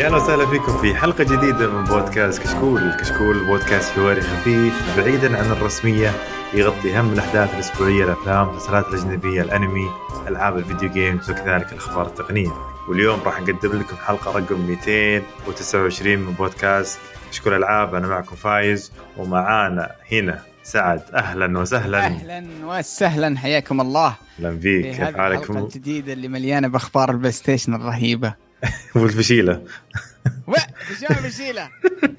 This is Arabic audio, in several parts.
يا أهلا وسهلا فيكم في حلقة جديدة من بودكاست كشكول، كشكول بودكاست حواري خفيف بعيدا عن الرسمية يغطي اهم الأحداث الأسبوعية الأفلام، المسلسلات الأجنبية، الأنمي، ألعاب الفيديو games وكذلك الأخبار التقنية. واليوم راح نقدم لكم حلقة رقم 229 من بودكاست كشكول ألعاب. أنا معكم فايز ومعانا هنا سعد. أهلا وسهلا. أهلا وسهلا حياكم الله. أهلا فيك. في كيف حالكم الجديدة اللي مليانة بأخبار ال PlayStation الرهيبة. والفشيلة. وش فشيلة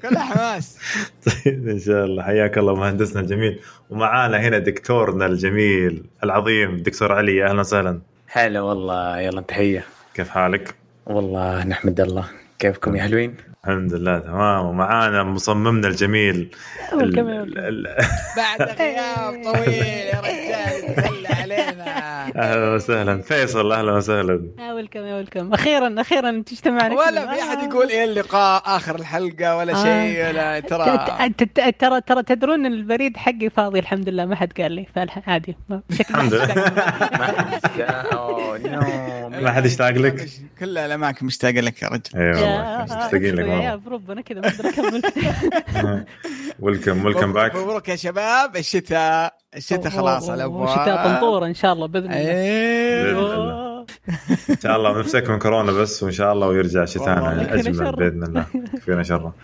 كلها حماس. طيب إن شاء الله. حياك الله مهندسنا الجميل. ومعانا هنا دكتورنا الجميل العظيم دكتور علي أهلا وسهلا. هلا والله. يلا تحية كيف حالك؟ والله نحمد الله. كيفكم يا حلوين؟ الحمد لله تمام. ومعانا مصممنا الجميل ال- ال- ال- بعد غياب طويل يا رجال علينا. أهلا وسهلا. فيصل أهلا وسهلا. يا ويلكم يا ويلكم أخيرا أخيرا اجتمعنا ولا في أحد يقول إيه اللقاء آخر الحلقة ولا آه. شيء ولا ترى؟ ت- ت- ت- ترى ترى تدرون إن البريد حقي فاضي الحمد لله. ما حد قال لي فعادي بشكل الحمد لله. ما حد يشتاق لك؟ كل الأماكن مشتاقة لك يا رجل. اي والله يا مشتاقين لك. يا والله بربنا كذا ما أقدر أكمل. ويلكم ويلكم باك مبروك يا شباب. الشتاء الشتاء خلاص على الابواب شتاء طنطوره إن شاء الله بإذن الله. الله. إن شاء الله نمسك من كورونا بس وإن شاء الله ويرجع شتانا اجمل شره. بإذن الله. يكفينا شره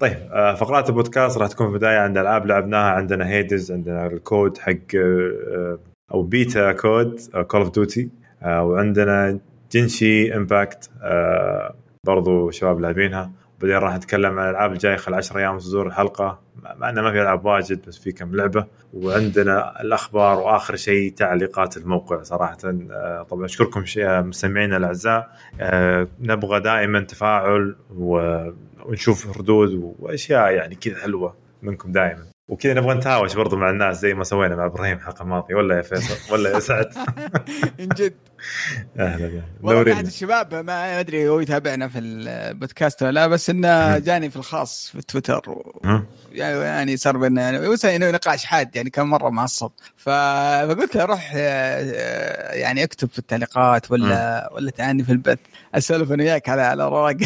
طيب آه، فقرات البودكاست راح تكون في البدايه عند العاب لعبناها عندنا Hades عندنا الكود حق آه، أو بيتا كود Call of Duty وعندنا Genshin Impact برضو شباب لاعبينها. بعدين راح نتكلم عن الألعاب الجاية خلال 10 أيام صدور الحلقة. مع إنه ما في ألعاب واجد بس في كم لعبة. وعندنا الأخبار وآخر شيء تعليقات الموقع صراحة. آه، طبعا أشكركم آه، مستمعينا الأعزاء. آه، نبغى دائما تفاعل ونشوف ردود وأشياء يعني كذا حلوة منكم دائما. وكذا نبغى نتهاوش برضو مع الناس زي ما سوينا مع إبراهيم الحلقة الماضية. ولا يا فيصل؟ ولا يا سعد؟ من جد. أهلا يا والله احد الشباب ما أدري هو يتابعنا في البودكاست ولا لا بس إنه جاني في الخاص في تويتر و... مم. يعني صار بيننا يعني نقاش حاد يعني كم مرة معصب. فقلت له روح آه، آه، يعني اكتب في التعليقات ولا ولا تعاني في البث. أسولف أنا وياك على على ورق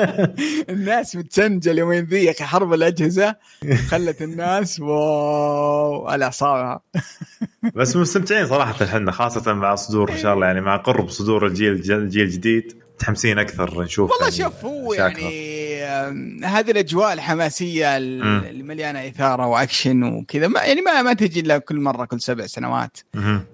الناس متسنجل يومين ذي يا أخي حرب الأجهزة خلت الناس واو على أعصابها. بس مستمتعين صراحة إحنا خاصة مع صدور ان شاء الله يعني مع قرب صدور الجيل الجيل الجديد متحمسين أكثر نشوف والله يعني شوف هو. يعني هذه الأجواء الحماسية. اللي مليانه إثارة وأكشن وكذا ما يعني ما ما تجي إلا كل مرة كل سبع سنوات.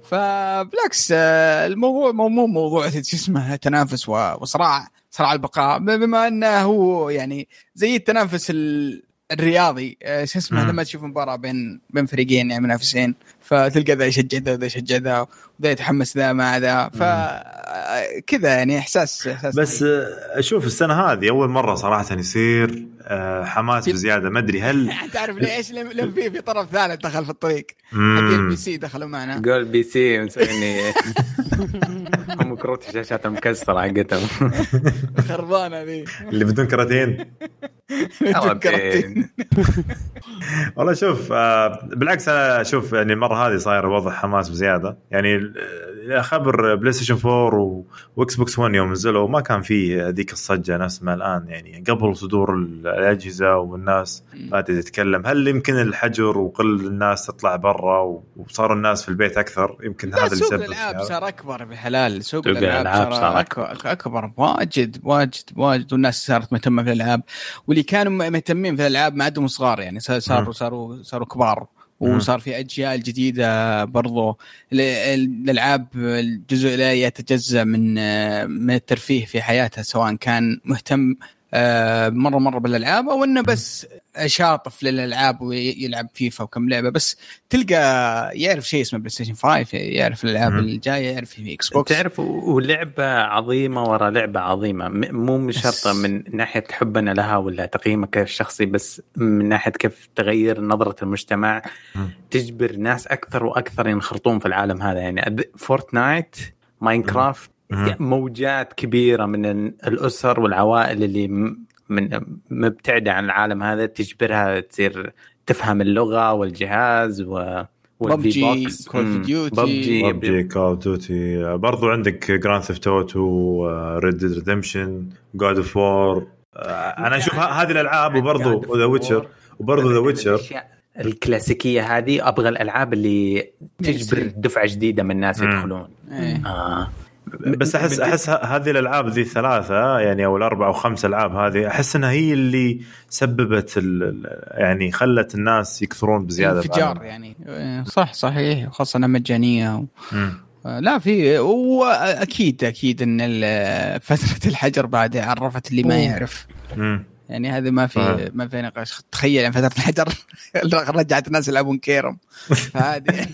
فبالعكس آه، الموضوع مو مو موضوع شو اسمه تنافس وصراع صراع البقاء بما إنه هو يعني زي التنافس ال- الرياضي آه، شو اسمه. لما تشوف مباراة بين بين فريقين يعني منافسين. فتلقى ذا يشجع ذا وذا يشجع ذا وذا يتحمس ذا مع ذا. فكذا يعني إحساس إحساس بس آه، أشوف السنة هذه أول مرة صراحة يصير آه، حماس في- بزيادة. ما أدري هل تعرف ليش؟ لم لم في في طرف ثالث دخل في الطريق. حقين. ال P C دخلوا معنا. قول PC مسويني. هم كروت الشاشات مكسرة حقتهم. خربانة ذي. اللي بدون كراتين. تذكرتني. والله شوف آه، بالعكس أنا أشوف يعني المرة هذه صاير وضع حماس بزيادة. يعني خبر PlayStation 4 و- و Xbox 1 يوم نزلوا ما كان في ذيك الصجة نفس ما الآن. يعني قبل صدور الأجهزة والناس ما تتكلم. هل يمكن الحجر وقل الناس تطلع برا و- وصاروا الناس في البيت أكثر؟ يمكن هذا اللي سوق الألعاب. صار أكبر بحلال. سوق سوق الألعاب الألعاب صار أكبر أكبر. واجد واجد واجد. والناس صارت مهتمة في الالعاب واللي كانوا مهتمين في الألعاب ما عندهم صغار يعني. صاروا صاروا صاروا كبار. وصار في أجيال جديدة برضو ال- ال- الألعاب الجزء لا يتجزأ من من الترفيه في حياتها سواء كان مهتم آه، مرة مرة بالألعاب أو إنه بس شاطف للألعاب ويلعب فيفا وكم لعبة بس تلقى يعرف شيء اسمه PlayStation 5 يعرف الألعاب. الجاية يعرف في Xbox تعرف ولعبة عظيمة ورا لعبة عظيمة م- مو من شرط من ناحية حبنا لها ولا تقييمك الشخصي بس من ناحية كيف تغير نظرة المجتمع. تجبر ناس أكثر وأكثر ينخرطون في العالم هذا يعني Fortnite Minecraft. موجات كبيرة من ال- الأسر والعوائل اللي من مبتعدة عن العالم هذا تجبرها تصير تفهم اللغة والجهاز و Call of Duty. PUBG PUBG Call of Duty برضو عندك Grand Theft Auto Red Dead Redemption God of War أنا أشوف هذه الألعاب وبرضو The Witcher وبرضو The Witcher الكلاسيكية هذه أبغى الألعاب اللي تجبر دفعة جديدة من الناس. يدخلون. إيه. آه. بس احس أحس ه- هذه الألعاب ذي الثلاثة يعني أو الأربع أو خمس ألعاب هذه أحس إنها هي اللي سببت يعني خلت الناس يكثرون بزيادة انفجار. يعني. صح صحيح. خاصة انها مجانيه و... آه، لا في واكيد أكيد إن فترة الحجر بعد عرفت اللي ما. يعرف. مم. يعني هذه ما في آه. ما في نقاش. تخيل يعني فترة الحجر رجعت الناس يلعبون كيرم. فهذه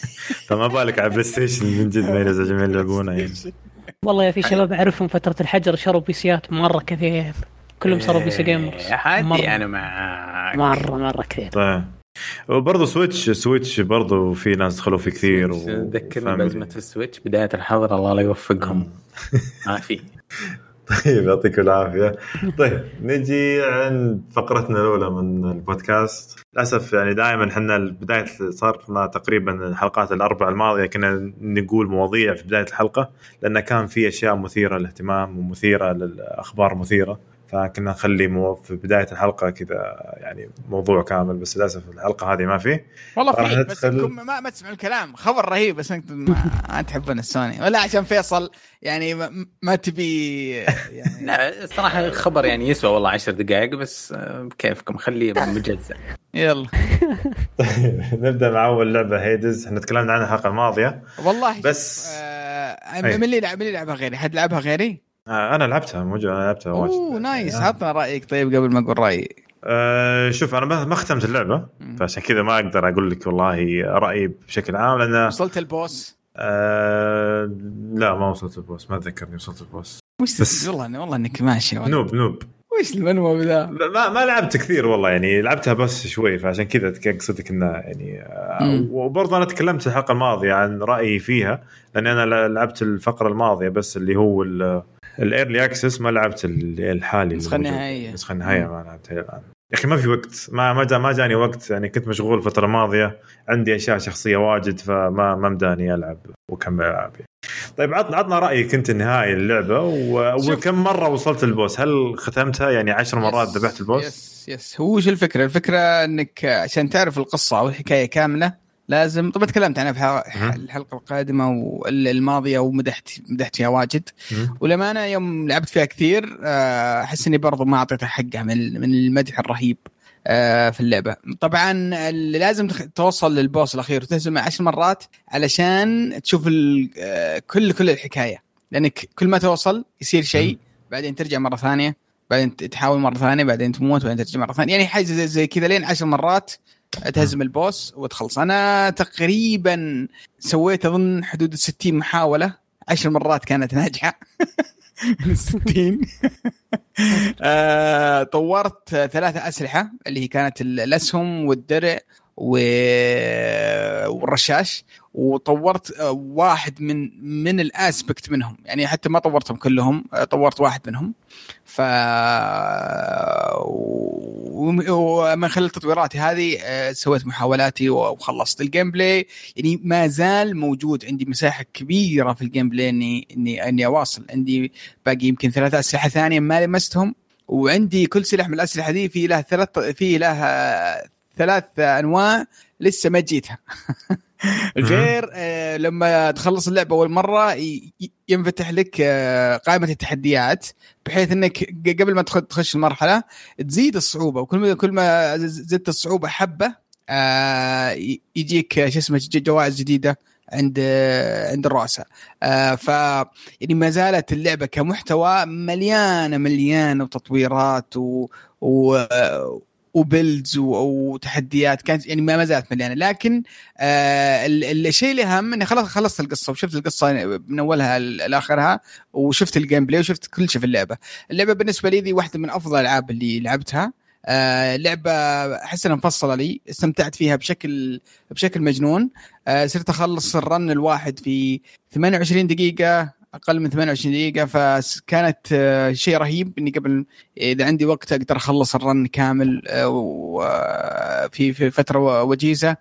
فما بالك على PlayStation من جد ما ينزل جميع يلعبونها يعني. والله يا في شباب أعرفهم فترة الحجر شروا بيسيات مرة كثير. كلهم صاروا PC gamers مرة. أنا معك مرة مرة كثير. طيب. وبرضه Switch Switch برضه في ناس دخلوا فيه كثير و- ذكرني فاهم بأزمة ال Switch بداية الحظر الله لا يوفقهم. ما في. طيب يعطيكم العافية. طيب نجي عند فقرتنا الأولى من البودكاست. للأسف يعني دائما إحنا بدايه صار لنا تقريبا الحلقات الأربع الماضية كنا نقول مواضيع في بداية الحلقة لأن كان في أشياء مثيرة للاهتمام ومثيرة للأخبار مثيرة. فكنا نخلي مو في بداية الحلقة كذا يعني موضوع كامل بس للأسف الحلقة هذه ما في. والله في بس ندخل- ما, ما تسمعوا الكلام. خبر رهيب بس أنتم ما, تحبون السوني. ولا عشان فيصل يعني ما, ما تبي يعني لا الصراحه الخبر يعني يسوى والله عشر دقائق بس آه، كيفكم؟ خليه مجزء يلا. نبدأ مع أول لعبة هيدز. إحنا تكلمنا عنها الحلقة الماضية. والله بس- آه. من اللي يلعب من اللي يلعبها غيري؟ حد لعبها غيري؟ أنا لعبتها موجود أنا لعبتها أوه واجد. nice آه. عطنا رأيك طيب قبل ما أقول رأيي أه شوف أنا ما ما ختمت اللعبة. فعشان كذا ما أقدر أقول لك والله رأيي بشكل عام لأن وصلت ال boss أه لا ما وصلت ال boss ما أتذكرني وصلت ال boss وش بس- والله والله إنك ماشي والله. noob noob وش ال noob ذا ما ما لعبت كثير والله يعني لعبتها بس شوي فعشان كذا اقصدك إنه يعني آه،. وبرضه أنا تكلمت الحلقة الماضية عن رأيي فيها لأني أنا لعبت الفقرة الماضية بس اللي هو ال early access ما لعبت ال- الحالي النسخة الموجود. النهائية. النسخه النهائيه ما لعبتها الان يا أخي ما في وقت. ما ما جا ما جاني وقت. يعني كنت مشغول الفترة الماضية. عندي أشياء شخصية واجد فما ما مداني ألعب واكمل العاب يعني. طيب عطنا عطنا رايك انت النهائي اللعبه و... وكم مرة وصلت ال boss؟ هل ختمتها؟ يعني عشر مرات ذبحت ال boss؟ yes yes. هو وش الفكرة؟ الفكرة إنك عشان تعرف القصة أو الحكاية كاملة لازم. طبعا تكلمت عنها في. الحلقة القادمة والماضيه ومدحت مدحت فيها واجد. مم. وللامانه يوم لعبت فيها كثير آه، أحس إني برضو ما أعطيتها حقها من من المدح الرهيب آه، في اللعبة. طبعا لازم توصل للبوس الأخير وتهزمه عشر مرات علشان تشوف آه، كل كل الحكاية. لأنك كل ما توصل يصير شيء بعدين ترجع مرة ثانية بعدين تحاول مرة ثانية بعدين تموت بعدين ترجع مرة ثانية. يعني حاجة زي, زي كذا لين عشر مرات تهزم البوس وتخلص. أنا تقريبا سويت أظن حدود ال 60 محاولة. عشر مرات كانت ناجحة. من ال 60 آه، طورت ثلاثة أسلحة اللي هي كانت ال- الأسهم والدرع والرشاش وطورت آه، واحد من من ال aspect منهم. يعني حتى ما طورتهم كلهم آه، طورت واحد منهم. ف وم- ومن خلال تطويراتي هذه آه، سويت محاولاتي وخلصت ال gameplay يعني ما زال موجود عندي مساحة كبيرة في ال gameplay اني اني إني أواصل. عندي باقي يمكن ثلاث أسلحة ثانية ما لمستهم وعندي كل سلاح من الأسلحة دي في له ثلاث في له ثلاث أنواع لسه ما جيتها. غير آه لما تخلص اللعبة أول مرة ينفتح لك آه قائمة التحديات بحيث إنك قبل ما تخ- تخش المرحلة تزيد الصعوبة. وكل ما كل ما زدت الصعوبة حبة آه يجيك شو اسمه جوائز جديدة عند عند الرؤساء. ف يعني ما زالت اللعبة كمحتوى مليانة مليانة تطويرات و, و و builds وتحديات كانت يعني ما زالت مليانة. لكن آه ال- الشيء الاهم إني خلاص خلصت القصة وشفت القصة من أولها لآخرها وشفت ال gameplay وشفت كل شيء في اللعبة. اللعبة بالنسبة لي دي واحدة من أفضل الألعاب اللي لعبتها. آه لعبة أحس إنها مفصلة لي استمتعت فيها بشكل بشكل مجنون. آه صرت أخلص ال run الواحد في 28 دقيقة. أقل من 28 دقيقة فكانت آه، شيء رهيب إني قبل إذا عندي وقت أقدر أخلص الرن كامل آه، وفي في فترة وجيزة.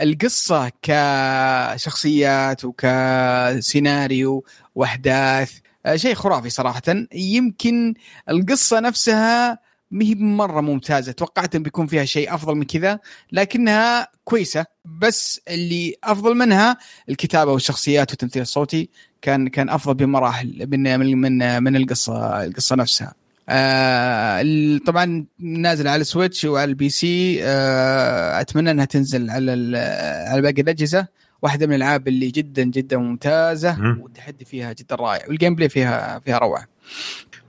القصة كشخصيات وكسيناريو وأحداث آه، شيء خرافي صراحة. يمكن القصة نفسها ما هي مرة ممتازة. توقعت إن بيكون فيها شيء أفضل من كذا لكنها كويسة. بس اللي أفضل منها الكتابة والشخصيات والتمثيل الصوتي. كان كان أفضل بمراحل من من من, من القصة القصة نفسها. آه طبعا نازل على ال Switch وعلى ال PC. آه أتمنى إنها تنزل على على باقي الأجهزة. واحدة من الألعاب اللي جدا جدا ممتازة. مم. والتحدي فيها جدا رائع. وال gameplay فيها فيها روعة.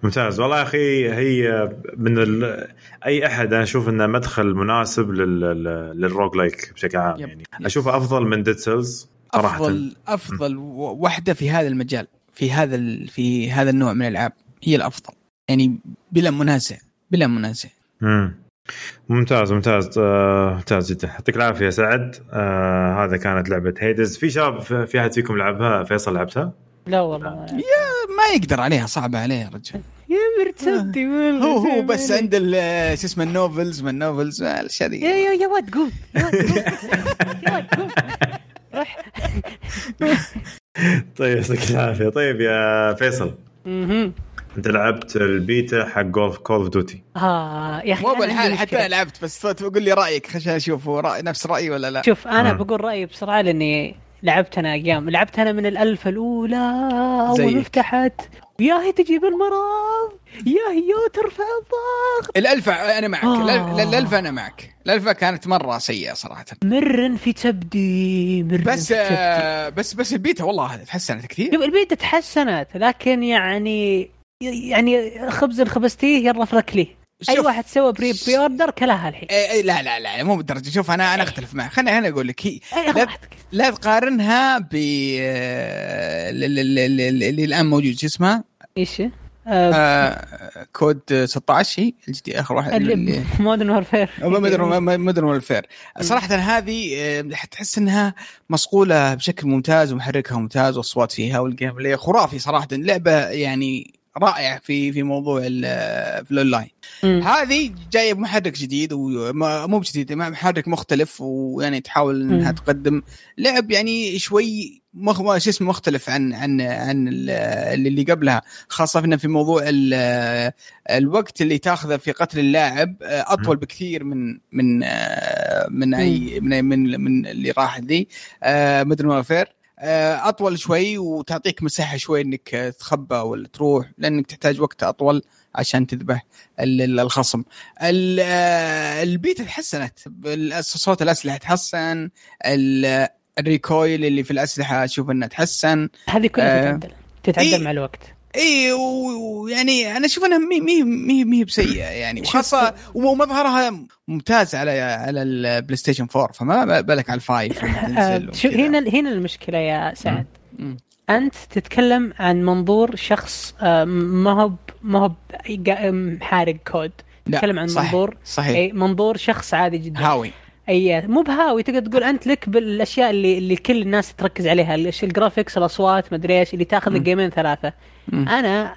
ممتاز. والله يا أخي هي من ال... أي أحد أنا أشوف إنه مدخل مناسب لل... لل- لل roguelike بشكل عام yep. يعني. أشوفه أفضل من Dead Cells صراحة. أفضل أفضل و- واحدة في هذا المجال في هذا ال- في هذا النوع من الألعاب هي الأفضل. يعني بلا منازع بلا منازع. مم. ممتاز ممتاز. آه، ممتاز جدا. يعطيك العافية سعد. آه هذا كانت لعبة Hades في شباب في أحد فيكم لعبها؟ فيصل لعبتها؟ لا والله ما يقدر عليها صعبة عليه يا رجال يا مرتبتي هو هو بس عند ال- شو اسمه ال novels ما ال novels الاشياء يا ذي يا يا واد قوم. يا واد قوم. يا روح. طيب يعطيك العافية. طيب يا فيصل. أنت لعبت البيتا حق Call of Call of Duty آه يا أخي مو بالحال حتى. أنا لعبت بس تقول لي رأيك عشان أشوف هو رأي نفس رأيي ولا لا؟ شوف أنا. بقول رأيي بسرعة لأني لعبت أنا أيام لعبت أنا من الألف الأولى. أول فتحت يا هي تجيب المرض. يا هي ترفع الضغط. الالفا أنا معك. آه. الالفا أنا معك. الالفا كانت مرة سيئة صراحة. مر في تبدي. مر بس في تبدي. آه بس بس البيتا والله تحسنت كثير. البيتا تحسنت لكن يعني يعني خبز خبزتيه يلا فرك أي. واحد سوى بري بري اوردر كلها الحين إيه إيه لا لا لا مو بالدرجة. شوف أنا أنا أختلف معك. خليني أنا أقول لك هي اي لا, لا تقارنها ب آه، ال- ال- ال- ال- اللي الآن موجود شو اسمها إيش؟ آه آه كود 16 هي الجديد آخر واحد. Modern Warfare Modern Warfare صراحة هذه آه، تحس إنها مصقولة بشكل ممتاز ومحركها ممتاز واصوات فيها وال gameplay خرافي صراحة. لعبة يعني رائعه في في موضوع ال- في الاونلاين هذه جاية بمحرك جديد ومو بجديد محرك مختلف ويعني تحاول إنها مم. تقدم لعب يعني شوي مخ... شو اسمه مختلف عن عن عن ال- اللي قبلها خاصة في موضوع ال- الوقت اللي تاخذه في قتل اللاعب أطول بكثير من من من أي من من, من اللي راح ذي. Modern Warfare أطول شوي وتعطيك مساحة شوي إنك تخبى ولا تروح لأنك تحتاج وقت أطول عشان تذبح ال- ال- الخصم. ال- آه، البيتا تحسنت. صوت الأسلحة تحسن. ال- ال recoil اللي في الأسلحة أشوف إنه تحسن. هذه كلها آه. تتعدل تتعدل إيه. مع الوقت. إي ويعني أنا أشوف إنها مي مي مي مي بسيئة يعني. وخاصة ومظهرها ممتاز على على البلاي ستيشن 4 فما بالك على الفايف. هنا هنا المشكلة يا سعد. أنت تتكلم عن منظور شخص آه، ما هو ما هو حارق كود. تتكلم عن صح منظور صحيح. اي منظور شخص عادي جدا. هاوي. أي مو بهاوي تقدر تقول أنت لك بالأشياء اللي اللي كل الناس تركز عليها الجرافيكس الأصوات مدري إيش اللي تاخذ. الجيمين ثلاثة. مم. أنا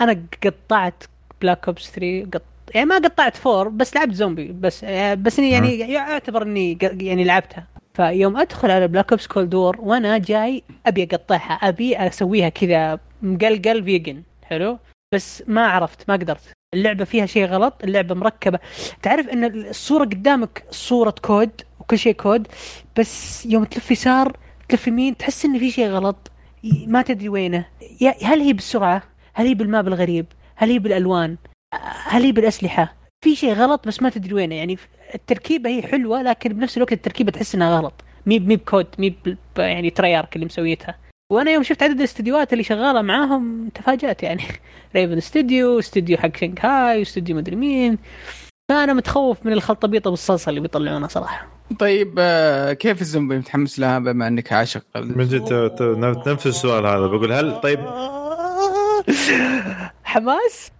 أنا قطعت Black Ops 3 قط... يعني ما قطعت four بس لعبت زومبي. بس آه، بس إني يعني يعتبر إني يعني لعبتها. فيوم أدخل على Black Ops Cold War وأنا جاي أبي أقطعها أبي أسويها كذا مقلقل vision حلو؟ بس ما عرفت ما قدرت. اللعبة فيها شيء غلط اللعبة مركبة. تعرف إن الصورة قدامك صورة COD وكل شيء COD بس يوم تلف يسار تلف يمين تحس إن في شيء غلط. ما تدري وينه. هل هي بالسرعة؟ هل هي بال map الغريب؟ هل هي بالألوان؟ هل هي بالأسلحة؟ في شيء غلط بس ما تدري وينه. يعني التركيبة هي حلوة لكن بنفس الوقت التركيبة تحس إنها غلط. مي مي ب COD مي يعني Treyarch اللي مسويتها. وأنا يوم شفت عدد الاستديوهات اللي شغالة معاهم تفاجأت يعني. Raven Studio استوديو حق شنغهاي استوديو مدري مين. فأنا متخوف من الخلطبيطة بالصلصة اللي بيطلعونها صراحة. طيب آه، كيف الزومبي متحمس لها بما أنك عاشق؟ من جد ت- ت- نفس السؤال هذا. بقول هل طيب حماس.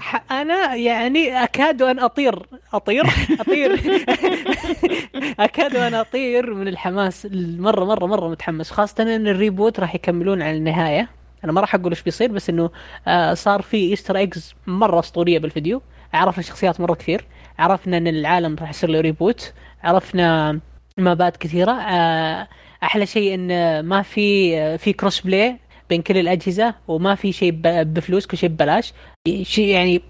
ح- أنا يعني أكاد أن أطير. أطير؟ أطير. أكاد أن أطير من الحماس. مره مرة مرة متحمس. خاصة إن ال reboot راح يكملون على النهاية. أنا ما راح أقول إيش بيصير بس إنه آه صار في Easter eggs مرة أسطورية بالفيديو. عرفنا شخصيات مرة كثير. عرفنا إن العالم راح يصير له reboot. عرفنا map-ات كثيرة. آه أحلى شيء إن ما في آه، في cross-play بين كل الأجهزة وما في شيء بفلوس كل شيء ببلاش. شيء يعني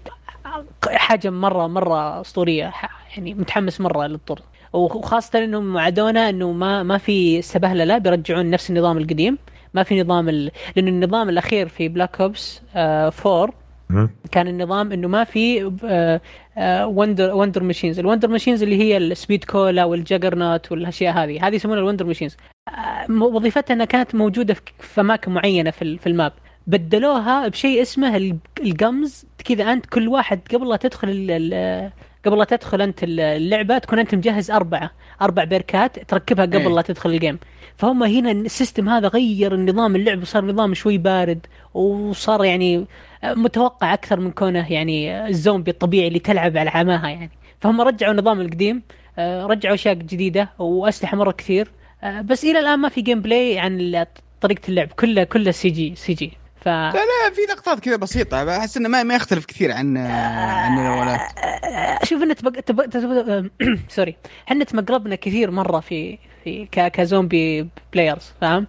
حاجة مرة مرة أسطورية يعني متحمس مرة للطور وخاصة انهم وعدونا إنه ما ما في سبهلله بيرجعون نفس النظام القديم. ما في نظام ال... لأنه النظام الأخير في Black Ops 4 مهم. كان النظام إنه ما في آه، wonder wonder machines ال wonder machines اللي هي ال Speed Cola وال Juggernaut والأشياء هذه. هذه يسمونها ال wonder machines آه، م- وظيفتها إنها كانت موجودة في أماكن معينة في في ال map. بدلوها بشيء اسمه ال- ال gums كذا أنت كل واحد قبل لا تدخل قبل لا تدخل أنت ال- اللعبة تكون أنت مجهز أربعة. أربع perk-ات تركبها قبل إيه. لا تدخل ال game فهم هنا ال system هذا غير النظام اللعب وصار نظام شوي بارد وصار يعني متوقع أكثر من كونه يعني الزومبي الطبيعي اللي تلعب على عماها يعني. فهم رجعوا النظام القديم آه، رجعوا أشياء جديدة وأسلحة مرة كثير. آه، بس إلى الآن ما في gameplay عن طريقة اللعب كله كله CG CG ف لا لا في لقطات كذا بسيطة احس إنه ما ما يختلف كثير عن عن الاولات أشوف ان تبق... تبق... تبق... sorry إحنا تمقربنا كثير مرة في في ك... كزومبي players فاهم؟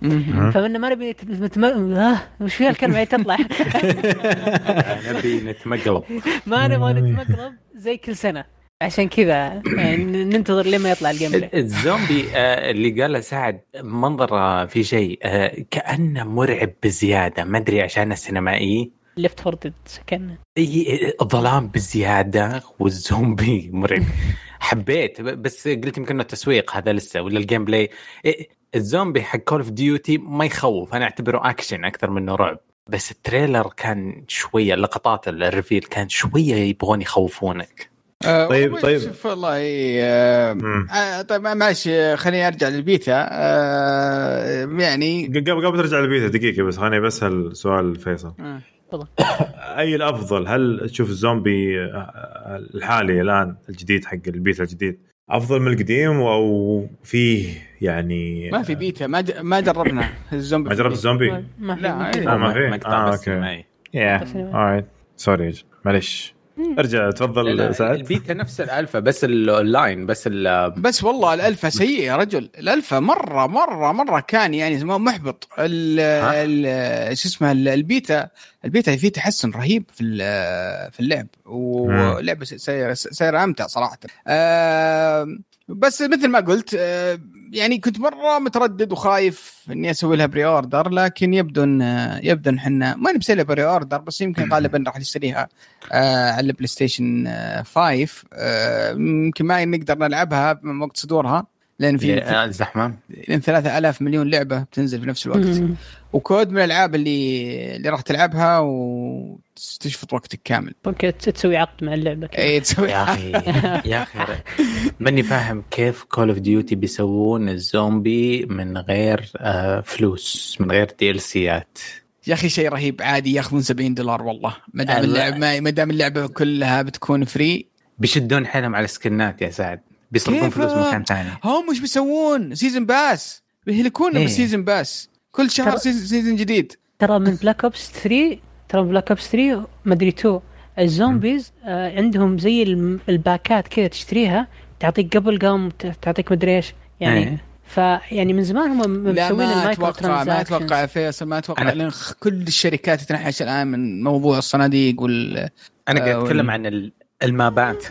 فمن ما نبي نت- نتم... آه، وش فيها الكلمة؟ تطلع. نبي نتمقلب. ما نبغى نتمقرب زي كل سنة. عشان كذا يعني ننتظر لما يطلع ال gameplay ال zombie آه، اللي قاله سعد منظر في شيء آه، كأنه مرعب بزيادة. ما أدري عشان السينمائي Left 4 Dead كان إي الظلام بزيادة والزومبي مرعب. حبيت ب- بس قلت يمكن إنه تسويق هذا لسه ولا ال gameplay إيه، الزومبي حق Call of Duty ما يخوف أنا أعتبره اكشن أكثر منه رعب بس ال trailer كان شوية لقطات ال reveal كان شوية يبغون يخوفونك آه، طيب- طيب. شوف والله آه، مم. آه، طيب ماشي خليني أرجع للبيتا آه، يعني قبل قبل ترجع للبيتا دقيقة بس خليني بسأل سؤال فيصل آه. أي الأفضل هل تشوف الزومبي آه، الحالي الآن الجديد حق البيتا الجديد أفضل من القديم أو فيه يعني ما في بيتا ما ج- ما جربنا الزومبي ما جربت الزومبي؟ ما في لا، ما. في. آه، ما آه،. سينمائي. يا بس أنا- alright sorry معلش ارجع تفضل سعد. البيتا نفس الالفا بس الاونلاين بس ال- بس والله الالفا سيء يا رجل. الالفا مرة مرة مرة كان يعني محبط. ال شو اسمه ال- البيتا البيتا فيه تحسن رهيب في ال- في اللعب. ولعبة سيرة سيرة أمتع صراحة. آه، بس مثل ما قلت آه، يعني كنت مرة متردد وخايف إني أسوي لها pre-order لكن يبدو ان يبدو ان إحنا ما نبي لها pre-order بس يمكن غالبا راح نشتريها آه، على ال PlayStation آه، 5 آه، يمكن ما نقدر نلعبها من وقت صدورها. لأن في الزحمه لأن 3000 مليون لعبة بتنزل في نفس الوقت. و COD من الألعاب اللي اللي راح تلعبها وتشفط وقتك كامل. ممكن تسوي عقد مع اللعبة. كذا. اي تسوي يا أخي يا أخي ماني فاهم كيف Call of Duty بيسوون الزومبي من غير آه، فلوس من غير DLC ات يا أخي شيء رهيب. عادي ياخذون 70 دولار والله. ما دام الله. اللعب ما ما دام اللعبة كلها بتكون free بيشدون حيلهم على السكنات يا سعد. بيصرفون؟ فلوس مكان ثاني هم وش بيسوون. season pass بيهلكونا إيه. بال season pass كل شهر ترى- season, جديد. ترى من Black Ops 3 ترى من Black Ops 3 مدري 2 ال Zombies آه عندهم زي الباكات كذا تشتريها تعطيك GobbleGum تعطيك مدري إيش. يعني إيه. فيعني من زمان هم مسوين ما المايكرو أتوقع ما أتوقع فيصل ما أتوقع أنا- لأن كل الشركات تتنحش الآن من موضوع الصناديق وال أنا قاعد آه، أتكلم وال- عن ال- المابات.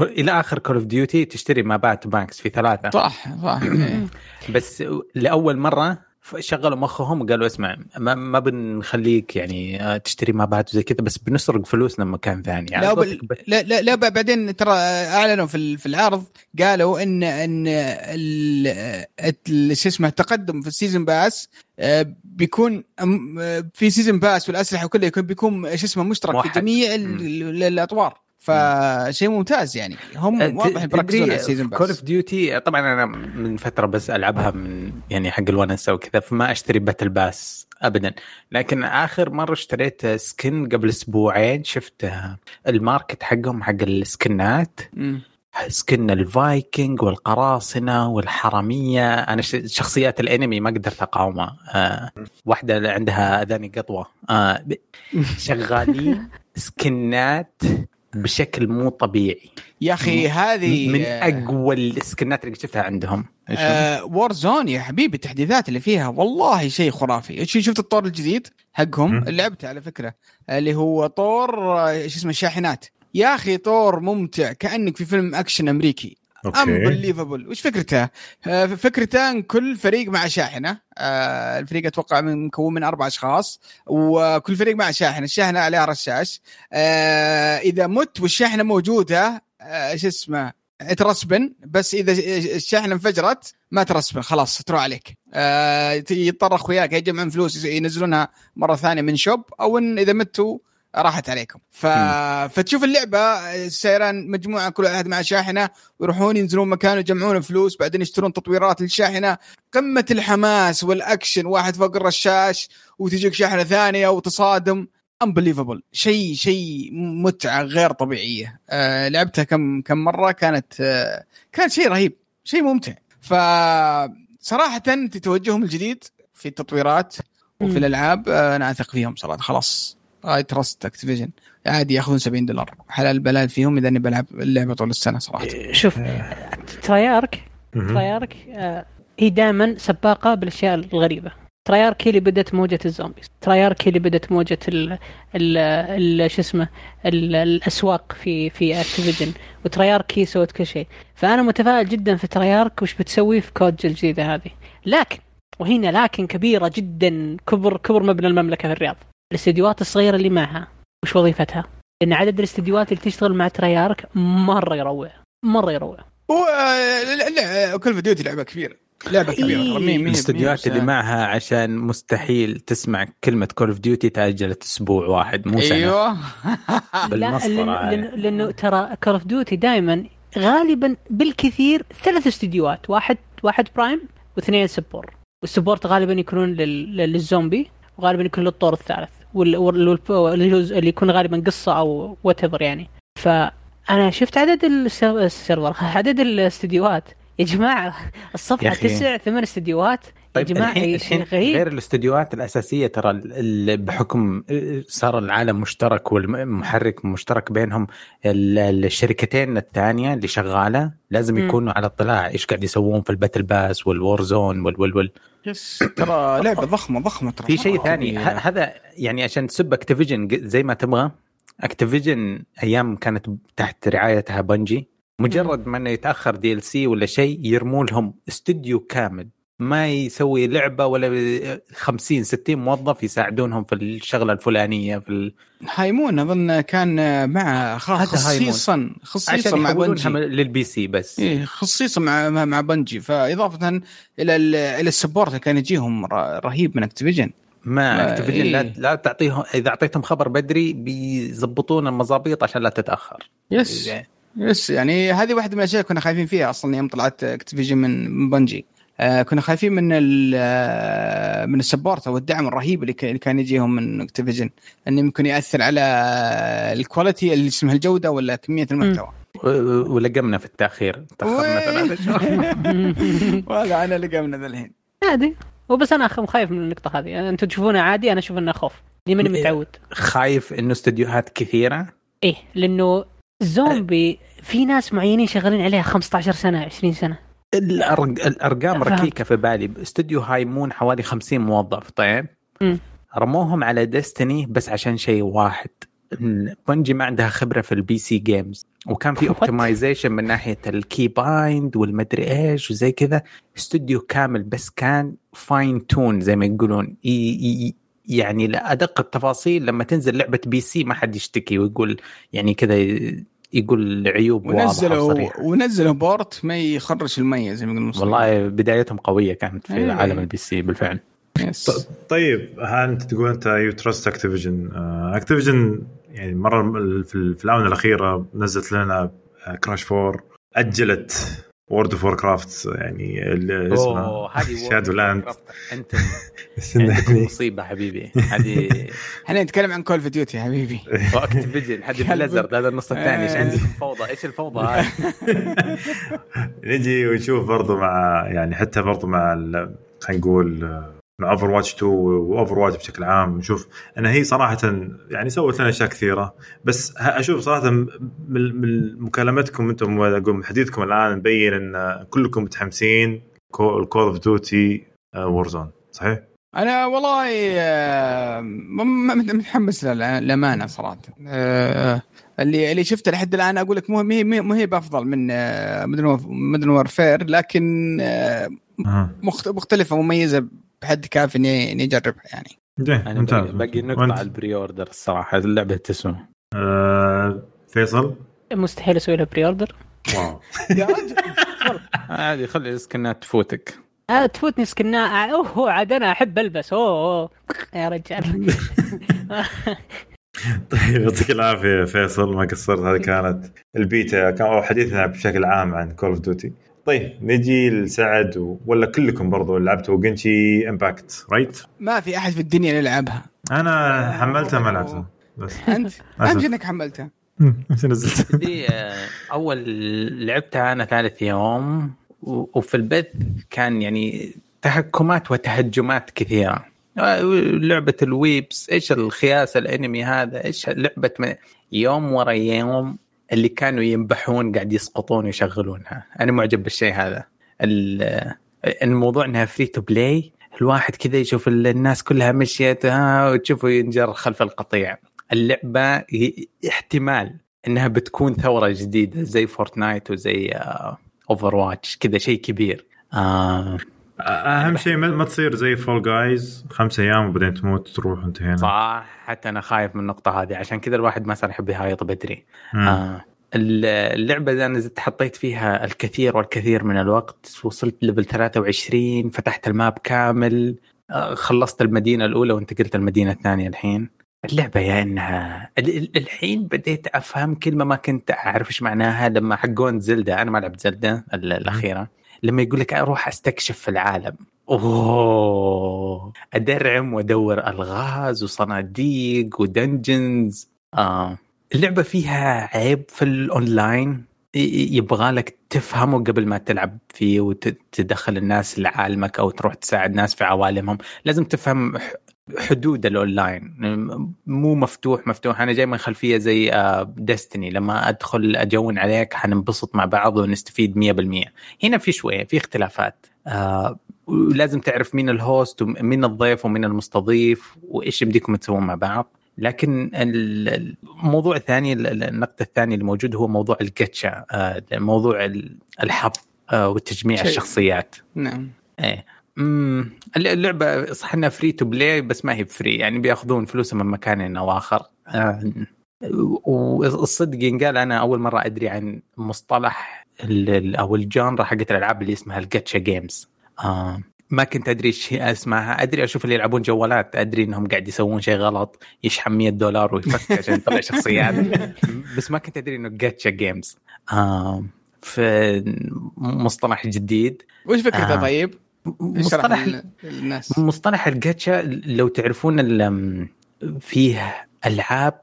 إلى آخر Call of Duty تشتري مابات بانكس في ثلاثة. صح صح إيه. بس لأول مرة شغلوا مخهم وقالوا اسمع ما, ما بنخليك يعني آه، تشتري مابات وزي كذا بس بنسرق فلوسنا من مكان ثاني. يعني لا, قصدك ب- وب... لا لا لا بعدين ترى أعلنوا في ال- في العرض قالوا ان إن ال- ال- شو اسمه التقدم في ال season pass آه، بيكون أم- آه، في season pass والأسلحة وكله يكون بيكون شو اسمه مشترك موحد. في جميع ال- ال- الأطوار. فشيء ممتاز يعني. هم أه، واضح بيركزون على ال season Call pass of Duty طبعا أنا من فترة بس ألعبها من يعني حق الونسه وكذا فما أشتري battle pass ابدا. لكن آخر مرة اشتريت skin قبل أسبوعين شفت ال market حقهم حق السكنات. skin الفايكنج والقراصنة والحرامية. أنا شخصيات الأنمي ما قدرت أقاومها. آه واحدة عندها أذاني قطوة. آه شغالين سكنات بشكل مو طبيعي. يا أخي هذه من أقوى السكنات اللي شفتها عندهم. آه Warzone يا حبيبي التحديثات اللي فيها والله شيء خرافي. شفت الطور الجديد حقهم. لعبته على فكرة. اللي هو طور آه، شو اسمه الشاحنات. يا أخي طور ممتع كأنك في فيلم أكشن أمريكي. أوكي. unbelievable وش فكرته؟ آه، فكرته إن كل فريق مع شاحنة. آه، الفريق أتوقع من مكون من أربع أشخاص وكل فريق مع شاحنة، الشاحنة عليها رشاش. آه، إذا مت والشاحنة موجودة شو اسمه ترسبن. بس إذا الشاحنة انفجرت ما ترسبن. خلاص تروح عليك. يضطر اخوياك يجمعون فلوس ينزلونها مرة ثانية من شوب أو إن إذا متوا راحت عليكم. ف... فتشوف اللعبة سيران مجموعة كل واحد مع شاحنة ويروحون ينزلون مكان يجمعون فلوس بعدين يشترون تطويرات للشاحنة. قمة الحماس والأكشن واحد فوق الرشاش وتجيك شاحنة ثانية وتصادم. unbelievable شيء شيء متعة غير طبيعية. آه لعبتها كم كم مرة كانت آه كانت شيء رهيب شيء ممتع. فصراحه توجههم الجديد في التطويرات وفي. الألعاب آه أنا أثق فيهم صراحة. خلاص. I trust Activision عادي ياخذون 70 دولار. حلال بلال فيهم إذا أني بلعب اللعبة طول السنة صراحة. شوف Treyarch مهم. Treyarch آه، هي دائما سباقة بالأشياء الغريبة. Treyarch هي اللي بدت موجة ال Zombies. Treyarch هي اللي بدت موجة ال ال ال شو اسمه ال- الأسواق في في Activision و Treyarch هي سوت كل شيء. فأنا متفائل جدا في Treyarch وش بتسوي في COD الجديدة هذه. لكن وهنا لكن كبيرة جدا كبر كبر مبنى المملكة في الرياض. الاستديوهات الصغيرة اللي معها. وش وظيفتها؟ لأن عدد الاستديوهات اللي تشتغل مع Treyarch مرة يروع. مرة يروع. هو لا- لا كل فيديو لعبة كبيرة. لعبة كبيرة. إيه. الاستديوهات اللي معها عشان مستحيل تسمع كلمة Call of Duty تأجلت أسبوع واحد مو سنة. أيوه. لا لأنه ترى Call of Duty دائما غالبا بالكثير ثلاث استديوهات. واحد واحد prime واثنين support وال support غالبا يكونون لل- للزومبي وغالبا يكون للطور الثالث. وال- وال- وال- اللي يكون غالبا قصة أو what يعني. فأنا شفت عدد ال ser- ال server عدد الاستديوهات يا جماعة الصفحة. تسع ثمان استديوهات. طيب يا جماعة الحين, غريب. غير الاستديوهات الأساسية ترى بحكم صار العالم مشترك والمحرك مشترك بينهم ال- الشركتين الثانية اللي شغالة لازم. يكونوا على اطلاع إيش قاعد يسوون في ال battle pass وال Warzone وال وال وال yes ترى لعبة ضخمة ضخمة ترى في شيء ثاني هذا يعني عشان تسب Activision زي ما تبغى Activision أيام كانت تحت رعايتها Bungie مجرد ما إنه يتأخر DLC ولا شيء يرموا لهم استوديو كامل. ما يسوي لعبة ولا 50 60 موظف يساعدونهم في الشغلة الفلانية في ال... High Moon أظن كان مع. خصيصا خصيصا مع Bungie. لل PC بس. إيه خصيصا مع مع- Bungie. فإضافة إلى ال- إلى ال support اللي كان يجيهم رهيب من Activision. ما Activision لا, إيه. لا تعطيهم إذا أعطيتهم خبر بدري بيزبطون المظابيط عشان لا تتأخر. yes. yes يعني هذه واحدة من الأشياء كنا خايفين فيها أصلا يوم طلعت Activision من Bungie. كنا خايفين من ال- آه، من ال support أو الدعم الرهيب اللي كان يجيهم من Activision انه يمكن يأثر على ال quality اللي اسمها الجودة ولا كمية المحتوى. ولقمنا في التأخير تأخرنا وي. ثلاثة شهور. وهذا أنا لقمنا ذا الحين. عادي. وبس أنا خايف من النقطة هذه. أنتم تشوفونها عادي أنا أشوف انها خوف. لي ماني إيه. متعود؟ خايف إنه استديوهات كثيرة؟ إيه لأنه زومبي في ناس معينين شغالين عليها 15 سنة 20 سنة. الأرق... الأرقام. ركيكة في بالي استوديو High Moon حوالي 50 موظف طيب مم. رموهم على Destiny بس عشان شيء واحد Bungie ما عندها خبرة في ال PC games وكان في? optimization من ناحية ال key bind والمدري إيش وزي كذا استوديو كامل بس كان fine tune زي ما يقولون. يعني لأدق التفاصيل لما تنزل لعبة PC ما حد يشتكي ويقول يعني كذا يقول عيوب واضحة ونزلوا ونزلوا port ما يخرج المية زي ما يقولون والله بدايتهم قوية كانت في أيوة. عالم ال PC بالفعل. yes. طيب ها أنت تقول أنت you trust Activision Activision يعني مرة في ال- في الآونة الأخيرة نزلت لنا Crash 4 أجلت World of Warcraft يعني ال- اسمها Shadowlands أنت عندك مصيبة حبيبي. هذه إحنا نتكلم عن Call of Duty يا حبيبي و Activision هذه كلب. Blizzard هذا النص الثاني. إيش. عندكم فوضى إيش الفوضى هذه؟ نجي ونشوف برضو مع يعني حتى برضو مع ال- خلينا نقول آه، مع Overwatch 2 و Overwatch بشكل عام. نشوف. إن هي صراحة يعني سوت لنا أشياء كثيرة. بس أشوف صراحة من مكالمتكم أنتم أقول من حديثكم الآن مبين إن كلكم متحمسين Call of Duty Warzone صحيح؟ أنا والله آه، متحمس للأمانة صراحة. آه، اللي اللي شفته لحد الآن أقول لك مو مو مو هي بأفضل من Modern لكن آه، أها. مخت- مختلفة ومميزه بحد كافي اني إني أجربها يعني. أنا ممتاز باقي, وأنت؟ على ال pre-order الصراحة اللعبة تسوى. آه، فيصل؟ مستحيل أسوي له pre-order wow. يا رجل. عادي خلي السكنات تفوتك. آه تفوتني سكناء أوه عاد أنا أحب ألبس. أوه, أوه. يا رجال. طيب يعطيك العافية فيصل ما قصرت. هذه كانت البيتا كان حديثنا بشكل عام عن Call of Duty طيب نجي لسعد و... ولا كلكم برضو لعبتوا Genshin Impact right؟ ما في أحد في الدنيا يلعبها. أنا حملتها ما لعبتها. بس. أنت؟ اهم شيء انك حملتها؟ إيش نزلت؟ آه، أول لعبتها أنا ثالث يوم و- وفي البث كان يعني تهكمات وتهجمات كثيرة. آه، لعبة ال weebs إيش الخياس الأنمي هذا؟ إيش لعبة. يوم ورا يوم اللي كانوا ينبحون قاعد يسقطون ويشغلونها. أنا معجب بالشيء هذا. ال- الموضوع إنها free to play الواحد كذا يشوف ال- الناس كلها مشيت ها وتشوفه ينجر خلف القطيع. اللعبة احتمال إنها بتكون ثورة جديدة زي Fortnite وزي Overwatch كذا شيء كبير. آه. أهم شيء ما ما تصير زي Fall Guys خمس أيام وبعدين تموت تروح انتهينا. صح. حتى أنا خايف من النقطة هذه عشان كذا الواحد ما صار يحب يهايط بدري. مم. آه اللعبة إذا أنا زدت حطيت فيها الكثير والكثير من الوقت وصلت level 23 فتحت ال map كامل آه، خلصت المدينة الأولى وانتقلت المدينة الثانية الحين. اللعبة يا ال- الحين بديت أفهم كلمة ما كنت أعرف إيش معناها لما حقون Zelda أنا ما لعبت Zelda ال- الأخيرة. لما يقول لك أروح أستكشف في العالم. أوه! أدرعم وأدور ألغاز وصناديق و dungeons. آه اللعبة فيها عيب في الأونلاين. ي- يبغى لك تفهمه قبل ما تلعب فيه وتدخل الناس لعالمك أو تروح تساعد ناس في عوالمهم. لازم تفهم حدود الأونلاين. مو مفتوح مفتوح. أنا جاي من خلفية زي Destiny لما أدخل أجون عليك حننبسط مع بعض ونستفيد 100% هنا في شوية في اختلافات. آه، ولازم تعرف مين ال host ومين الضيف ومين المستضيف وإيش يمديكم تسوون مع بعض. لكن ال- الموضوع الثاني ال- ال- النقطة الثانية اللي موجود هو موضوع الجاتشا آه، موضوع ال- الحظ آه، وتجميع شيء. الشخصيات. نعم. إيه. اللعبة صح إنها free to play بس ما هي free يعني بيأخذون فلوسها من مكان أو اخر آه، والصدق ينقال أنا أول مرة أدري عن مصطلح أو ال genre حقت الألعاب اللي اسمها ال gacha games. آه ما كنت أدري إيش اسمها. أدري أشوف اللي يلعبون جوالات. أدري إنهم قاعد يسوون شيء غلط. يشحن 100 دولار ويفك عشان يطلع شخصيات. بس ما كنت أدري إنه gacha games. آه في مصطلح جديد. وش فكرته آه. طيب؟ مصطلح للناس. مصطلح الجاتشا لو تعرفون فيه ألعاب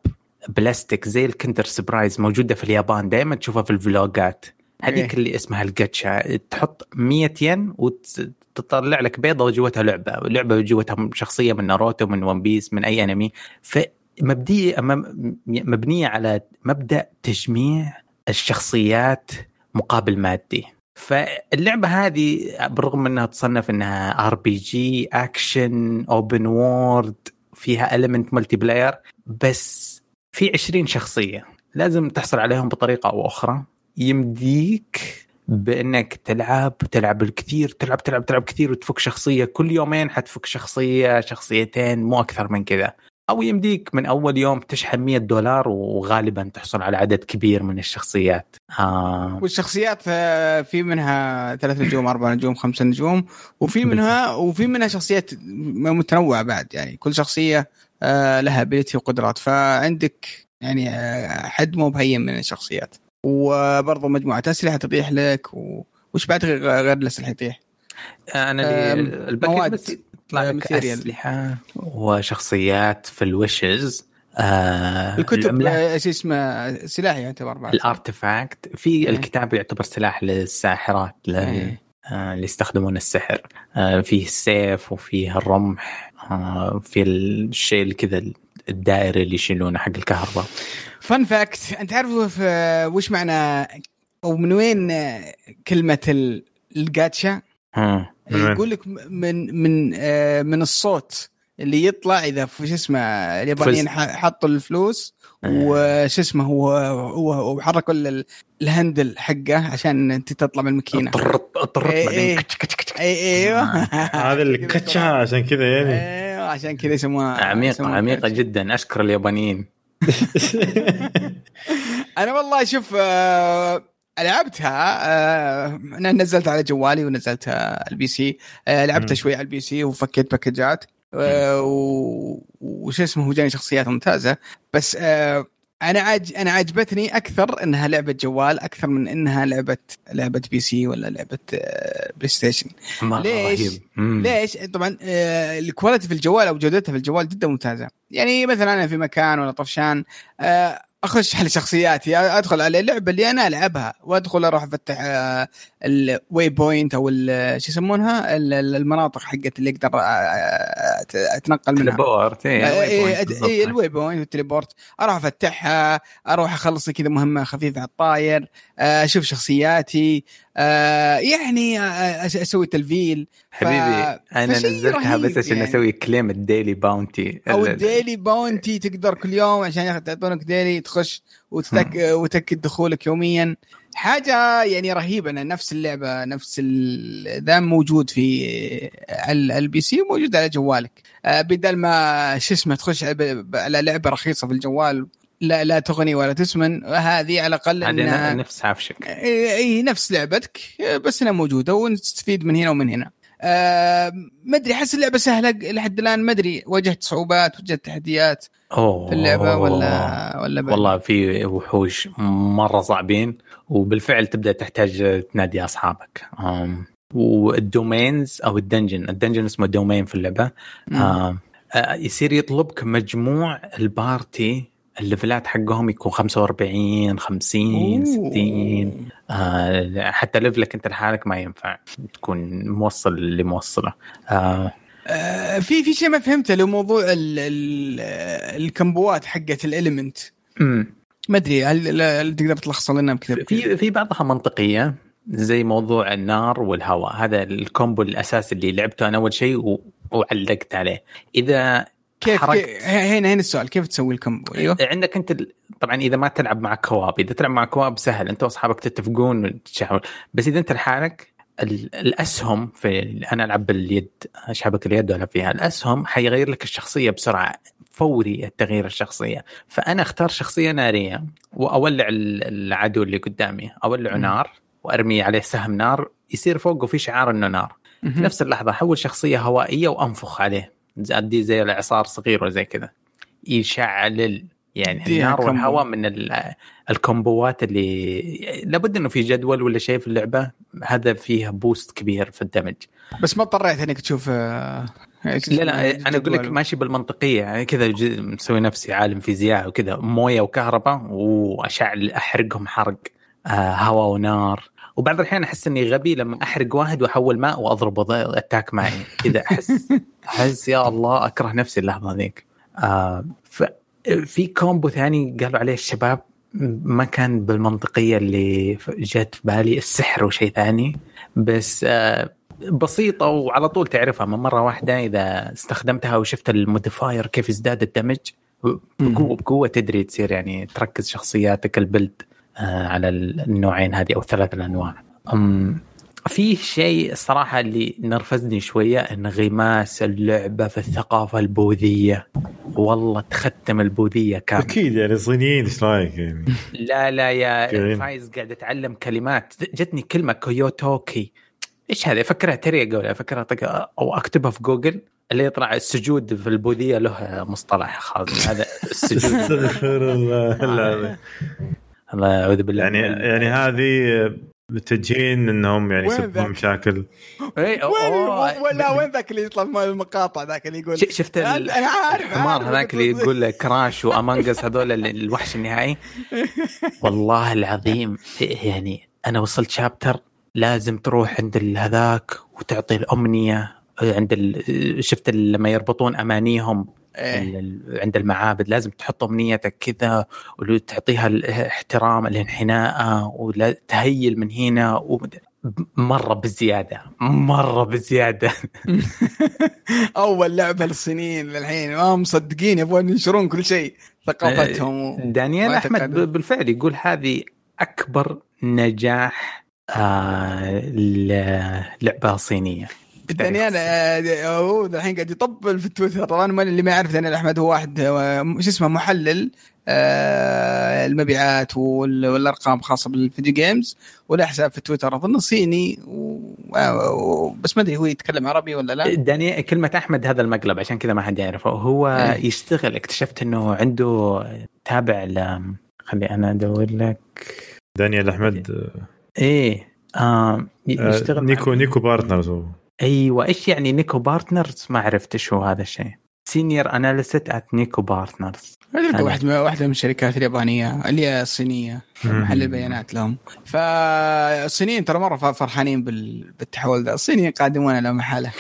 بلاستيك زي ال Kinder Surprise موجودة في اليابان. دائما تشوفها في الفلوجات. هذيك إيه. اللي اسمها الجاتشا. تحط 100 ين وتطلع لك بيضة وجوتها لعبة. لعبة جوتها شخصية من ناروتو من One Piece من أي أنمي. فمبدئيا مبنية على مبدأ تجميع الشخصيات مقابل مادي. فاللعبة هذه بالرغم إنها تصنف إنها RPG action open world فيها element multiplayer بس في 20 شخصية. لازم تحصل عليهم بطريقة أو أخرى. يمديك بأنك تلعب تلعب الكثير تلعب تلعب تلعب كثير وتفك شخصية. كل يومين حتفك شخصية شخصيتين مو أكثر من كذا. أو يمديك من أول يوم تشحن 100 دولار وغالبا تحصل على عدد كبير من الشخصيات. آه والشخصيات في منها ثلاث نجوم أربع نجوم خمسة نجوم وفي منها وفي منها شخصيات متنوعة بعد. يعني كل شخصية آه، لها ابيلتي وقدرات. فعندك يعني آه، حد مو بهين من الشخصيات. وبرضه مجموعة أسلحة تطيح لك و... وش بعد غير غير الأسلحة يطيح؟ أنا اللي ال packet مواد. بس يطلع لك material. أسلحة وشخصيات في ال wishes آه الكتب. آه، شو اسمه سلاح يعتبر بعد ال artifact في إيه. الكتاب يعتبر سلاح للساحرات ل- إيه. آه، اللي يستخدمون السحر آه، فيه السيف وفيه الرمح آه، في الشيء كذا الدائري اللي يشيلونه حق الكهرباء fun fact أنت عارف آه، وش معنى أو من وين كلمة ال- الجاتشا؟ يقول لك من من آه، من الصوت اللي يطلع إذا في شو اسمه اليابانيين حطوا الفلوس آه. وش اسمه هو هو وحركوا ال- الهندل حقه عشان أنت تطلع من الماكينة. طرط طرط إيه، بعدين إيه. أيوه هذا الكتشا عشان كذا يعني. أيوه عشان كذا يسموها عميقة كاتشا. جدا. أشكر اليابانيين. أنا والله شوف آه، لعبتها آه، أنا نزلتها على جوالي ونزلتها ال PC آه، لعبتها. شوي على ال PC وفكيت باكجات وش اسمه وجاني شخصيات ممتازة بس أنا عاج أنا عجبتني أكثر إنها لعبة جوال أكثر من إنها لعبة لعبة PC ولا لعبة آه، بلاي ستيشن مرة ليش؟ ليش؟ طبعا آه، ال quality في الجوال أو جودتها في الجوال جدا ممتازة. يعني مثلا أنا في مكان ولا طفشان آه، أخش على شخصياتي أدخل على اللعبه اللي أنا ألعبها وأدخل أروح أفتح ال waypoint أو شو يسمونها؟ ال- ال- المناطق حقت اللي أقدر آه، آه، أتنقل منها. teleport اي اي ال waypoint وال teleport أروح أفتحها أروح اخلص كذا مهمة خفيفة على الطاير آه، أشوف شخصياتي يعني أسوي تلفيل. حبيبي أنا نزلتها بس عشان يعني. أسوي claim ال daily bounty أو ال- ال daily bounty تقدر كل يوم عشان يعطونك daily تخش وتتك وتأكد دخولك يوميا. حاجة يعني رهيبة أنا نفس اللعبة نفس ال- ذا موجود في ال PC وموجود على جوالك آه، بدل ما شو اسمه تخش على لعبة رخيصة في الجوال لا لا تغني ولا تسمن هذه على الأقل هذه نفس عفشك إي نفس لعبتك بس إنها موجودة ونستفيد من هنا ومن هنا. آه ما ادري أحس اللعبة سهلة لحد الآن ما أدري واجهت صعوبات واجهت تحديات أوه في اللعبه ولا ولا بعد؟ والله في وحوش مرة صعبين وبالفعل تبدأ تحتاج تنادي أصحابك. وال domains أو ال dungeon ال dungeon اسمه domain في اللعبة. آه، يصير يطلبك مجموع ال party الليفلات حقهم يكون 45 50 60 آه حتى level ك انت لحالك ما ينفع تكون موصل اللي موصله. آه. آه في في شيء ما فهمته هو موضوع ال ال الكمبوات حقت ال element. ما أدري هل, تقدر تلخص لنا بكذا؟ في في بعضها منطقية زي موضوع النار والهواء. هذا ال combo الأساسي اللي لعبته أنا أول شيء. وعلقت عليه. إذا كيف, كيف هنا هنا السؤال كيف تسوي ال combo أيوه. عندك أنت طبعا إذا ما تلعب مع co-op إذا تلعب مع co-op سهل أنت وأصحابك تتفقون وتتشاورون بس إذا أنت لحالك ال- الأسهم في أنا ألعب باليد شبك اليد ولا فيها الأسهم حيغير لك الشخصية بسرعة فوري التغيير الشخصية. فأنا أختار شخصية نارية وأولع ال- العدو اللي قدامي أولعه. نار وأرمي عليه سهم نار يصير فوقه في شعار إنه نار. في. نفس اللحظة احول شخصية هوائية وأنفخ عليه. ادي زي الاعصار صغير ولا زي كذا يشعل يعني النار. والهواء من ال- الكومبوات اللي لابد إنه في جدول ولا شيء في اللعبة هذا فيه boost كبير في ال damage بس ما اضطريت إنك تشوف آه، لا لا أنا أقول لك. ماشي بالمنطقية يعني كذا مسوي نفسي عالم فيزياء وكذا موية وكهرباء وأشعل أحرقهم حرق آه هواء ونار وبعض الأحيان أحس إني غبي لما أحرق واحد وأحول ماء واضربه attack معي. كذا أحس. أحس يا الله أكره نفسي اللحظة ذيك. آه في combo ثاني قالوا عليه الشباب ما كان بالمنطقية اللي جت في بالي السحر وشيء ثاني. بس آه بسيطة وعلى طول تعرفها. من مرة واحدة إذا استخدمتها وشفت ال modifier كيف ازداد ال damage بقوة بقوة تدري تصير يعني تركز شخصياتك ال build. على النوعين هذه أو الثلاث الأنواع. أم في شيء الصراحة اللي نرفزني شوية انغماس اللعبة في الثقافة البوذية. والله تختم البوذية كامل أكيد يعني صينيين إيش رأيك يعني؟ لا لا يا. فايز قاعد أتعلم كلمات. جتني كلمة كويوتوكي إيش هذا أفكرها تريقه ولا أفكرها طق أو أكتبها في جوجل. اللي يطلع السجود في البوذية له مصطلح خاص. هذا السجود. استغفر الله. الله اعوذ بالله يعني يعني هذه متجهين إنهم يعني يسببون؟ مشاكل إيه، وين. ولا وين ذاك اللي يطلع من المقاطع ذاك اللي يقول ش- شفت أنا عارف الحمار هذاك اللي يقول كراش وامانجز هذول ال- الوحش النهائي والله العظيم يعني أنا وصلت شابتر لازم تروح عند هذاك وتعطي الأمنية عند ال... شفت لما يربطون أمانيهم إيه. عند المعابد لازم تحط امنيتك كذا وتعطيها الاحترام الانحناء ولا تهيل من هنا ومد- مرة بزيادة مرة بزيادة. أول لعبة للصينيين للحين ما مصدقين يبغون ينشرون كل شيء ثقافتهم و... دانيال أحمد بالفعل يقول هذه أكبر نجاح آه لعبة صينية. دانيال آه، هو الحين قاعد يطبل في التويتر. طبعا ما- اللي ما يعرف دانيال أحمد هو واحد آه، شو اسمه محلل آه، المبيعات وال- والأرقام خاصة بالفيديو جيمز وله حساب في تويتر أظن صيني و... و... بس ما أدري هو يتكلم عربي ولا لا. دانيال كلمة أحمد هذا المقلب عشان كذا ما حد يعرفه. هو إيه. يشتغل اكتشفت إنه عنده تابع ل خلي أنا أدور لك. دانيال أحمد إيه آه آه، يشتغل مع- نيكو نيكو بارتنرز هو. أيوه إيش يعني نيكو بارتنرز؟ ما عرفت إيش هو هذا الشيء. senior analyst at نيكو بارتنرز أنا- واحد من واحدة من الشركات اليابانية اللي هي الصينيه مم. محلل بيانات لهم. فالصينيين ترى مرة فرحانين بال- بالتحول ذا الصينيين قادمون لا محاله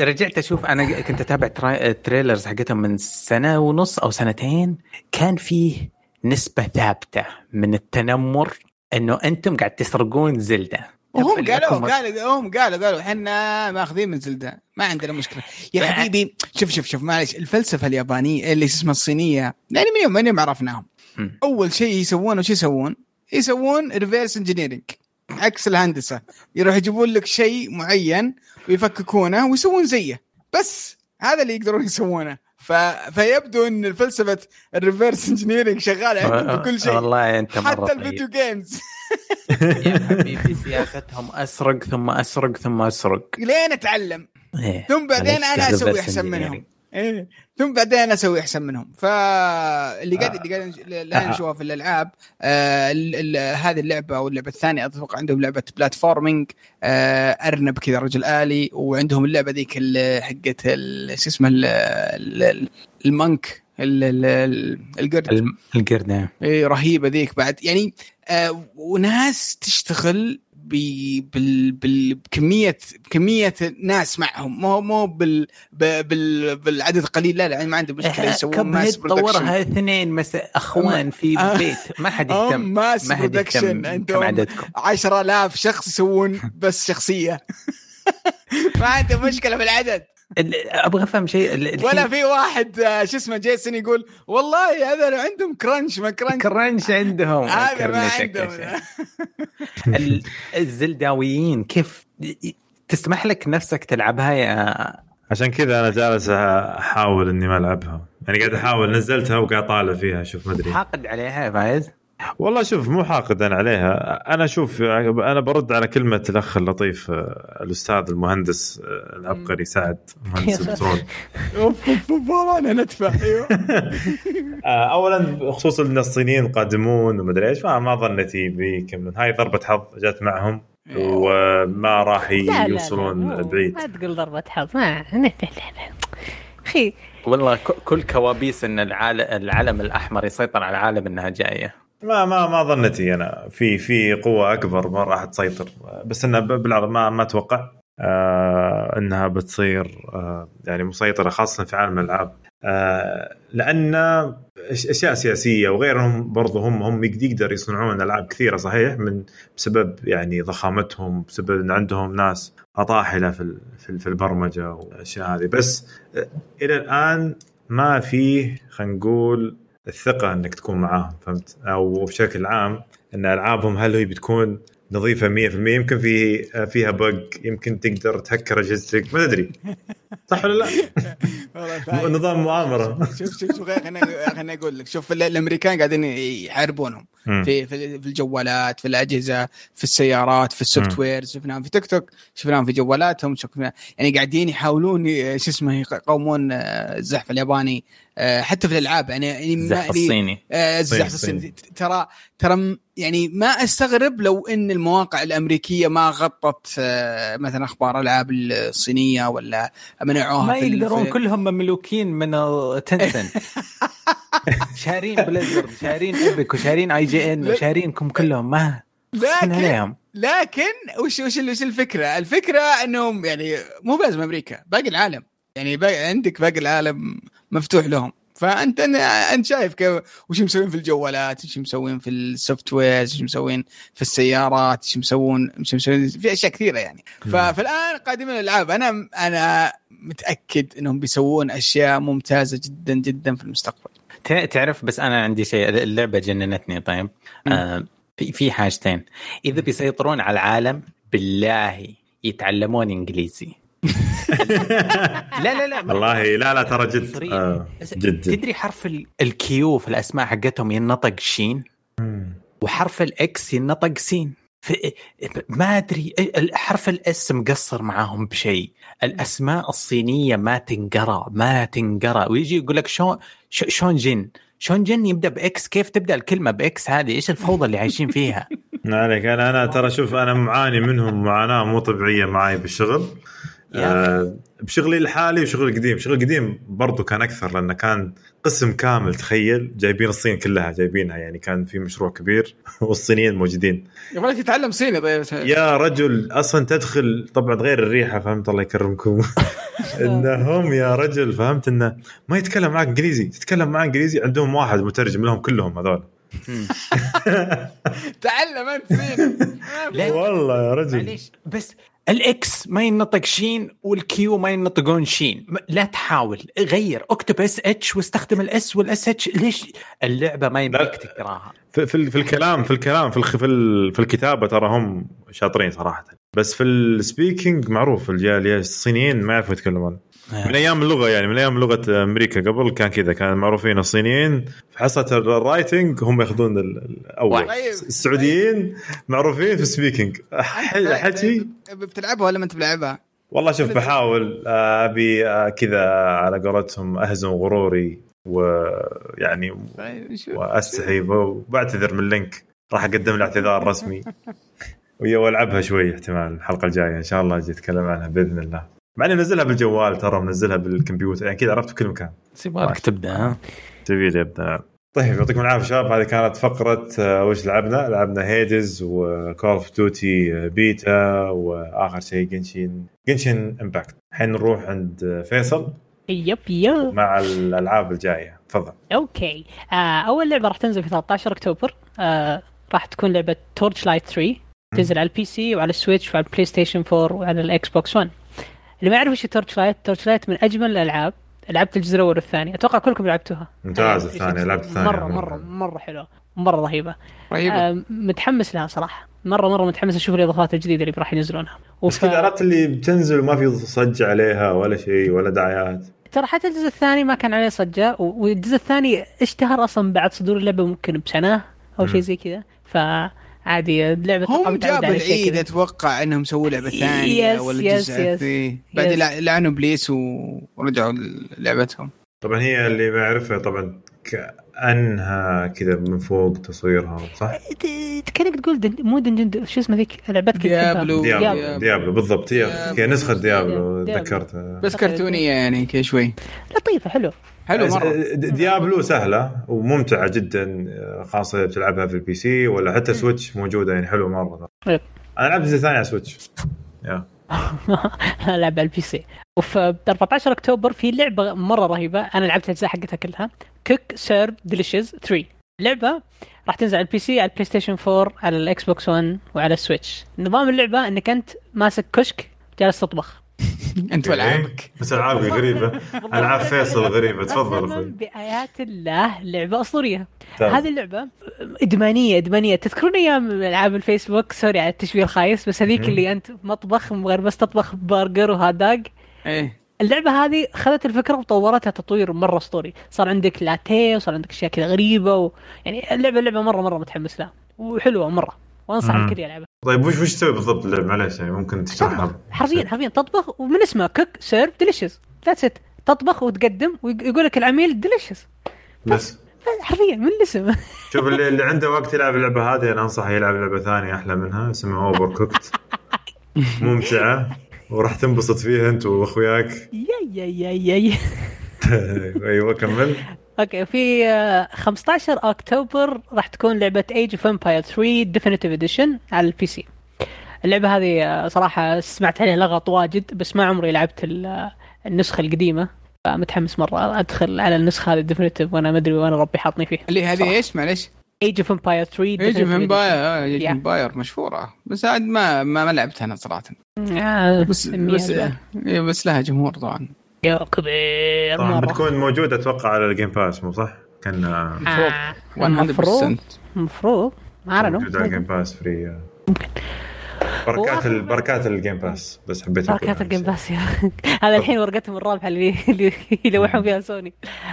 رجعت أشوف أنا كنت أتابع تريلرز حقتهم من سنة ونص أو سنتين. كان فيه نسبة ثابتة من التنمر إنه أنتم قاعد تسرقون زلدة. وهم قالوا قالوا هم قالوا قالوا إحنا ماخذين من زلدة ما عندنا مشكلة. يا حبيبي شوف شوف شوف معلش الفلسفة اليابانية اللي اسمها الصينية يعني من يوم من يوم عرفناهم. أول شيء يسوونه شو يسوون؟ يسوون reverse engineering عكس الهندسة. يروح يجيبون لك شيء معين ويفككونه ويسوون زيه. بس هذا اللي يقدرون يسوونه. ف... فيبدو إن فلسفه ال reverse engineering شغالة عندهم في كل شيء. والله أنت مرة حتى طيب. ال video games يا حبيبي سياستهم أسرق ثم أسرق ثم أسرق. لين أتعلم. إيه. ثم بعدين أنا أسوي أحسن. منهم. إيه ثم بعدين أنا أسوي أحسن منهم. فاللي قاعد اللي قاعد الان نشوفه في الألعاب آه ال- ال- هذه اللعبة أو اللعبة الثانية أتوقع عندهم لعبة platforming آه أرنب كذا رجل آلي وعندهم اللعبة ذيك حقت شو اسمه ال- ال- ال monkey ال- ال- ال- القرد. الم- القردة إيه رهيبة ذيك بعد. يعني آه وناس تشتغل بال بال بكميه بكمية ناس معهم. مو مو بال بال بالعدد القليل لا لا يعني ما عنده مشكلة يسوون كب ماس طورها اثنين مس... أخوان في آه. بيت. ما حد يهتم. ماس ما حد برودكشن عددكم. 10000 شخص يسوون بس شخصية. ما عنده مشكلة بالعدد. ال- أبغى أفهم شيء. ولا في واحد آه، شو اسمه جيسون يقول والله هذا عندهم كرنش ما كرنش كرنش عندهم. هذا ما عندهم. الزلداويين كيف تسمح لك نفسك تلعبها يا عشان كذا أنا جالس أحاول إني ما ألعبها. يعني قاعد أحاول نزلتها وقاعد طالع فيها شوف ما أدري. حاقد عليها يا فايز. والله شوف مو حاقد أنا عليها. أنا شوف أنا برد على كلمة الأخ اللطيف الأستاذ المهندس العبقري سعد مهندس البترول. اوف اوف اوف والله أنا ندفع أيوه. آه، اولا بخصوص إن الصينيين قادمون ومدري إيش ما ظنيتي بيكملون هاي ضربة حظ جت معهم. وما راح لا لا يوصلون لا، بعيد. ما تقول ضربة حظ. ما لا لا لا أخي. والله كل كوابيس إن العالم, العلم الأحمر يسيطر على العالم إنها جاية. ما ما ما ظنتي أنا. في في قوة أكبر ما راح تسيطر. بس إنها ب- بالعرض ما ما أتوقع. آه إنها بتصير آه يعني مسيطرة خاصة في عالم الألعاب. آه لأن أشياء سياسية وغيرهم برضو هم هم يقدر يصنعون ألعاب كثيرة صحيح من بسبب يعني ضخامتهم بسبب إن عندهم ناس أطاحلة في في ال- في البرمجة والأشياء هذه. بس إلى الآن ما فيه خلينا نقول الثقة أنك تكون معاهم فهمت؟ أو بشكل عام أن ألعابهم هل هي بتكون نظيفة 100% يمكن في فيها بق يمكن تقدر تهكر اجهزتك ما أدري. صح ولا لا؟ نظام مؤامرة. شوف شوف شوف خليني أقول لك شوف ال- الأمريكان قاعدين يحاربونهم. في في في الجوالات في الأجهزة في السيارات في ال software شفناهم في تيك توك شفناهم في جوالاتهم شفنا يعني قاعدين يحاولون ي- شو اسمه يقاومون آه، الزحف الياباني آه، حتى في الألعاب. يعني يعني ما- الزحف الصيني. آه، الزحف صين- الصيني. ترى ترى يعني ما أستغرب لو إن المواقع الأمريكية ما غطت آه، مثلا أخبار الالعاب الصينية ولا منعوها ما يقدرون في- كلهم مملوكين من Tencent شارين Blizzard شارين Epic وشارين IGN وشارينكم كلهم. ما لكن عليهم. لكن وش وش وش الفكرة؟ الفكرة إنهم يعني مو لازم أمريكا باقي العالم. يعني باقي عندك باقي العالم مفتوح لهم. فأنت أنت شايف كيف وش مسوين في الجوالات؟ وش مسوين في ال software؟ وش مسوين في السيارات؟ وش مسوون وش مسوين؟ في أشياء كثيرة يعني. فالآن قادمين الألعاب. أنا أنا متأكد إنهم بيسوون أشياء ممتازة جدا جدا في المستقبل. تعرف بس أنا عندي شيء اللعبة جننتني. طيب. آه في في حاجتين. إذا بيسيطرون على العالم بالله يتعلمون إنجليزي. لا لا لا والله لا لا ترى جد. آه جد تدري حرف ال- ال Q في الأسماء حقتهم ينطق شين. وحرف ال X ينطق سين. ما أدري حرف ال S مقصر معاهم بشيء. الأسماء الصينية ما تنقرأ ما تنقرأ. ويجي يقول لك شون ش- شون جن شون جن يبدأ ب X. كيف تبدأ الكلمة ب X هذه؟ إيش الفوضى اللي عايشين فيها؟ ما عليك. أنا أنا ترى شوف أنا معاني منهم معاناة مو طبيعية معاي بالشغل. آه بشغلي الحالي وشغلي القديم. شغلي القديم برضو كان أكثر لأنه كان قسم كامل تخيل. جايبين الصين كلها جايبينها. يعني كان في مشروع كبير والصينيين موجودين. يبغى لك تتعلم صيني طيب. يا رجل أصلا تدخل طبعا غير الريحة فهمت الله يكرمكم. إنهم يا رجل فهمت إنه ما يتكلم معك إنجليزي. تتكلم معاه إنجليزي عندهم واحد مترجم لهم كلهم هذول. تعلم أنت صيني. والله يا رجل. معليش بس ال X ما ينطق شين وال Q ما ينطقون شين. لا تحاول غير. اكتب SH واستخدم ال S وال SH ليش؟ اللعبة ما يمديك. تقراها. في, في, في الكلام في الكلام في الخ- في, ال- في الكتابة ترى هم شاطرين صراحة. بس في ال speaking معروف الصينيين ما يعرفوا يتكلمون. من أيام اللغة يعني من أيام لغة أمريكا قبل كان كذا كان معروفين الصينيين. في حصه ال writing هم ياخذون ال- الأول. طيب. السعوديين معروفين في ال speaking ح- حكي بتلعبها ولا ما انت بلعبها؟ والله شوف بحاول. أبي آه، كذا على قولتهم أهزم غروري ويعني طيب واستحي وبعتذر من Link راح أقدم له اعتذار رسمي. ويا وألعبها شوي احتمال الحلقة الجاية. إن شاء الله أجي أتكلم عنها بإذن الله. مع اني منزلها بالجوال ترى منزلها بالكمبيوتر يعني كذا عرفت في كل مكان. يبغالك تبدأ ها؟ تبي لي ابدا طيب يعطيكم العافية شباب هذه كانت فقرة آه، وش لعبنا؟ لعبنا Hades و Call of Duty beta واخر شيء Genshin Genshin Impact الحين نروح عند آه، فيصل. yep yep. مع الألعاب الجاية. تفضل. okay. آه أول لعبة راح تنزل في 13 أكتوبر. آه راح تكون لعبة Torchlight 3 تنزل على ال PC وعلى ال Switch وعلى ال PlayStation 4 وعلى ال Xbox 1 اللي ما يعرف إيش Torchlight Torchlight من أجمل الألعاب لعبت الجزء الأول والثاني. أتوقع كلكم لعبتوها. ممتاز الثانية لعبت الثانية مرة مرة مرة حلوة. مرة رهيبة. رهيبة. آه متحمس لها صراحة. مرة مرة متحمس أشوف الإضافات الجديدة اللي راح ينزلونها. بس كذا عرفت اللي بتنزل وما في صج عليها ولا شيء ولا دعايات. ترى حتى الجزء الثاني ما كان عليه صجة والجزء الثاني اشتهر أصلا بعد صدور اللعبة ممكن بسنة أو شيء زي كذا. فعادي اللعبه أتوقع هم جابوا العيد. أتوقع إنهم سووا لعبة ثانية yes، ولا yes، جزء بعدين لعنوا إبليس ورجعوا لعبتهم طبعا هي اللي ما يعرفها طبعا كأنها كذا من فوق تصويرها صح؟ ت- كانك تقول دن... مو dungeon شو اسمه ذيك لعبتك Diablo. Diablo Diablo. Diablo بالضبط هي هي نسخة Diablo Diablo. تذكرتها بس كرتونية يعني كذا شوي لطيفة حلو حلو مرة. د- Diablo سهلة وممتعة جدا خاصة إذا بتلعبها في ال PC ولا حتى Switch موجودة يعني حلوة مرة. طيب. أنا لعبت الثاني على Switch yeah. لعبه على ال PC وفي 14 أكتوبر في لعبة مرة رهيبة أنا لعبت الأجزاء حقتها كلها. Cook Serve Delicious 3 لعبة راح تنزل على ال PC على ال PlayStation 4 على ال Xbox 1 وعلى ال Switch نظام اللعبة إنك أنت ماسك كشك جالس تطبخ. انت وألعابك. بس ألعابي غريبة. ألعاب فيصل غريبة. تفضل بآيات الله. لعبة أسطورية. هذه اللعبة إدمانية إدمانية. تذكرون أيام ألعاب الفيسبوك؟ sorry على التشبيه الخايس بس هذيك. اللي أنت مطبخ غير بس تطبخ برجر و hot dog. إيه. اللعبة هذه خذت الفكرة وطورتها تطوير مرة أسطوري. صار عندك لاتيه وصار عندك أشياء كذا غريبة و... يعني اللعبة اللعبة مرة مرة متحمس لها. وحلوة مرة. وانصح مم. الكل يلعبها. طيب وش وش تسوي بالضبط؟ اللعبة؟ معليش يعني ممكن تشرحها. حرفيا حرفيا تطبخ ومن اسمها Cook Serve Delicious that's it تطبخ وتقدم ويقول لك العميل delicious بس. حرفيا من الاسم شوف اللي, اللي عنده وقت يلعب اللعبة هذه أنا انصح يلعب لعبة ثانية أحلى منها اسمها Overcooked ممتعة وراح تنبسط فيها أنت وأخوياك. yeah yeah yeah yeah yeah. أيوه كمل. okay في آه، 15 أكتوبر راح تكون لعبة Age of Empires 3 Definitive Edition على ال PC اللعبة هذه آه، صراحة سمعت عليها لغط واجد بس ما عمري لعبت آه، النسخة القديمة فمتحمس مرة أدخل على النسخة هذه definitive وأنا ما أدري وين ربي حاطني فيه اللي هذه. إيش معليش؟ Age of Empires 3 Age of Empires Age Yeah. Empires مشهورة بس عاد ما ما, ما لعبتها أنا صراحة. آه، بس بس. إيه، بس لها جمهور طبعا يا كبير طبعا مرة. بتكون موجودة أتوقع على ال Game Pass مو صح؟ كان آه، آه، 100% المفروض المفروض ما موجودة على الجيم اعرف باس فري بركات ال- بركات ال Game Pass بس حبيت. بركات ال Game Pass yeah. هذا الحين ورقتهم الرابحة اللي اللي يلوحون فيها سوني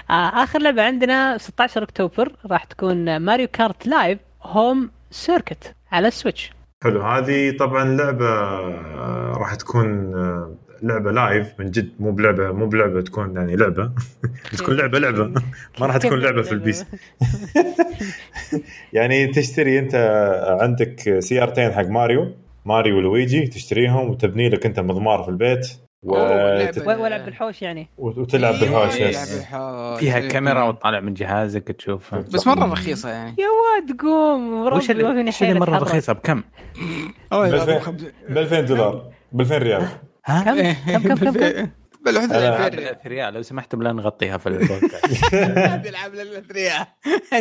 آه آخر لعبة عندنا 16 أكتوبر راح تكون Mario Kart Live Home Circuit على ال Switch حلو. هذه طبعا لعبة آه، راح تكون لعبة live من جد مو بلعبة مو بلعبة تكون يعني لعبة بتكون لعبة لعبة ما راح تكون لعبة في البيس يعني تشتري انت عندك سيارتين حق ماريو ماريو ولويجي تشتريهم وتبني لك انت مضمار في البيت و... والعب بالحوش يعني وتلعب yes. بالحوش. فيها إيه. كاميرا وتطالع من جهازك تشوفها بس مرة رخيصة يعني يا واد قوم وش اللي, مرة. رخيصة بكم؟ ب 2000 دولار ب 2000 ريال ها؟ كم؟ كم كم كم الألفين. ثلاث ريال لو سمحتم لا نغطيها في البودكاست. تلعب للثريا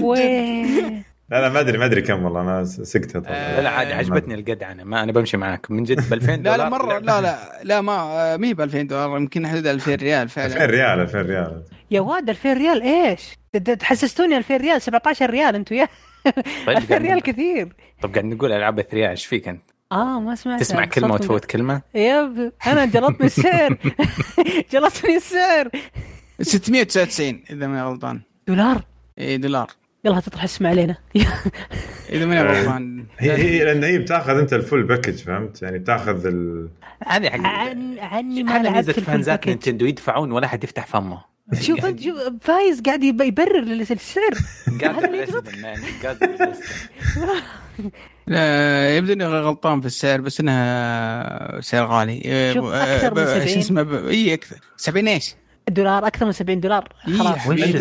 وين؟ لا لا ما أدري ما أدري كم والله أنا سكتت لا لا عادي عجبتني القدعنه ما أنا بمشي معاك. من جد ب 2000 لا دولار؟ لا مرة لا لا لا ما آه، ما هي ب 2000 دولار يمكن حدود 2000 ريال 2000 فعلا ريال 2000 ريال. يا واد 2000 ريال إيش؟ تحسستوني 2000 ريال 17 ريال أنتم يا. طيب 2000 قاعد ريال كثير. طب قاعد نقول ألعاب 3 ريال إيش فيك أنت؟ آه ما سمعت تسمع كلمة وتفوت كلمة؟ yep أنا جلطني السعر جلطني السعر 699 إذا ماني غلطان. دولار؟ اي دولار. يلا تطرح اسم علينا. إذا ماني غلطان. هي هي لأن هي بتاخذ أنت ال full package فهمت؟ يعني بتاخذ ال... هذه حق عن عني ما لعبت فانزات. Nintendo يدفعون ولا حد يفتح فمه. شوف انت شوف فايز قاعد يب- يبرر اللي قاعد لا يبدو إني غلطان في السعر بس إنها سعر غالي إيه، شوف، ب- أكثر من ب- 70. شو اسمه ب- إي أكثر 70 إيش؟ دولار أكثر من 70 دولار خلاص إيه،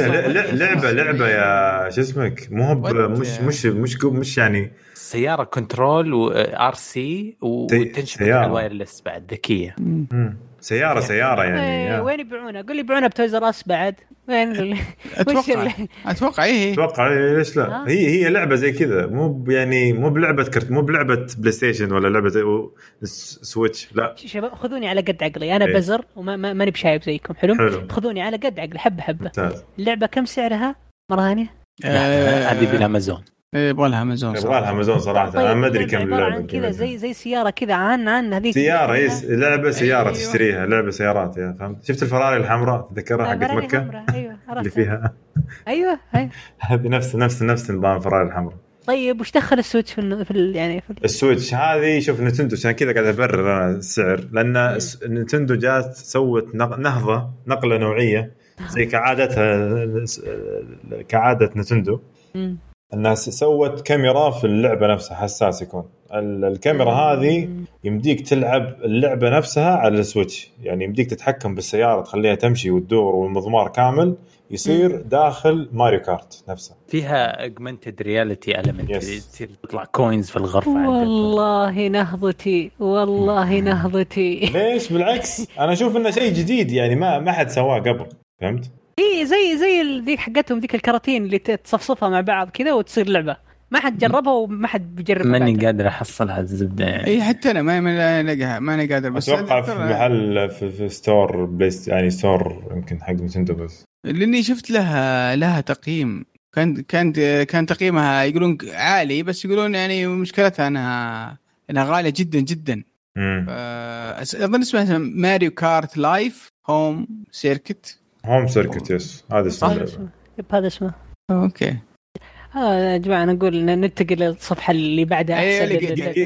لعبة لعبة يا شو اسمك مو مش مش مش مش يعني سيارة control و RC وتنشبك. على ال wireless بعد ذكية. سيارة سيارة يعني إيه،. وين يبيعونها؟ قول لي يبيعونها ب Toys R Us بعد أتوقع أتوقع اي أتوقع إيه، ليش لا آه. هي هي لعبة زي كذا مو يعني مو بلعبة كرت مو بلعبة PlayStation ولا لعبة Switch لا شباب خذوني على قد عقلي أنا إيه. بزر وما ما- ماني بشايب زيكم حلو؟ حلو. خذوني على قد عقلي حبة حبة ممتاز اللعبة كم سعرها؟ مرة ثانية؟ لا، هذه بالأمازون يبغى لها امازون يبغى صراحة. لها امازون صراحة أنا ما أدري كم طيب، عن اللعبه كذا زي زي سيارة كذا عن عن هذيك سيارة هي س- لعبة سيارة أيوة. تشتريها لعبة سيارات يا فهمت؟ شفت الفراري الحمراء؟ تذكرها حقت مكة؟ أيوه اللي فيها. أيوه أيوه. هذه نفس نفس نفس نظام الفراري الحمراء. طيب وش دخل ال Switch في, الن- في ال- يعني في ال- ال Switch هذه شوف Nintendo عشان كذا قاعد أبرر أنا السعر. لأن س- Nintendo جات سوت نق- نهضة نقلة نوعية زي كعادتها كعادة Nintendo. انها سوت كاميرا في اللعبة نفسها حساس يكون. ال- الكاميرا هذه يمديك تلعب اللعبة نفسها على ال Switch. يعني يمديك تتحكم بالسيارة تخليها تمشي وتدور والمضمار كامل يصير داخل ماريو كارت نفسه. فيها augmented reality element. تصير تطلع coins في الغرفة عندك. والله نهضتي والله نهضتي. ليش؟ بالعكس. أنا أشوف إنه شيء جديد يعني ما ما حد سواه قبل. فهمت؟ اي زي زي ذيك حقتهم ذيك الكراتين اللي تصفصفها مع بعض كذا وتصير لعبة. ما حد جربها وما حد بيجربها ماني. قادر أحصلها الزبدة يعني. اي حتى أنا ما ما الاقيها ماني قادر بس أتوقع في محل في, في store بلايست يعني store يمكن حق نتندو بس. لأني شفت لها لها تقييم. كان كان كان تقييمها يقولون عالي بس يقولون يعني مشكلتها أنها أنها غالية جدا جدا. اظن اسمها ماريو كارت لايف هوم سيركت. هوم سيركت yes. هذا. اسمه. yep هذا اسمه. okay. آه يا جماعة نقول ننتقل للصفحة اللي بعدها. أحسن.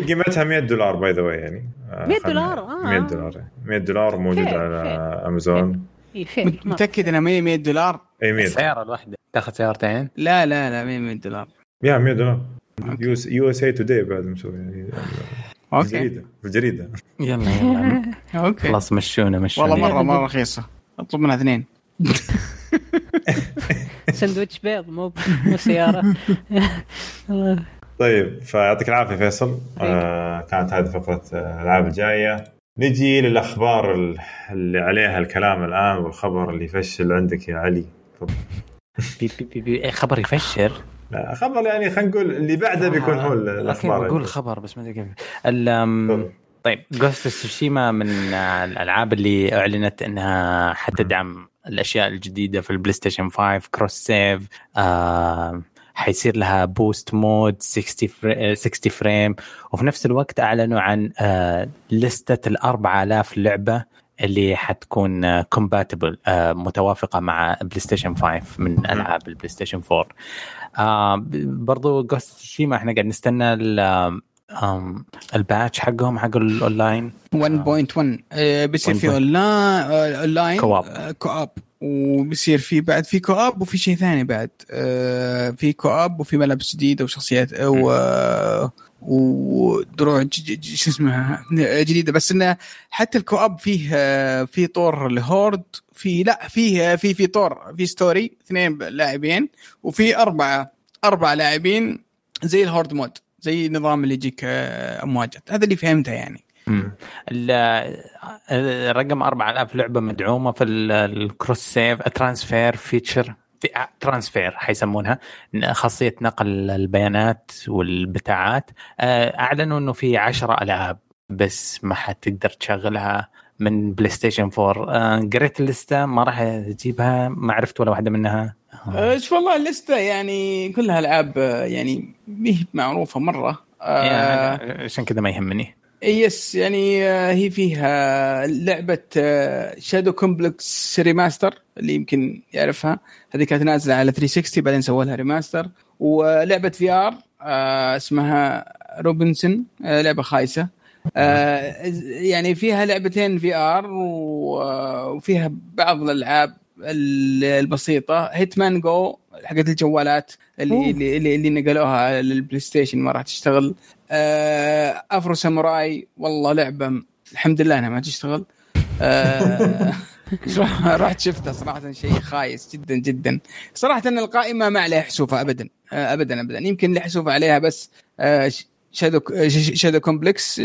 قيمتها 100 دولار by the way يعني. 100 دولار؟ آه. 100 دولار. 100 دولار موجود؟ على؟ أمازون. إيه، فين؟ ما- متأكد إنها 100 100 دولار؟ أي 100 السياره الواحده تاخذ سيارتين لا لا لا 100 100 دولار. يا 100 دولار. USA Today بعد مسوي يعني. في okay. الجريده في الجريده يلا يلا. okay. خلاص مشونا مشونا. والله مرة مرة رخيصة. أطلب منها اثنين. سندويتش بيض مو مو سيارة. طيب فيعطيك العافية فيصل آه كانت هذه فقره آه، الألعاب الجاية نجي للأخبار ال- اللي عليها الكلام الآن والخبر اللي يفشل عندك يا علي تفضل. بي بي بي بي إيه، خبر يفشل لا خبر يعني خلينا نقول اللي بعده بيكون هو الأخبار بقول خبر بس ما أدري كيف. طيب Ghost of Tsushima من آه، الألعاب اللي أعلنت إنها حتدعم الأشياء الجديدة في البلاي ستيشن 5 cross save آه حيصير لها boost mode 60 فري 60 frame وفي نفس الوقت أعلنوا عن آه لستة ال 4000 لعبة اللي حتكون compatible متوافقة مع بلاي ستيشن 5 من ألعاب البلاي ستيشن 4 آه ب- برضو Ghost of Tsushima إحنا قاعد نستنى ال patch حقهم حق الاونلاين 1.1 آه، بيصير في 1.1. online co-op. آه، co-op وبيصير في بعد في co-op وفي شيء ثاني بعد. آه، في co-op وفي ملابس جديدة وشخصيات آه، و ودروع شو اسمها؟ جديدة. بس إنه حتى ال co-op فيه آه، في طور ال horde في لا فيه في في طور في story اثنين لاعبين وفي أربعة أربع لاعبين زي ال horde mode. زي النظام اللي يجيك آه، أمواجات هذا اللي فهمته يعني. مم. ال- الرقم 4000 لعبة مدعومة في ال- الcross save transfer feature في transfer حيسمونها خاصية نقل البيانات والبتاعات. آه، أعلنوا إنه في 10 ألعاب بس ما حتقدر تشغلها من بلاي ستيشن 4 آه، قريت الليستة ما راح أجيبها ما عرفت ولا واحدة منها. آه، شوف والله الليستة يعني كلها العاب آه، يعني مهي معروفة مرة. آه يعني عشان كذا ما يهمني. yes يعني آه، هي فيها لعبة Shadow Complex Remaster اللي يمكن يعرفها. هذه كانت نازلة على 360 بعدين سووا لها remaster ولعبة VR اسمها روبنسون آه، لعبة خايسة. آه، يعني فيها لعبتين VR وفيها بعض الألعاب ال- البسيطة Hitman Go حقت الجوالات اللي أوه. اللي, اللي, اللي نقلوها للبلاي ستيشن ما راح تشتغل. آه، Afro Samurai والله لعبة الحمد لله إنها ما تشتغل. آه، رحت شفتها صراحة شيء خايس جدا جدا. صراحة القائمة ما عليها حسوفه ابدا. آه، ابدا ابدا. يمكن اللي حسوفه عليها بس آه، Shadow Shadow Complex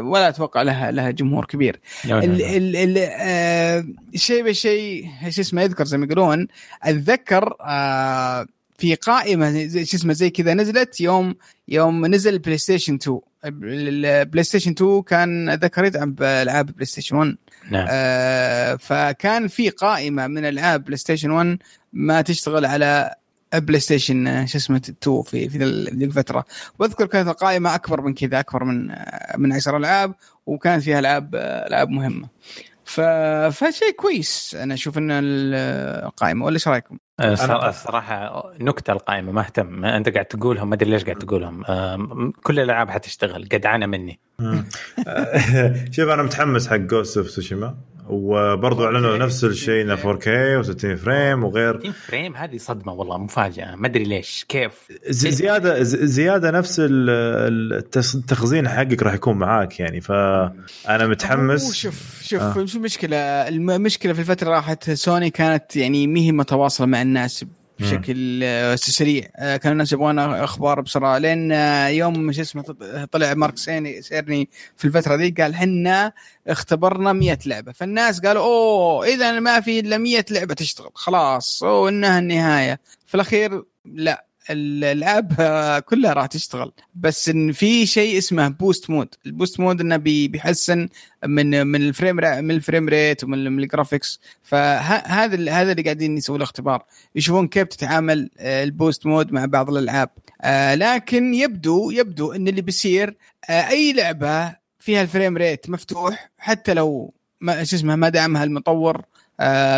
ولا أتوقع لها لها جمهور كبير. ال- ال- ال- آه، شيء بشيء شو اسمه يذكر زي ما يقولون أتذكر آه، في قائمة شو اسمه زي كذا نزلت يوم يوم نزل بلاي ستيشن 2 البلاي ستيشن 2 كان أتذكر يدعم بالعاب بلاي ستيشن 1 نعم. آه، فكان في قائمة من ألعاب بلاي ستيشن 1 ما تشتغل على بلاي ستيشن آه، شو اسمه 2 في في ذي- ذي الفترة. وأذكر كانت القائمة أكبر من كذا أكبر من آه، من 10 ألعاب وكان فيها ألعاب آه، ألعاب مهمة. ف... فشيء كويس. أنا أشوف إن ال- القائمة ولا إيش رأيكم؟ الصرا- الصراحة نكتة القائمة ما أهتم. أنت قاعد تقولهم ما أدري ليش قاعد تقولهم. كل الألعاب حتشتغل قدعانه مني. شوف أنا متحمس حق Ghost of Tsushima وبرضو إعلنوا نفس الشيء إنه 4K و60 frame وغير 60 frame هذه صدمة والله مفاجأة ما أدري ليش كيف زيادة زيادة نفس ال- ال- التخ- التخزين حقك راح يكون معاك يعني فانا متحمس شوف شوف آه. آه. شو المشكلة؟ المشكلة في الفترة راحت سوني كانت يعني ما هي متواصله مع الناس بشكل آه، سريع. آه، كانوا الناس يبغون أخبار بسرعة. لين آه، يوم شو اسمه طلع مارك سيرني في الفترة ذي قال حنا اختبرنا 100 لعبة. فالناس قالوا أوه اذا ما في إلا 100 لعبة تشتغل. خلاص أوه إنها النهاية. في الأخير لا. الالعاب كلها راح تشتغل. بس إن في شيء اسمه boost mode ال boost mode إنه بي- بيحسن من من ال frame من ال frame rate ومن من ال graphics فهذا هذا اللي قاعدين يسووا له اختبار يشوفون كيف تتعامل آه، ال boost mode مع بعض الألعاب. آه، لكن يبدو يبدو إن اللي بيصير آه، أي لعبة فيها ال frame rate مفتوح حتى لو ما شو اسمه ما دعمها المطور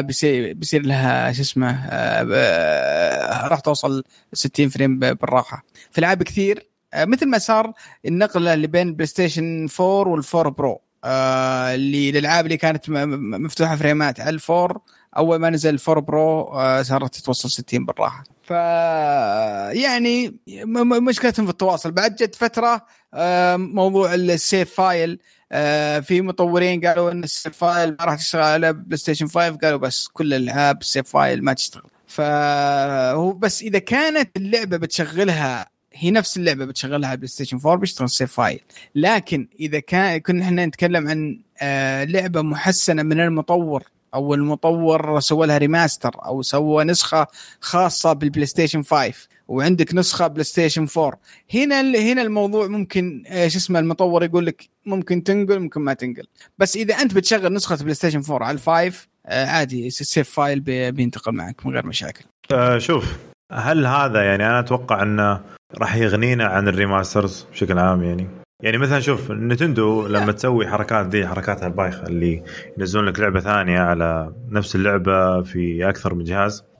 بيصير بيصير لها شو اسمه آه آه راح توصل 60 frame بالراحة. في العاب كثير آه مثل ما صار النقلة اللي بين بلاي ستيشن 4 وال 4 Pro آه اللي الالعاب اللي كانت مفتوحة فريمات على ال four أول ما نزل ال 4 Pro آه صارت توصل 60 بالراحة. ف يعني مشكلتهم في التواصل. بعد جت فترة آه موضوع ال save file آه في مطورين قالوا إن ال save file ما راح تشتغل على بلاي ستيشن 5 قالوا بس كل الألعاب ال save file ما تشتغل. فهو بس إذا كانت اللعبة بتشغلها هي نفس اللعبة بتشغلها على بلاي ستيشن 4 بيشتغل save file. لكن إذا كان كنا إحنا نتكلم عن آه لعبة محسنة من المطور أو المطور سوى لها remaster أو سوى نسخة خاصة بالبلاي ستيشن 5 وعندك نسخة بلاي ستيشن 4 هنا هنا الموضوع ممكن آه، شو اسمه المطور يقول لك ممكن تنقل ممكن ما تنقل. بس إذا أنت بتشغل نسخة بلاي ستيشن 4 على ال five آه، عادي ال save file بي- بينتقل معك من غير مشاكل. آه شوف هل هذا يعني أنا أتوقع انه راح يغنينا عن ال remasters بشكل عام يعني؟ يعني مثلا شوف نتندو لما تسوي حركات دي حركاتها البايخة اللي ينزلون لك لعبة ثانية على نفس اللعبة في أكثر من جهاز آه،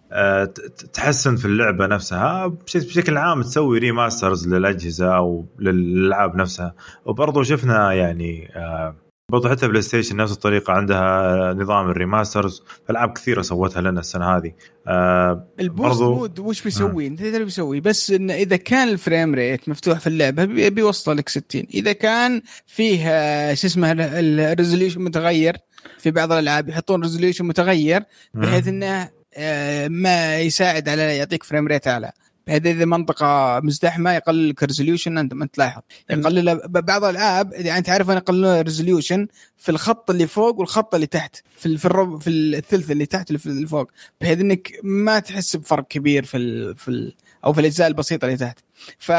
تحسن في اللعبة نفسها. بش- بشكل عام تسوي remasters للأجهزة أو للألعاب نفسها. وبرضه شفنا يعني آه، برضه حتى بلاي ستيشن نفس الطريقة عندها نظام ال remasters ألعاب كثيرة سوتها لنا السنة هذه. آه، ال boost برضو- mode وش بيسوي؟ أنت تدري بيسوي؟ بس انه إذا كان ال frame rate مفتوح في اللعبة بي- بيوصل لك 60 إذا كان فيه آه، شو اسمه ال resolution متغير في بعض الألعاب يحطون resolution متغير بحيث إنه آه، ما يساعد على يعطيك frame rate أعلى. بحيث إذا منطقة مزدحمة يقلل لك ال resolution أنت ما تلاحظ. يقلل بعض الالعاب يعني تعرف أنا يقللون ال resolution في الخط اللي فوق والخط اللي تحت في في الربع في الثلث اللي تحت اللي فوق. بحيث إنك ما تحس بفرق كبير في ال في ال أو في الأجزاء البسيطة اللي تحت. ف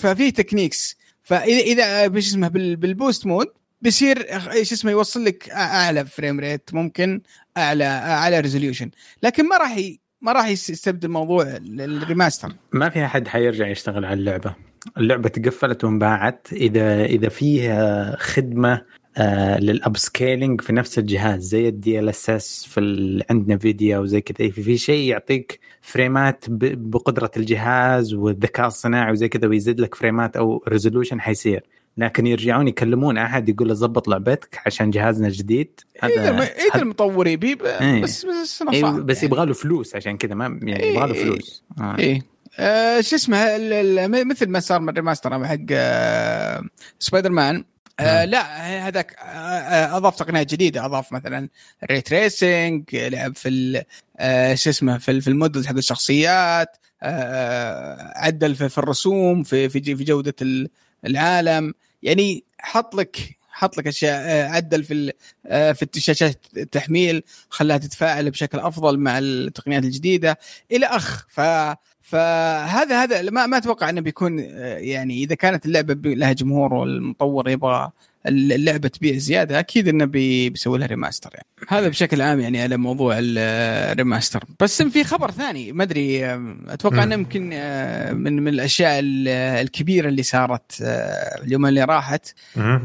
ففي techniques فاذا إذا بش اسمه بال- بال boost mode بيصير إيش اسمه يوصل لك أعلى frame rate ممكن. اعلى اعلى resolution لكن ما راح. ما راح يس- يستبدل موضوع ال- ال remaster ما في أحد حيرجع يشتغل على اللعبة. اللعبة تقفلت وانباعت. إذا إذا فيها خدمة آه لل upscaling في نفس الجهاز زي ال DLSS في ال- Nvidia وزي كذا في, في شيء يعطيك فريمات ب- بقدرة الجهاز والذكاء الصناعي وزي كذا ويزيد لك فريمات أو resolution حيصير. لكن يرجعون يكلمون أحد يقول له ظبط لعبتك عشان جهازنا جديد اذا ما- اذا هذا- المطور يبي إيه. بس بس إيه، صعب بس يعني. يبغى له فلوس عشان كذا ما يعني إيه، يبغى له إيه. فلوس آه. إيه آه شو اسمه مثل ما صار من ال remaster حق آه سبايدر مان آه نعم. لا هذاك آه آه، أضاف تقنيات جديدة أضاف مثلا ray tracing لعب في آه شو اسمه في في ال models حق الشخصيات آه عدل في, في الرسوم في في في جودة ال- العالم يعني حط لك حط لك أشياء آه، عدل في آه، في شاشات التحميل خلاها تتفاعل بشكل أفضل مع التقنيات الجديدة إلى اخ ف فهذا هذا ما ما أتوقع إنه بيكون آه، يعني إذا كانت اللعبة لها جمهور والمطور يبغى اللعبة تبيع زيادة أكيد إنه بي بيسوي لها remaster يعني هذا بشكل عام يعني على موضوع ال- ال remaster بس في خبر ثاني ما أدري آه، أتوقع. إنه يمكن آه، من من الأشياء ال- الكبيرة اللي صارت آه، اليوم اللي راحت.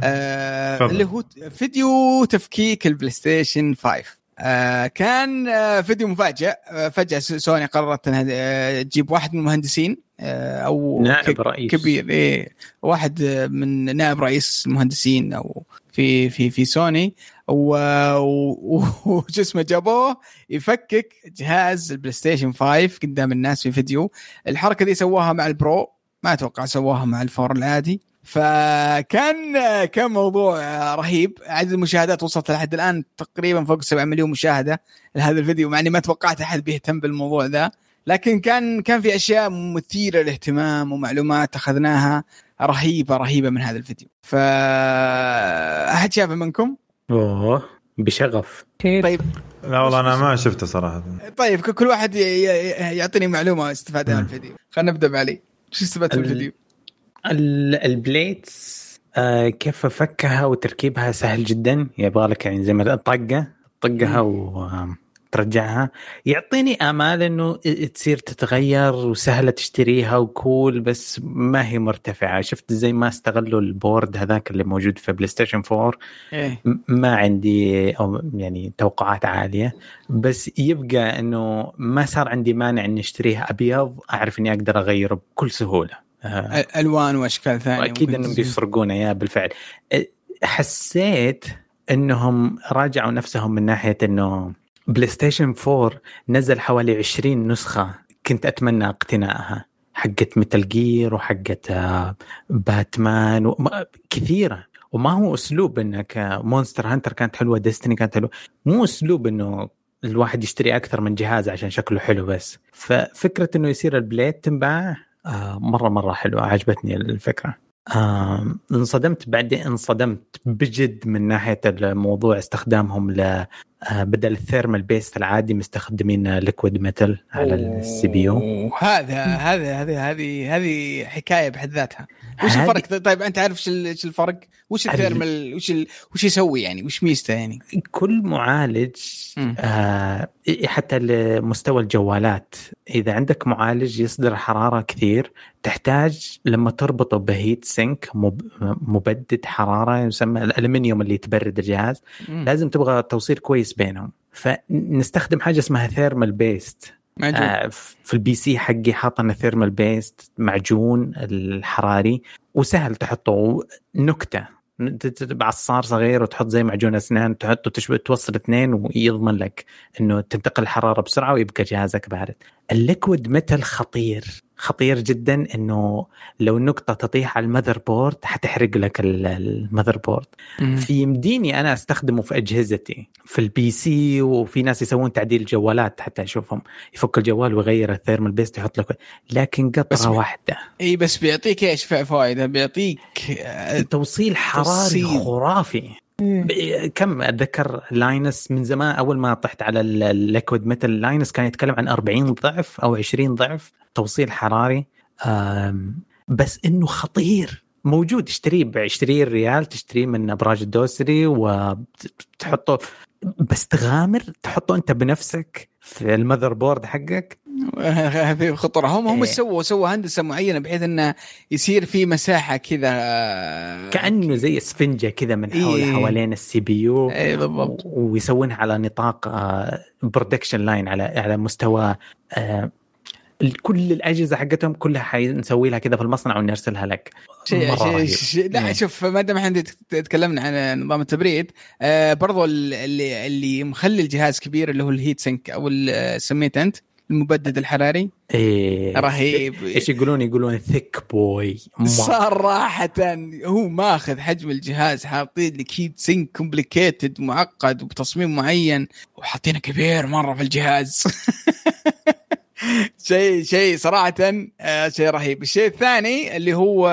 آه. اللي هو فيديو تفكيك البلاي ستيشن 5 آه كان آه فيديو مفاجئ. آه فجأة سوني قررت إنها تجيب واحد من المهندسين أو نائب رئيس. كبير إيه واحد من نائب رئيس المهندسين أو في في في سوني. و- و- وش اسمه جابوه؟ يفكك جهاز البلاي ستيشن 5 قدام الناس في فيديو. الحركة دي سواها مع ال Pro ما أتوقع سواها مع ال four العادي. فكان كان موضوع رهيب. عدد المشاهدات وصلت لحد الآن تقريبا فوق 7 مليون مشاهدة لهذا الفيديو مع إني ما توقعت أحد بيهتم بالموضوع ذا. لكن كان كان في أشياء مثيرة للاهتمام ومعلومات أخذناها رهيبة رهيبة من هذا الفيديو. ف أحد شافه منكم؟ أوه بشغف. طيب. لا والله أنا ما شفته صراحة. طيب كل واحد ي- ي- يعطيني معلومة استفادها من مم. الفيديو. خلينا نبدأ بعلي. شو استفدت من ال- الفيديو؟ ال- البليتس آه كيف فكها وتركيبها سهل جدا. يبغى لك يعني زي ما طقة طقها و ترجعها يعطيني آمال إنه تصير تتغير وسهلة تشتريها وكول بس ما هي مرتفعة. شفت زي ما استغلوا البورد هذاك اللي موجود في بلاي ستيشن 4 إيه. م- ما عندي أو يعني توقعات عالية. بس يبقى إنه ما صار عندي مانع إني اشتريه أبيض أعرف إني أقدر أغيره بكل سهولة. ألوان وأشكال ثانية وأكيد ممكن إنهم. بيسرقونه اياه بالفعل. حسيت إنهم راجعوا نفسهم من ناحية إنه بلاي ستيشن 4 نزل حوالي 20 نسخة كنت أتمنى اقتنائها. حقت ميتال جير وحقت آه، باتمان وما- كثيرة. وما هو أسلوب انك آه، مونستر هانتر كانت حلوة ديستني كانت حلوة. مو أسلوب إنه الواحد يشتري أكثر من جهاز عشان شكله حلو بس. ففكرة إنه يصير ال plate تنباع آه، مرة مرة حلوة عجبتني الفكرة. آه، انصدمت بعدين انصدمت بجد من ناحية الموضوع استخدامهم آه، بدل ال thermal paste العادي مستخدمين liquid metal على ال CPU هذا هذا هذه هذه هذه حكاية بحد ذاتها. وش هذه- الفرق؟ طيب أنت عارف إيش الفرق؟ وش ال- ال thermal؟ وش ال... وش يسوي يعني؟ وش ميزته يعني؟ كل معالج. آه حتى لمستوى الجوالات. إذا عندك معالج يصدر حرارة كثير تحتاج لما تربطه ب heat sink مب مبدد حرارة يسمى الألمنيوم اللي تبرد الجهاز. مم. لازم تبغى توصيل كويس بينهم فنستخدم حاجة اسمها thermal paste معجون. آه، في ال PC حقي حاط أنا thermal paste معجون الحراري وسهل تحطه نكتة بعصار صغير وتحط زي معجون أسنان تحطه تشبه توصل اثنين ويضمن لك إنه تنتقل الحرارة بسرعة ويبقى جهازك بارد. ال liquid metal خطير خطير جدا إنه لو النقطه تطيح على ال motherboard حتحرق لك ال- motherboard. في يمديني أنا أستخدمه في أجهزتي في ال PC وفي ناس يسوون تعديل جوالات حتى أشوفهم يفك الجوال ويغير ال thermal paste يحط لك لكن قطرة واحدة إي بس بيعطيك إيش ف- فوائد بيعطيك آه، توصيل حراري توصيل. خرافي كم أتذكر لاينس من زمان أول ما طحت على ال- ال liquid metal لاينس كان يتكلم عن 40 ضعف أو 20 ضعف توصيل حراري. بس إنه خطير. موجود اشتريه ب 20 ريال تشتريه من أبراج الدوسري وتحطه بس تغامر تحطه أنت بنفسك في ال motherboard حقك. في خطرة هم هم إيه. سووا سووا هندسة معينة بحيث إنه يصير في مساحة كذا آه، كأنه زي اسفنجة كذا من حول إيه. حوالين ال CPU اي بالضبط ويسوونها على نطاق production line على على مستوى آه، كل الأجهزة حقتهم كلها حنسوي لها كذا في المصنع ونرسلها لك شيء رهيب. شيء لا إيه. شوف ما دام إحنا تك- تكلمنا عن نظام التبريد آه برضو ال- اللي اللي مخلي الجهاز كبير اللي هو ال heat sink أو سميته أنت المبدد الحراري؟ إيه. رهيب. إيش يقولون؟ يقولون thick boy صراحة هو ماخذ حجم الجهاز حاطين لك heat sink complicated معقد وبتصميم معين وحاطينه كبير مرة في الجهاز. شيء شيء صراحة آه، شيء رهيب. الشيء الثاني اللي هو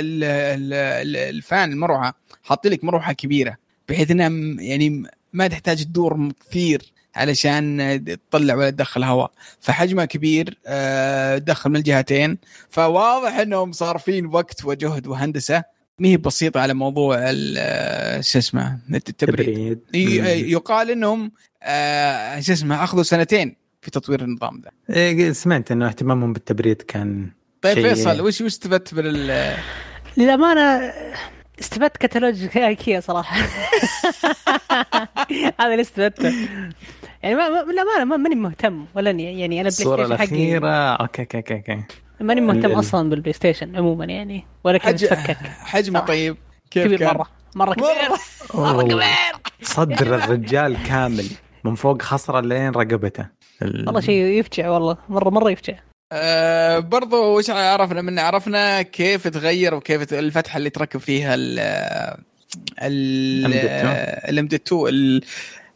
ال- ال- ال- fan المروحة. حاطين لك مروحة كبيرة بحيث إنها يعني ما تحتاج تدور كثير. علشان تطلع ولا تدخل هواء فحجمها كبير آه، تدخل من الجهتين. فواضح إنهم صارفين وقت وجهد وهندسة. ما هي بسيطة على موضوع ال- آه، شو اسمه التبريد. يقال إنهم آه، شو اسمه أخذوا سنتين في تطوير النظام ذا سمعت إنه اهتمامهم بالتبريد كان طيب فيصل وش وش استفدت من ال- للأمانة استفدت كتالوج إيكيا صراحة. هذا اللي استفدته. يعني ما ما- للامانه ما- ماني مهتم ولا يعني أنا بلاي ستيشن حقي. الأخيرة. okay okay okay okay. ماني مهتم أصلا بالبلاي ستيشن عموما يعني ولا كيف حج... تفكك حجمه صراحة. طيب. كيف كبير كان؟ مرة. مرة كبير. مرة. مرة كبير. صدر الرجال كامل. من فوق خصره لين رقبته. ال- والله شيء يفجع والله. مره مرة يفجع. آه برضو وش عرفنا من عرفنا كيف تغير وكيف الفتحة اللي تركب فيها ال ال ال M دي 2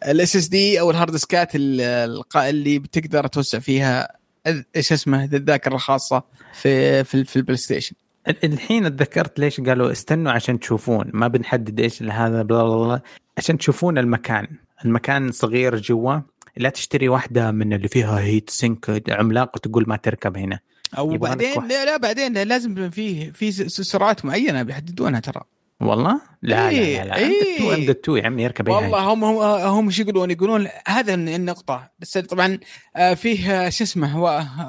ال SSD أو ال hard الق- اللي بتقدر توسع فيها إيش اسمه؟ الذاكرة الخاصة في في, في البلاي ستيشن. ال- الحين اتذكرت ليش قالوا استنوا عشان تشوفون ما بنحدد إيش هذا بلا بلا بلا عشان تشوفون المكان. المكان صغير جوا لا تشتري واحدة من اللي فيها heat sink عملاق وتقول ما تركب هنا أو بعدين. لا, لا بعدين لازم في في سرعات معينة بيحددونها ترى والله لا إيه، لا لا, لا. إيه. ام 2 ام 2 يا عمي اركب والله. هم هم هم شو يقولون يقولون هذا النقطة بس طبعا آه، فيه آه، شو اسمه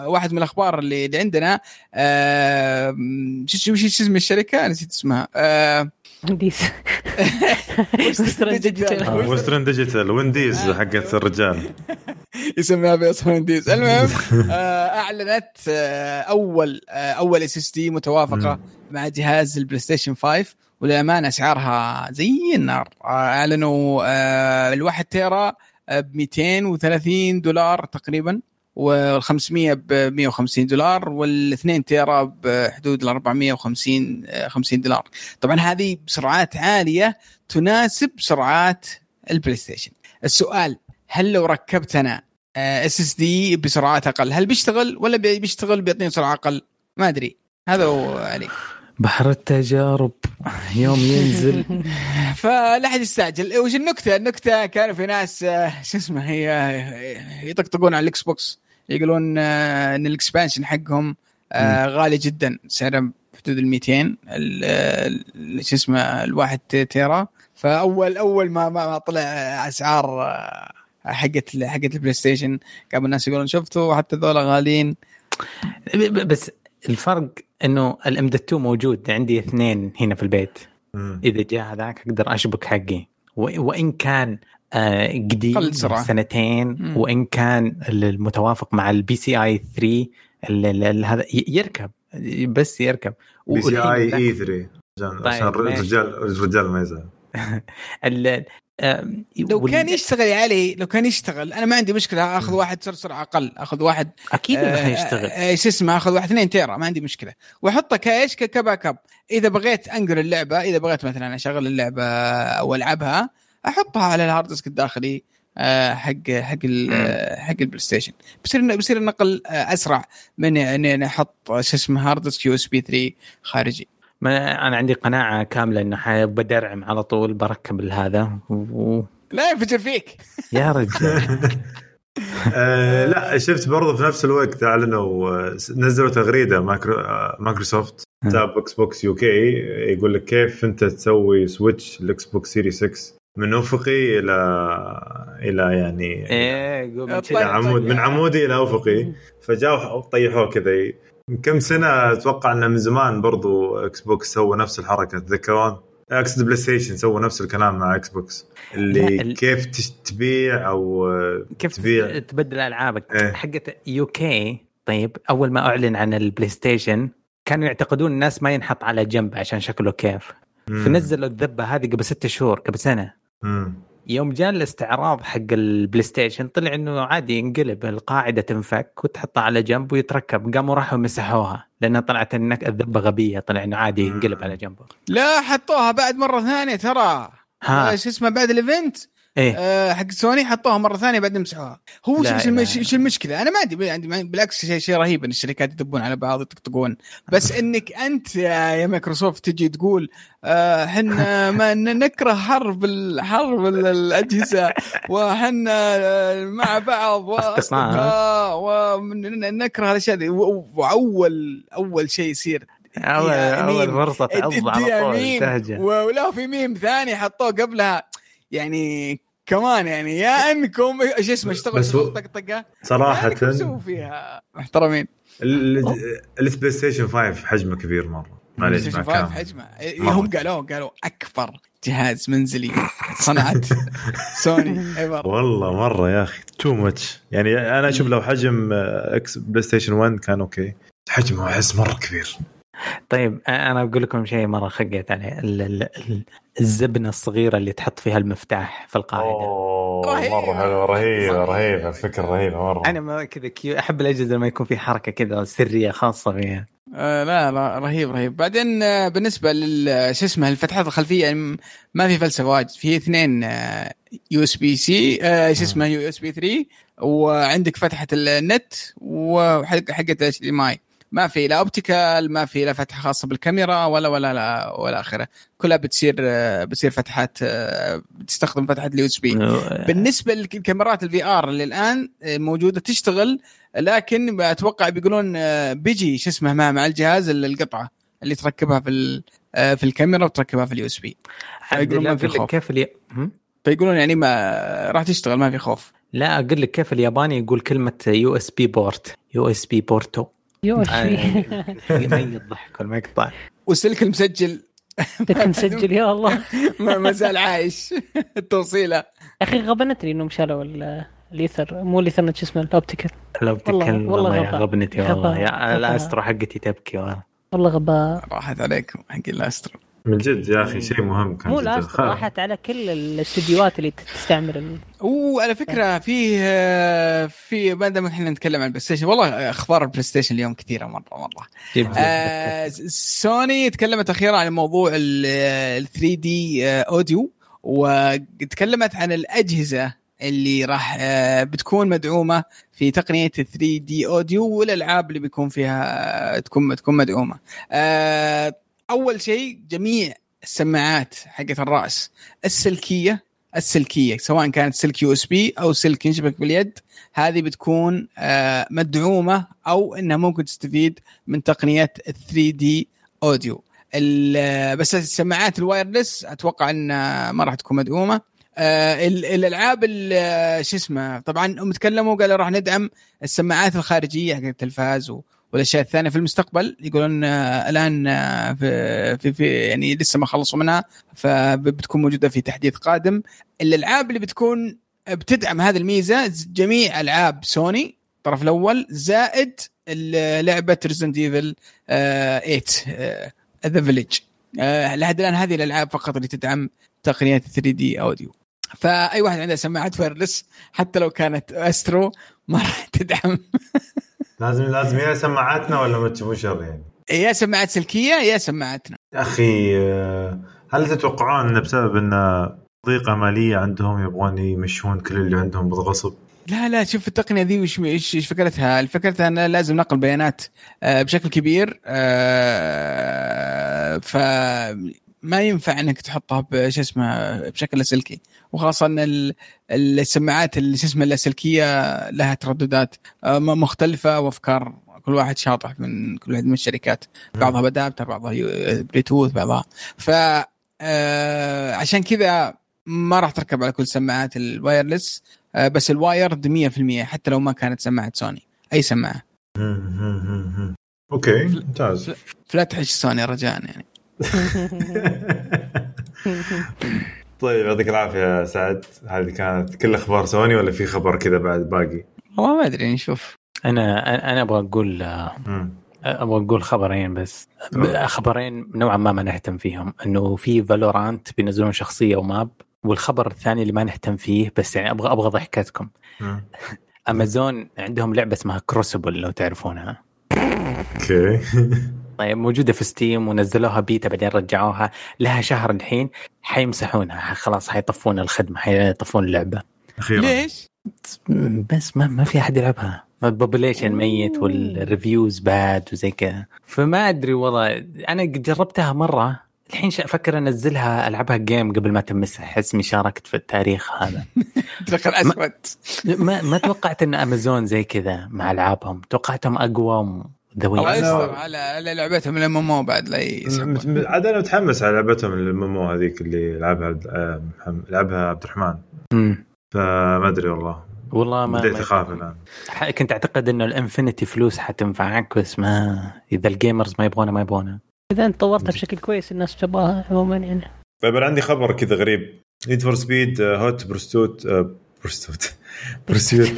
واحد من الأخبار اللي, عندنا آه، شو اسم الشركة نسيت اسمها Western Digital. آه. وسترن ديجيتال وينديز حقت الرجال. يسميها بيص وينديز المهم آه، أعلنت آه، أول آه، أول اس اس دي متوافقة مع جهاز البلاي ستيشن 5 وللأمانة أسعارها زي النار. أعلنوا الواحد tera ب 230 دولار تقريبا. وال 500 ب 150 دولار والاثنين tera بحدود ال 450 آه، 50 دولار. طبعا هذه بسرعات عالية تناسب سرعات البلاي ستيشن السؤال هل لو ركبت أنا SSD بسرعات أقل هل بيشتغل ولا بي- بيشتغل بيعطيني سرعة أقل؟ ما أدري. هذا هو علي. بحر التجارب يوم ينزل. فلا أحد يستعجل. وش النكتة؟ النكتة كانوا في ناس آه، شو اسمه هي يطقطقون على الإكس بوكس. يقولون آه، إن ال expansion حقهم آه، غالي جدا. سعره بحدود ال 200 ال- ال- شو اسمه الواحد tera. فأول أول ما ما ما طلع أسعار آه، حقت حقت البلاي ستيشن قاموا الناس يقولون شفتوا حتى ذولا غاليين. بس الفرق إنه ال M 2 موجود عندي اثنين هنا في البيت. إذا جاء هذاك أقدر أشبك حقي. وإن كان قديم سرعة. سنتين مم. وإن كان المتوافق مع ال PCIe 3 ال- ال- ال- هذا يركب بس يركب PCIe 3 عشان طيب،. الرجال الرجال ما يزعل آه، لو وال- كان يشتغل يا علي لو كان يشتغل أنا ما عندي مشكلة أخذ واحد سر- سرعه أقل أخذ واحد أكيد إنه آه، حيشتغل آه، شو اسمه أخذ واحد اثنين تيرا ما عندي مشكلة وأحطه كايش ك- ك backup إذا بغيت أنقل اللعبة إذا بغيت مثلا أشغل اللعبة أو ألعبها أحطها على ال hard disk الداخلي آه، حق حق ال- آه، حق البلاي ستيشن. بصير بصير النقل آه، أسرع من اني أنا أحط شو اسمه hard disk USB 3 خارجي. ما أنا عندي قناعة كاملة إنه حي- بدرعم على طول بركب هذا. و... لا ينفجر فيك. يا رجال. آه لا شفت برضه في نفس الوقت أعلنوا نزلوا تغريدة مايكرو مايكروسوفت تاب إكس بوكس UK يقول لك كيف أنت تسوي switch الاكس بوكس سيري 6 من افقي إلى إلى يعني إيه قوم طيب. كذا. إلى عمود من عمودي إلى افقي فجاوا طيحوه كذا من كم سنة أتوقع إنه من زمان برضو إكس بوكس سووا نفس الحركة تتذكرون؟ اقصد بلاي ستيشن سووا نفس الكلام مع إكس بوكس اللي ال- كيف تبيع أو كيف تبيع تبدل ألعابك إيه. حقت UK طيب أول ما أعلن عن البلاي ستيشن كانوا يعتقدون الناس ما ينحط على جنب عشان شكله كيف. فنزلوا الذبة هذه قبل ستة شهور قبل سنة مم. يوم جاء الاستعراض حق البلاي ستيشن طلع إنه عادي ينقلب القاعدة تنفك وتحطها على جنب ويتركب. قاموا راحوا مسحوها لأنها طلعت إنك الذبة غبية طلع إنه عادي ينقلب على جنبه. لا حطوها بعد مرة ثانية ترى. ها. آه، شو اسمه بعد ال event؟ إيه. آه، حق سوني حطوها مرة ثانية بعدين مسحوها هو شو المشكلة؟ أنا ما عندي عندي بالعكس شيء شيء رهيب إن الشركات يدبون على بعض يطقطقون بس إنك أنت يا مايكروسوفت تجي تقول آه، إحنا ما نكره حرب ال- حرب ال- الأجهزة وحنا آه، مع بعض ونكره الأشياء. و- واول أول شيء يصير. اول أول ميم. فرصة تعض على طول ولو في ميم ثاني حطوه قبلها. يعني كمان يعني يا أنكم إيش اسمه اشتغلوا بس طقطقه صراحة سووا فيها محترمين. ال- البلاي ستيشن 5 حجمه كبير مرة. معليش 5 كلام حجمه. مرة. هم قالوا قالوا أكبر جهاز منزلي صنعت سوني ever. والله مرة يا أخي too much يعني أنا أشوف لو حجم إكس بلاي ستيشن 1 كان أوكي. حجمه أحس مرة كبير. طيب أنا بقول لكم شيء مرة خقيت عليه ال- ال- ال- الزبدة الصغيرة اللي تحط فيها المفتاح في القاعدة. رهيبة. مرة حلوة رهيبه رهيبه الفكرة رهيبة مرة. أنا ما كذا cute أحب الأجهزة لما يكون في حركة كذا سرية خاصة فيها. آه لا لا رهيب رهيب. بعدين آه بالنسبة لل شو اسمه الفتحات الخلفية يعني م- ما في فلسفة واجد. في اثنين USB C شو اسمه USB 3 وعندك فتحة النت وحق حقة ال HDMI ما في لا optical ما في لا فتحة خاصة بالكاميرا ولا ولا لا ولا اخره كلها بتصير آه، بتصير فتحات آه، بتستخدم فتحة ال USB بالنسبة للكاميرات ال VR اللي الآن موجودة تشتغل لكن أتوقع بيقولون آه، بيجي شو اسمه مع الجهاز ال- القطعة اللي تركبها في آه، في الكاميرا وتركبها في ال USB فيقولون في خوف. كيف الي... فيقولون يعني ما راح تشتغل ما في خوف. لا أقول لك كيف الياباني يقول كلمة يو اس بي بورت يو اس بي بورتو يوش ما يضحك ولا ما يقطع والسلك المسجل. بدك نسجل يا الله. ما زال عايش. التوصيله يا أخي غبنتني انهم شالوا ال- الإيثر. مو الإيثر شو اسمه الاوبتيكال لو بتتكلم والله والله. غبنتي والله. يا غباء. الأسترو حقتي تبكي والله. والله غباء. راحت عليكم حق الأسترو. من جد يا أخي شيء مهم كان مو خ- راحت على كل الاستديوهات اللي تستعمل ال- وعلى فكرة في آه، في ما دام إحنا نتكلم عن البلاي ستيشن والله أخبار البلاي ستيشن اليوم كثيرة مرة مره آه، سوني تكلمت أخيرا عن موضوع ال 3D audio وتكلمت عن الأجهزة اللي راح آه، بتكون مدعومة في تقنية 3D audio والألعاب اللي بيكون فيها آه، تكون تكون مدعومة. آه، أول شيء جميع السماعات حقت الرأس السلكية السلكية سواء كانت سلك USB أو سلك ينشبك باليد هذه بتكون آه، مدعومة أو إنها ممكن تستفيد من تقنية 3D audio. ال- بس السماعات ال wireless أتوقع إن ما راح تكون مدعومة. آه، ال- الألعاب ال- شو اسمه طبعا هم تكلموا قالوا راح ندعم السماعات الخارجية حق التلفاز والأشياء الثانية في المستقبل يقولون آه، الآن آه، في, في, في يعني لسه ما خلصوا منها فبتكون موجودة في تحديث قادم. الألعاب اللي بتكون بتدعم هذه الميزة جميع ألعاب سوني الطرف الأول زائد لعبة Resident Evil 8 The Village لحد الآن هذه الألعاب فقط اللي تدعم تقنيه 3D audio. فأي واحد عنده سماعات wireless حتى لو كانت أسترو ما راح تدعم. لازم لازم يا سماعاتنا ولا ما تشوفون شر يعني يا سماعات سلكية يا سماعاتنا يا أخي آه، هل تتوقعون إن بسبب إن ضيقة مالية عندهم يبغون يمشون كل اللي عندهم بالغصب؟ لا لا شوف التقنية ذي وش إيش فكرتها؟ فكرتها انه لازم نقل بيانات آه، بشكل كبير آه، فما ينفع إنك تحطها بش اسمه بشكل لاسلكي وخاصة إن ال- السماعات اللي شو اسمه اللاسلكيه لها ترددات آه، مختلفة وأفكار كل واحد شاطح من كل واحد من الشركات. بعضها ب adapter بعضها بلوتوث بعضها. ف آه، عشان كذا ما راح تركب على كل سماعات ال wireless آه، بس ال wired 100% حتى لو ما كانت سماعة سوني أي سماعة. أوكي ممتاز. فلا تحش سوني رجاء يعني. طيب يعطيك العافية يا سعد. هذه كانت كل أخبار سوني ولا في خبر كذا بعد باقي؟ والله ما أدري نشوف. أنا أنا أبغى أقول. أبغى أقول خبرين بس. خبرين نوعا ما ما نهتم فيهم. إنه في فالورانت بينزلون شخصية وماب والخبر الثاني اللي ما نهتم فيه بس يعني أبغى أبغى ضحكتكم. امازون عندهم لعبة اسمها كروسبل لو تعرفونها. okay. طيب موجودة في Steam ونزلوها بيتا بعدين رجعوها لها شهر الحين حيمسحونها. خلاص حيطفون الخدمة حيطفون اللعبة. أخيرا. ليش؟ بس ما ما في أحد يلعبها. ال population ميت وال reviews bad وزي كذا. فما أدري والله أنا قد جربتها مرة الحين أفكر أنزلها ألعبها game قبل ما تمسح. أحس إني شاركت في التاريخ هذا. دخل أسود. ما ما توقعت إن امازون زي كذا مع ألعابهم. توقعتهم أقوى أو أسلم على على لعبتهم ال MMO بعد لا عاد أنا متحمس على لعبتهم ال MMO هذيك اللي لعبها عبد- آه، محمد- لعبها عبد الرحمن. فما أدري والله. والله ما, بديت أخاف الآن. كنت أعتقد إنه ال infinity فلوس حتنفعك بس ما إذا ال gamers ما يبغونها ما يبغونها إذا أنت طورتها بشكل كويس الناس تبغاها عموما يعني. طيب أنا عندي خبر كذا غريب. Need for Speed Hot برستوت برستوت برستوت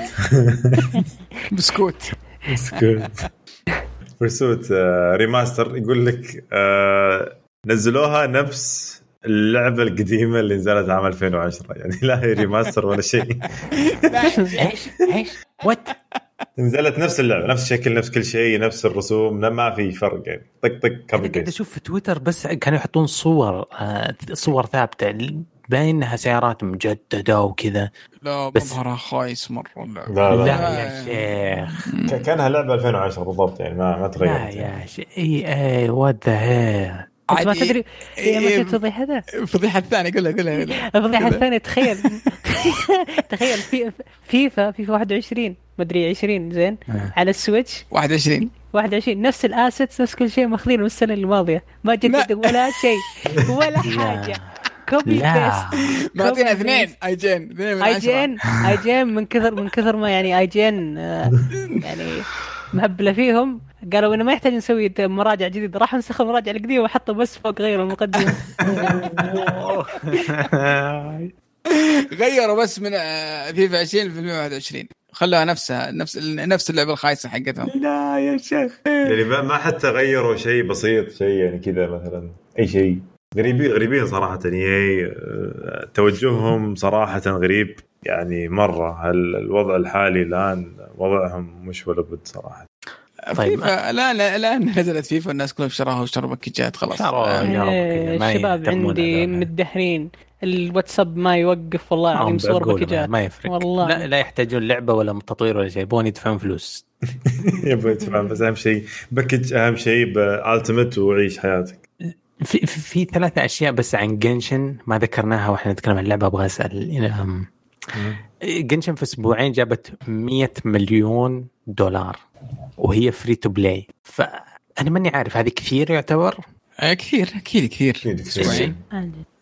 بسكوت. بسكوت. برستوت remaster يقول لك آه، نزلوها نفس اللعبة القديمة اللي نزلت عام 2010 يعني لا هي remaster ولا شيء. إيش إيش؟ what نزلت نفس اللعبة نفس الشكل نفس كل شيء نفس الرسوم ما في فرق يعني. طق طق copy paste أشوف في تويتر بس كانوا يحطون صور آه، صور ثابتة. باين انها سيارات مجددة وكذا. لا بس- مظهرها خايس مرة. اللعبة. لا لا, لا, يا شيخ. كأنها لعبة 2010 بالضبط يعني ما ما لا تغيرت يعني. يا شيخ. إي إي what the انت ما. تدري هي ما إيه، الفضيحة هذا الفضيحة الثانية قولها قولها قولها. الفضيحة الثانية تخيل. تخيل في FIFA FIFA 21 مدري 20 زين. على ال Switch. 21 21 نفس ال assets نفس كل شيء ماخذينه من السنة الماضية. ما جددوا ولا شيء. ولا حاجة. كوبي لا. بيست. معطينا اثنين. اي جين اثنين من اي. جين اي جين من كثر من كثر ما يعني اي جين آه، يعني مهبلة فيهم. قالوا إنه ما يحتاج نسوي مراجع جديدة. راح نسخ المراجع القديمة وحطوا بس فوق غير المقدمة. غيروا بس من آه، فيفا 20 في 2021 خلوها نفسها نفس نفس اللعبة الخايسة حقتهم. لا يا شيخ. يعني ما ما حتى غيروا شيء بسيط شيء يعني كذا مثلا أي شيء. غريبين غريبين صراحة EA توجههم صراحة غريب يعني مرة الوضع الحالي الآن وضعهم مش ولا بد صراحة طيب. فيفا الآن الآن نزلت فيفا والناس كلهم شراها واشتروا package ات خلاص شروا. آه، يا رب إيه، ما الشباب عندي هذول. مدهرين الواتساب ما يوقف والله العظيم هم صور package ات ما يفرق والله. لا لا يحتاجون لعبة ولا تطوير ولا شيء يبون يدفعون فلوس يبغى يدفع بس أهم شيء package أهم شيء ب Ultimate وعيش حياتك في, في, في ثلاثة أشياء بس عن Genshin ما ذكرناها وإحنا نتكلم عن اللعبة أبغى أسأل Genshin في أسبوعين جابت 100 مليون دولار وهي free to play فأنا ماني عارف هذه كثير يعتبر آه، كثير أكيد كثير كثير. أسبوعين.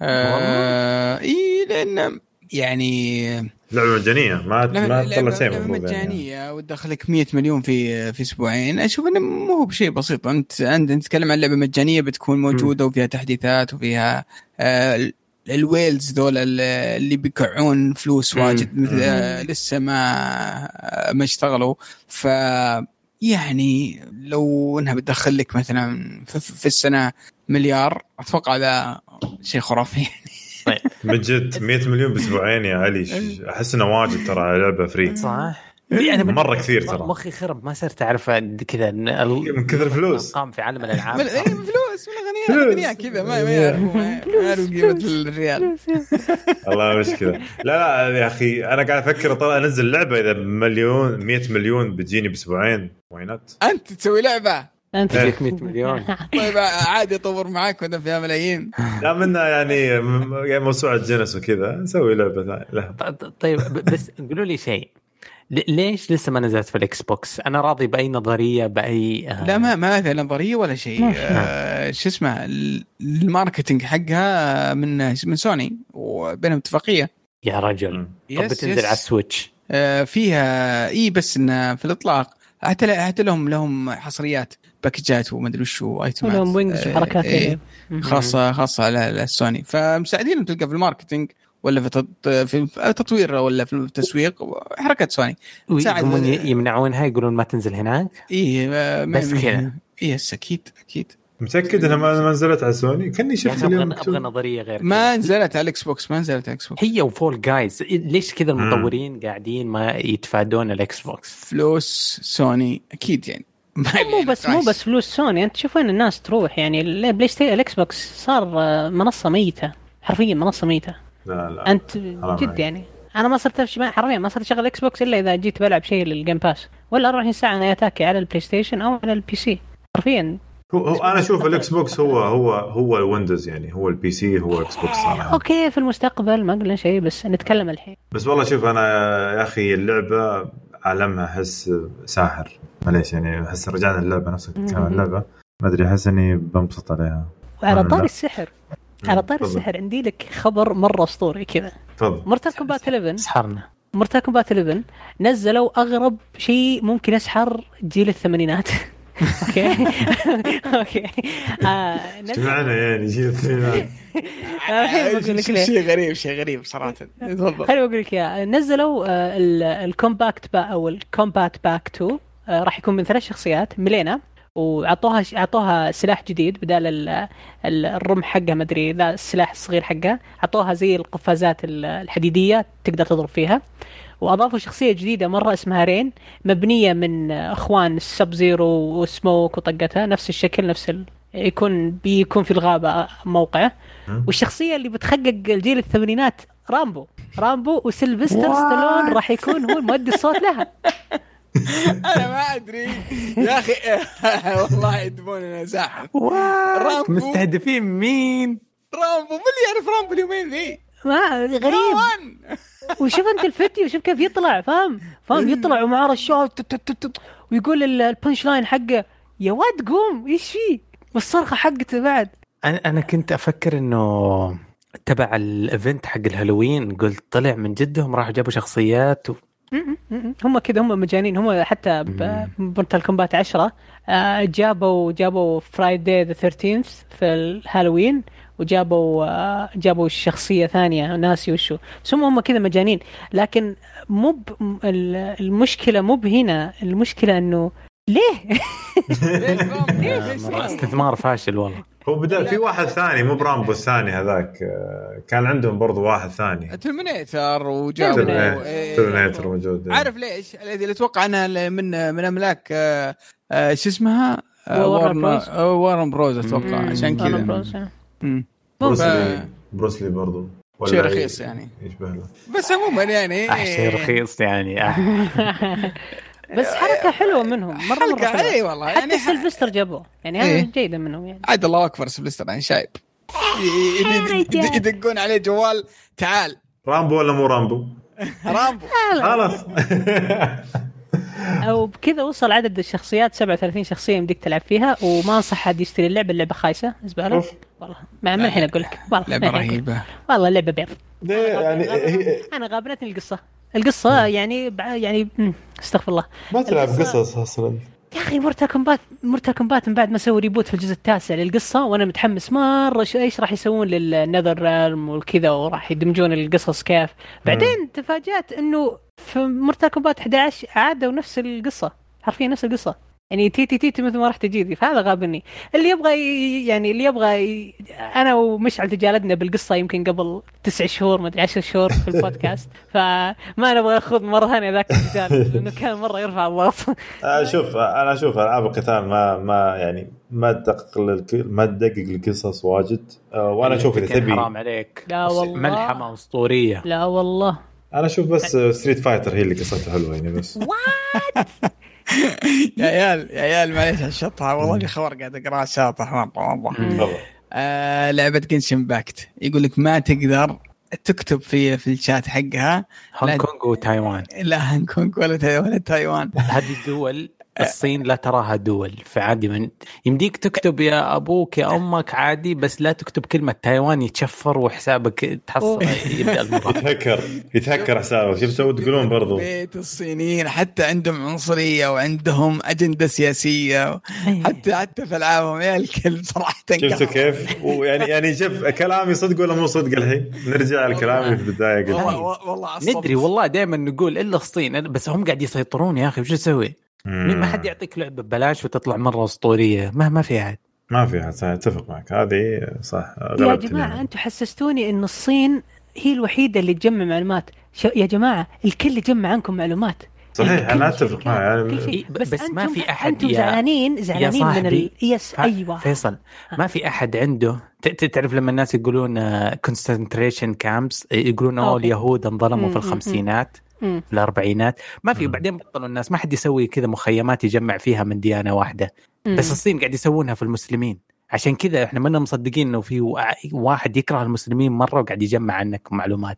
آه إي لأن يعني لعبة مجانية ما ما تطلع شيء المفروض يعني. مجانية وتدخلك 100 مليون في في أسبوعين. أشوف إنه مو هو بشيء بسيط. انت أنت تتكلم عن لعبة مجانية بتكون موجودة وفيها تحديثات وفيها آه ال- الويلز دول ال- اللي بيكعون فلوس. واجد مثل آه لسه ما ما اشتغلوا. ف يعني لو إنها بتدخل لك مثلا في, في السنة مليار أتوقع هذا شيء خرافي. من جد 100 مليون بأسبوعين يا علي. ش- أحس إنه واجد ترى على لعبة free. صح؟ أنا من- مرة كثير ترى. مخي خرب ما صرت أعرف كذا من كثر فلوس. الأرقام في عالم الألعاب. من- إيه، فلوس من الاغنياء كذا ما ما يعرفوا ما ما يعرفوا قيمة الريال. والله مشكلة. لا لا يا أخي أنا قاعد أفكر طلع أنزل لعبة إذا مليون 100 مليون بتجيني بأسبوعين. why not أنت تسوي لعبة. أنت تجيك 100 مليون. طيب عادي اطور معاك واذا فيها ملايين لا منا يعني يعني موسوعة جنس وكذا نسوي لعبه ثانية لا ط- طيب بس قولوا لي شيء. ليش لسه ما نزلت في ال Xbox؟ أنا راضي بأي نظرية بأي آه، لا ما ما في نظرية ولا شيء. آه شو اسمه ال- ال marketing حقها من من سوني وبينهم اتفاقية. يا رجل. طب بتنزل. على ال Switch. آه فيها إي بس إنه في الإطلاق. حتى حتى لهم لهم حصريات. package ات وما ادري وش item ات ولهم wings آه، وحركات إيه. إيه. خاصة خاصة على على السوني فمساعدين تلقى في ال marketing ولا في تط- في تطوير ولا في التسويق حركات سوني تساعد- يمنعونها يقولون ما تنزل هناك اي بس كذا. yes أكيد أكيد متأكد إنها ما ما نزلت على سوني كأني يعني شفت أبغى اليوم أبغى. نظرية غير ما. نزلت على ال Xbox ما نزلت على ال Xbox هي و Fall Guys ليش كذا المطورين قاعدين ما يتفادون ال Xbox؟ فلوس سوني أكيد يعني مو بس مو بس فلوس سوني. أنت تشوف وين الناس تروح. يعني ال PlayStation ال Xbox صار آه، منصة ميتة. حرفيا منصة ميتة. لا لا أنت جد. يعني. أنا ما صرت ما- حرفيا ما صرت أشغل Xbox إلا إذا جيت بلعب شيء لل Game Pass ولا 24 ساعه أنا أتاكي على ال PlayStation أو على ال PC حرفيا. هو, هو أنا أشوف ال Xbox هو هو هو ال Windows يعني. هو ال PC هو Xbox صراحة. okay في المستقبل ما قلنا شيء بس نتكلم الحين. بس والله شوف أنا يا أخي اللعبة عالمها احس ساحر. معليش يعني احس رجعنا اللعبه عن اللعبة. ما أدري احس إني بنبسط عليها. وعلى لا. طاري السحر. على طاري تفضل. السحر عندي لك خبر مرة أسطوري كذا. تفضل. Mortal Kombat 11 سحرنا. Mortal Kombat 11 نزلوا أغرب شيء ممكن يسحر جيل الثمانينات. okay okay آه، إيش نزل- معنى يعني ليه. شيء غريب شيء غريب صراحة. تفضل. خليني أقول لك اياه نزلوا آه، ال- ال Kombat Pa أو ال Kombat Pack 2 آه، راح يكون من ثلاث شخصيات ميلينا وأعطوها أعطوها سلاح جديد بدال ال- ال- الرمح حقها ما أدري ذا السلاح الصغير حقها أعطوها زي القفازات ال- الحديدية تقدر تضرب فيها. وأضافوا شخصية جديدة مرة اسمها رين مبنية من إخوان ال Sub-Zero و Smoke وطقتها نفس الشكل نفس ال... يكون بيكون في الغابة موقعه والشخصية اللي بتحقق الجيل الثمانينات رامبو. رامبو وسيلفستر ستالون راح يكون هو المؤدي الصوت لها. أنا ما أدري. يا أخي والله يدبوننا زاحف. رامبو. مستهدفين مين؟ رامبو من اللي يعرف رامبو اليومين ذي؟ ما غريب. وشوف انت الفيديو شوف كيف يطلع فاهم؟ فاهم؟ يطلع ومعاه رشاش ويقول ال- ال punchline حقه يا واد قوم إيش فيه والصرخة حقته بعد. أنا أنا كنت أفكر إنه تبع ال event حق الهالوين قلت طلع من جدهم راحوا جابوا شخصيات و... هم كذا هم مجانين. هم حتى ب Mortal Kombat 10 آه، جابوا جابوا Friday the 13 في الهالوين. وجابوا آه، جابوا شخصية ثانية ناسي وشو بس هم هم كذا مجانين لكن مو ب- م- ال- المشكلة مو بهنا المشكلة إنه ليه؟ استثمار فاشل والله هو بدأ في واحد ثاني مو برامبو الثاني هذاك كان عندهم برضو واحد ثاني Terminator وجابوا إيه. Terminator موجود عارف ليش؟ الذي أتوقع انها من من أملاك آه، آه، شو اسمها؟ Warner Bros. Warner Bros أتوقع. عشان كذا. بروسلي. بروسلي برضو. ولا شيء رخيص يعني. يشبه له بس عموما يعني شيء رخيص يعني. بس حركة حلوة منهم مرة مرة حلقه حلوة. إي والله حتى يعني سيلفستر جابوه. يعني إيه. هذا جيده منهم يعني. عاد الله أكبر سيلفستر يعني شايب. يدقون عليه جوال تعال. رامبو ولا مو رامبو؟ رامبو. خلاص. أو بكذا وصل عدد الشخصيات 37 شخصية يمديك تلعب فيها وما أنصح حد يشتري اللعبة اللعبة خايسة زباله. والله ما من الحين أقول لك. والله لعبة. رهيبة. والله اللعبه بيض. يعني هي أنا غابنتني القصة. القصة يعني يعني استغفر الله. ما تلعب قصص أصلا. يا أخي Mortal Kombat Mortal Kombat من بعد ما سووا reboot في الجزء التاسع للقصة وأنا متحمس مرة إيش راح يسوون لل Netherrealm والكذا وراح يدمجون القصص كيف. بعدين تفاجأت إنه في Mortal Kombat 11 عادوا نفس القصة حرفيا نفس القصة. يعني تي تي تي مثل ما رحتي جيتي فهذا غابني. اللي يبغى يعني اللي يبغى ي... أنا ومشعل تجالدنا بالقصة يمكن قبل تسع شهور ما أدري 10 شهور في البودكاست. فما نبغى نخوض مرة ثانية ذاك الجدال لأنه كان مرة يرفع الضغط. شوف أنا أشوف ألعاب القتال ما ما يعني ما تدقق ما تدقق القصص واجد. آه، وأنا أشوف اذا تبي. حرام عليك. لا والله. ملحمة أسطورية. لا والله. أنا أشوف بس Street Fighter هي اللي قصتها حلوة يعني بس. يا عيال يا عيال معليش على الشطحه والله في خبر قاعد أقرأه شاطح مره والله آه لعبة Genshin Impact يقول لك ما تقدر تكتب في في الشات حقها. هونغ كونغ وتايوان. لا هونغ كونغ ولا ولا تايوان. هذه الدول الصين لا تراها دول فعادي من يمديك تكتب يا أبوك يا أمك عادي بس لا تكتب كلمة. تايوان يتشفر وحسابك تحصل يبدأ الموضوع. يتهكر يتهكر حسابه شفتوا تقولون برضو. بيت الصينيين حتى عندهم عنصرية وعندهم أجندة سياسية. حتى حتى في ألعابهم يا الكلب صراحة شفتوا كيف؟ ويعني يعني شوف كلامي صدق ولا مو صدق الحين؟ نرجع لكلامي في البداية والله قلت والله عصبت. ندري والله دائما نقول إلا الصين بس هم قاعد يسيطرون يا أخي وش أسوي؟ مين ما حد يعطيك لعبة ببلاش وتطلع مرة أسطورية؟ ما ما في أحد. ما في أحد أتفق معك. هذه صح يا جماعة يعني. أنتم حسستوني إن الصين هي الوحيدة اللي تجمع معلومات. شو يا جماعة الكل يجمع عنكم معلومات. صحيح الكل أنا أتفق معك. يعني. إيه، بس ما في أحد أنتم زعلانين زعلانين من ال... yes ف- أيوه فيصل ما في أحد عنده. ت- ت- تعرف لما الناس يقولون concentration camps يقولون oh. اليهود انظلموا في الخمسينات. في الأربعينات. ما في مم. بعدين بطلوا الناس ما حد يسوي كذا مخيمات يجمع فيها من ديانة واحدة. مم. بس الصين قاعد يسوونها في المسلمين. عشان كذا إحنا ما مصدقين إنه في وا- واحد يكره المسلمين مرة وقاعد يجمع عنك معلومات.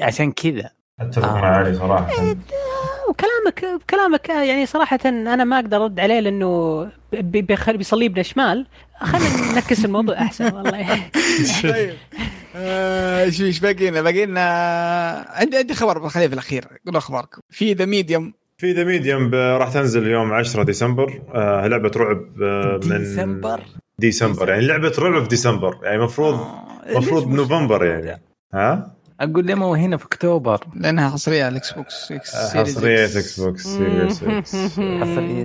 عشان كذا. أتفق آه. مع علي صراحة وكلامك كلامك يعني صراحة أنا ما أقدر أرد عليه لأنه بيصليبنا شمال. خلينا ننكس الموضوع أحسن والله. طيب. آه، شو إيش باقي لنا باقي لنا عندي عندي خبر بخليه في الأخير. قولوا أخباركم. في The Medium في The Medium راح تنزل يوم 10 ديسمبر. آه لعبة رعب آه من ديسمبر؟ ديسمبر. يعني لعبة رعب في ديسمبر. يعني المفروض آه، المفروض مش- نوفمبر يعني. ها؟ أقول ليه مو هنا في أكتوبر. لأنها حصرية على ال Xbox Series حصرية. X. box Series X. حصرية.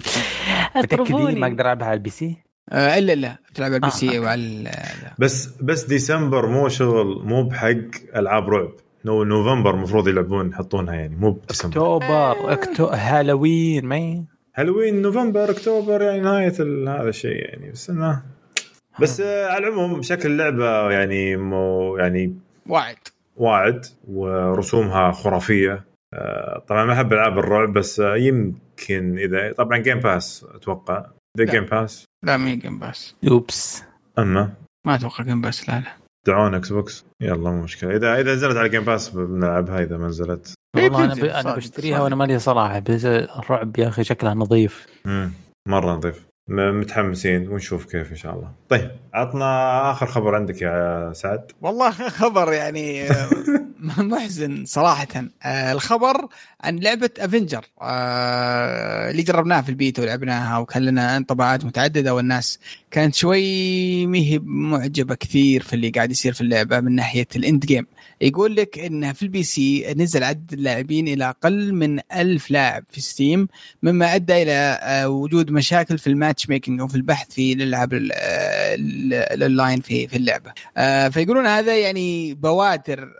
متأكدين ما أقدر ألعبها على ال PC؟ آه إلا لا تلعب على ال P آه، C okay. وعلى بس بس ديسمبر مو شغل مو بحق ألعاب رعب. نو نوفمبر المفروض يلعبون يحطونها يعني مو بديسمبر. أكتوبر اكتو هالوين ما هالوين نوفمبر أكتوبر يعني نهاية ال- هذا الشيء يعني بس انه بس آه. على العموم شكل اللعبة يعني مو يعني واعد واعد ورسومها خرافية. آه، طبعا ما أحب ألعاب الرعب بس يمكن إذا طبعا Game Pass أتوقع. ذا. Game Pass لا مي Game Pass oops. أما؟ ما أتوقع Game Pass لا لا. دعونا Xbox يلا مو مشكلة. إذا إذا نزلت على Game Pass بنلعبها إذا ما نزلت. والله أنا ب... بتنزل أنا صادق، بشتريها. وأنا مالي صراحة بس الرعب يا أخي شكلها نظيف. مم. مرة نظيف. متحمسين ونشوف كيف إن شاء الله. طيب عطنا آخر خبر عندك يا سعد. والله خبر يعني آه، محزن صراحة. آه، الخبر عن لعبة Avenger اللي جربناها في البيتا ولعبناها وكان لنا انطباعات متعددة والناس كانت شوي مهي معجبة كثير في اللي قاعد يصير في اللعبة من ناحية ال end game يقول لك انها في ال PC نزل عدد اللاعبين إلى أقل من ألف لاعب في Steam مما أدى إلى آه، وجود مشاكل في ال matchmaking أو في البحث في الألعاب ال- آه، الاونلاين في في اللعبة. آه، فيقولون هذا يعني بوادر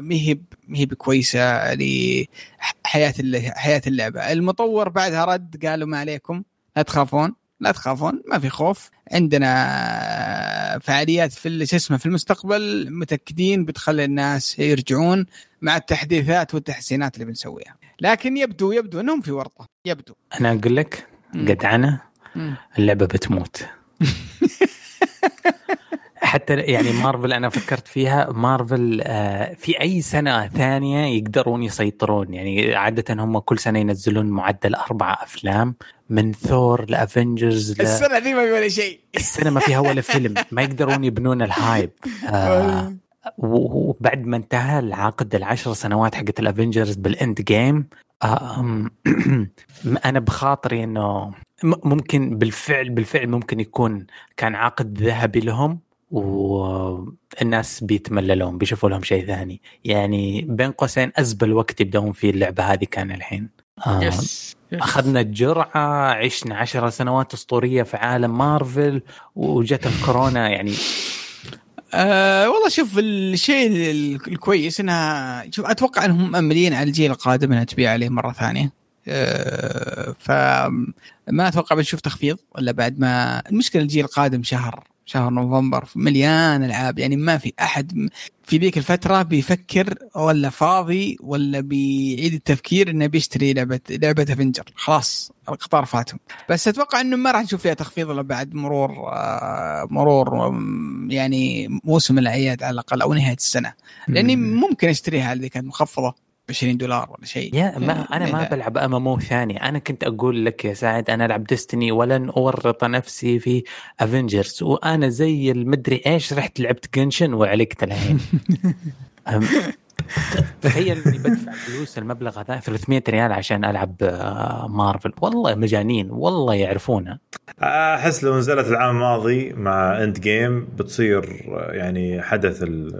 مهب مهب كويسة لحياه حياة اللعبة. المطور بعدها رد قالوا ما عليكم لا تخافون. لا تخافون ما في خوف. عندنا فعاليات في شو اسمه في المستقبل متأكدين بتخلي الناس يرجعون مع التحديثات والتحسينات اللي بنسويها. لكن يبدو يبدو إنهم في ورطة. يبدو. أنا أقول لك. جدعنه مم. اللعبة بتموت. حتى يعني مارفل أنا فكرت فيها. مارفل آه، في أي سنة ثانية يقدرون يسيطرون. يعني عادة هم كل سنة ينزلون معدل أربع أفلام من ثور ل Avengers ل... السنة ذي ما في ولا شيء. السنة ما فيها ولا فيلم. ما يقدرون يبنون ال hype. آه وبعد ما انتهى العقد العشر سنوات حقت ال Avengers بال Endgame آم، أنا بخاطري إنه ممكن بالفعل بالفعل ممكن يكون كان عقد ذهبي لهم. والناس بيتمللون بيشوفوا لهم شيء ثاني. يعني بين قوسين أزبل وقت يبدون فيه اللعبة هذه كان الحين. آه، يس أخذنا الجرعة عشنا عشر سنوات أسطورية في عالم مارفل وجت الكورونا يعني. آه والله شوف الشيء ال- الكويس إنها شوف أتوقع إنهم مأملين على الجيل القادم إنها تبيع عليه مرة ثانية. آه فما أتوقع بنشوف تخفيض ولا بعد ما المشكلة الجيل القادم شهر شهر نوفمبر مليان ألعاب. يعني ما في أحد في ذيك الفترة بيفكر ولا فاضي ولا بيعيد التفكير إنه بيشتري لعبة لعبة افنجر خلاص القطار فاتهم. بس أتوقع إنه ما راح نشوف فيها تخفيض إلا بعد مرور آه، مرور يعني موسم الأعياد على الأقل أو نهاية السنة. لأني ممكن أشتريها اللي كانت مخفضة. 20 دولار ولا شيء. يا ما أنا ما بلعب MMO ثاني. أنا كنت أقول لك يا سعد أنا ألعب Destiny ولن أورط نفسي في Avengers وأنا زي المدري إيش رحت لعبت Genshin وعلقت الحين تخيل إني بدفع فلوس المبلغ هذا 300 ريال عشان ألعب آه، مارفل والله مجانين والله يعرفونها أحس لو نزلت العام الماضي مع Endgame بتصير يعني حدث ال-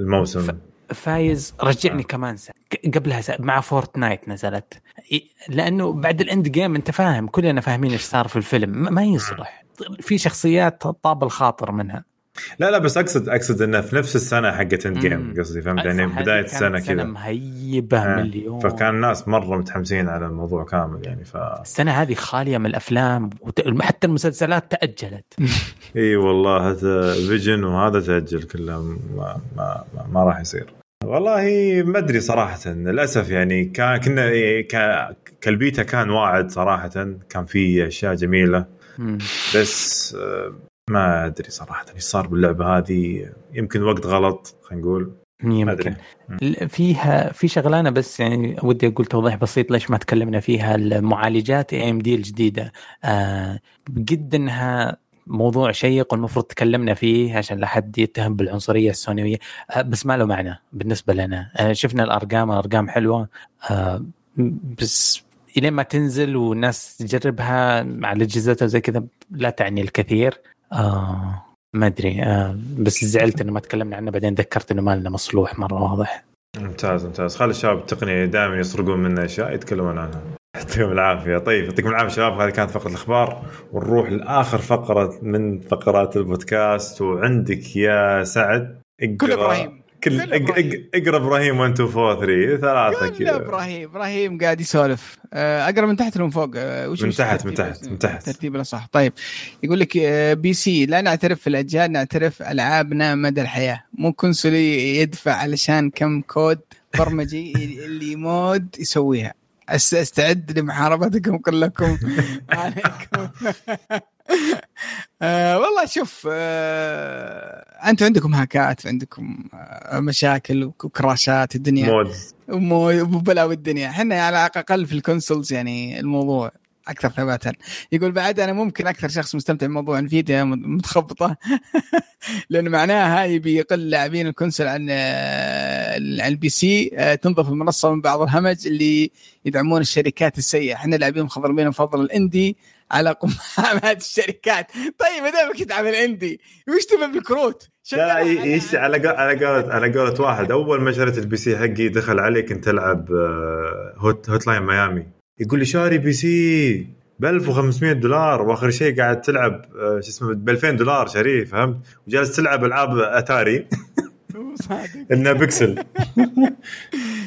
الموسم. فايز رجعني كمان سنة ق- قبلها سنة مع Fortnite نزلت. لأنه بعد ال Endgame أنت فاهم كلنا فاهمين إيش صار في الفيلم. ما- يصلح. في شخصيات طاب الخاطر منها. لا لا بس أقصد أقصد إنه في نفس السنة حقت Endgame. قصدي فهمت؟ يعني بداية السنة كذا. مهيبة آه. مليون. فكان الناس مرة متحمسين على الموضوع كامل يعني ف السنة هذه خالية من الأفلام وت... حتى المسلسلات تأجلت. إي والله هذا Vision وهذا تأجل كله ما ما ما, ما راح يصير. والله ما أدري صراحة. للأسف يعني كان كنا إيه، كالبيتا كان واعد صراحة. كان في أشياء جميلة. بس آه، ما أدري صراحة إيش صار باللعبة هذه. يمكن وقت غلط خلينا نقول. ما أدري. يمكن. فيها في شغلانة بس يعني ودي أقول توضيح بسيط ليش ما تكلمنا فيها. المعالجات اي ام دي الجديدة. آه قد إنها موضوع شيق والمفروض تكلمنا فيه عشان لا حد يتهم بالعنصرية السونيويه آه بس ما له معنى بالنسبة لنا. آه شفنا الأرقام الأرقام حلوة. آه بس الين ما تنزل والناس تجربها على اجهزتها زي كذا لا تعني الكثير. ما أدري. بس زعلت إنه ما تكلمنا عنه. بعدين ذكرت إنه ما لنا مصلوح مرة واضح. ممتاز ممتاز. خلي الشباب التقنية دائما يسرقون منا أشياء يتكلمون عنها. يعطيهم العافية. طيب يعطيكم العافية شباب هذه كانت فقرة الأخبار ونروح لآخر فقرة من فقرات البودكاست. وعندك يا سعد اقرأ كل إبراهيم. كل اقرأ إبراهيم 1 2 4 3 ثلاثة كذا. إبراهيم. إبراهيم قاعد يسولف. آه، أقرأ من تحت ولا من فوق. آه، وش من تحت، من الترتيب؟ تحت، من تحت. ترتيب لا صح طيب يقول لك آه، PC لا نعترف في الأجيال نعترف ألعابنا مدى الحياة. مو consoleي يدفع علشان كم كود برمجي اللي mod يسويها. استعد لمحاربتكم كلكم. عليكم. آه والله شوف آه أنتم عندكم hackات عندكم آه مشاكل و crashات الدنيا. وبلاوي الدنيا. إحنا على الاقل في ال consoles يعني الموضوع. أكثر ثباتا يقول بعد أنا ممكن أكثر شخص مستمتع بموضوع Nvidia متخبطة. لأنه معناها يبي يقل لاعبين ال console عن آه، عن ال PC آه، تنظف المنصة من بعض الهمج اللي يدعمون الشركات السيئة. إحنا لاعبين مخضرمين نفضل ال indie على قمامات الشركات. طيب ما دامك تدعم ال indie وش تبى بالكروت؟ لا إيش على على قولة على قولة واحد. أول ما شريت ال PC حقي دخل علي كنت العب آه، Hot Hotline Miami. يقول لي شاري PC ب 1500 دولار وآخر شيء قاعد تلعب آه، شو اسمه ب 2000 دولار شاريه فهمت؟ وجالس تلعب ألعاب أتاري. انها بيكسل.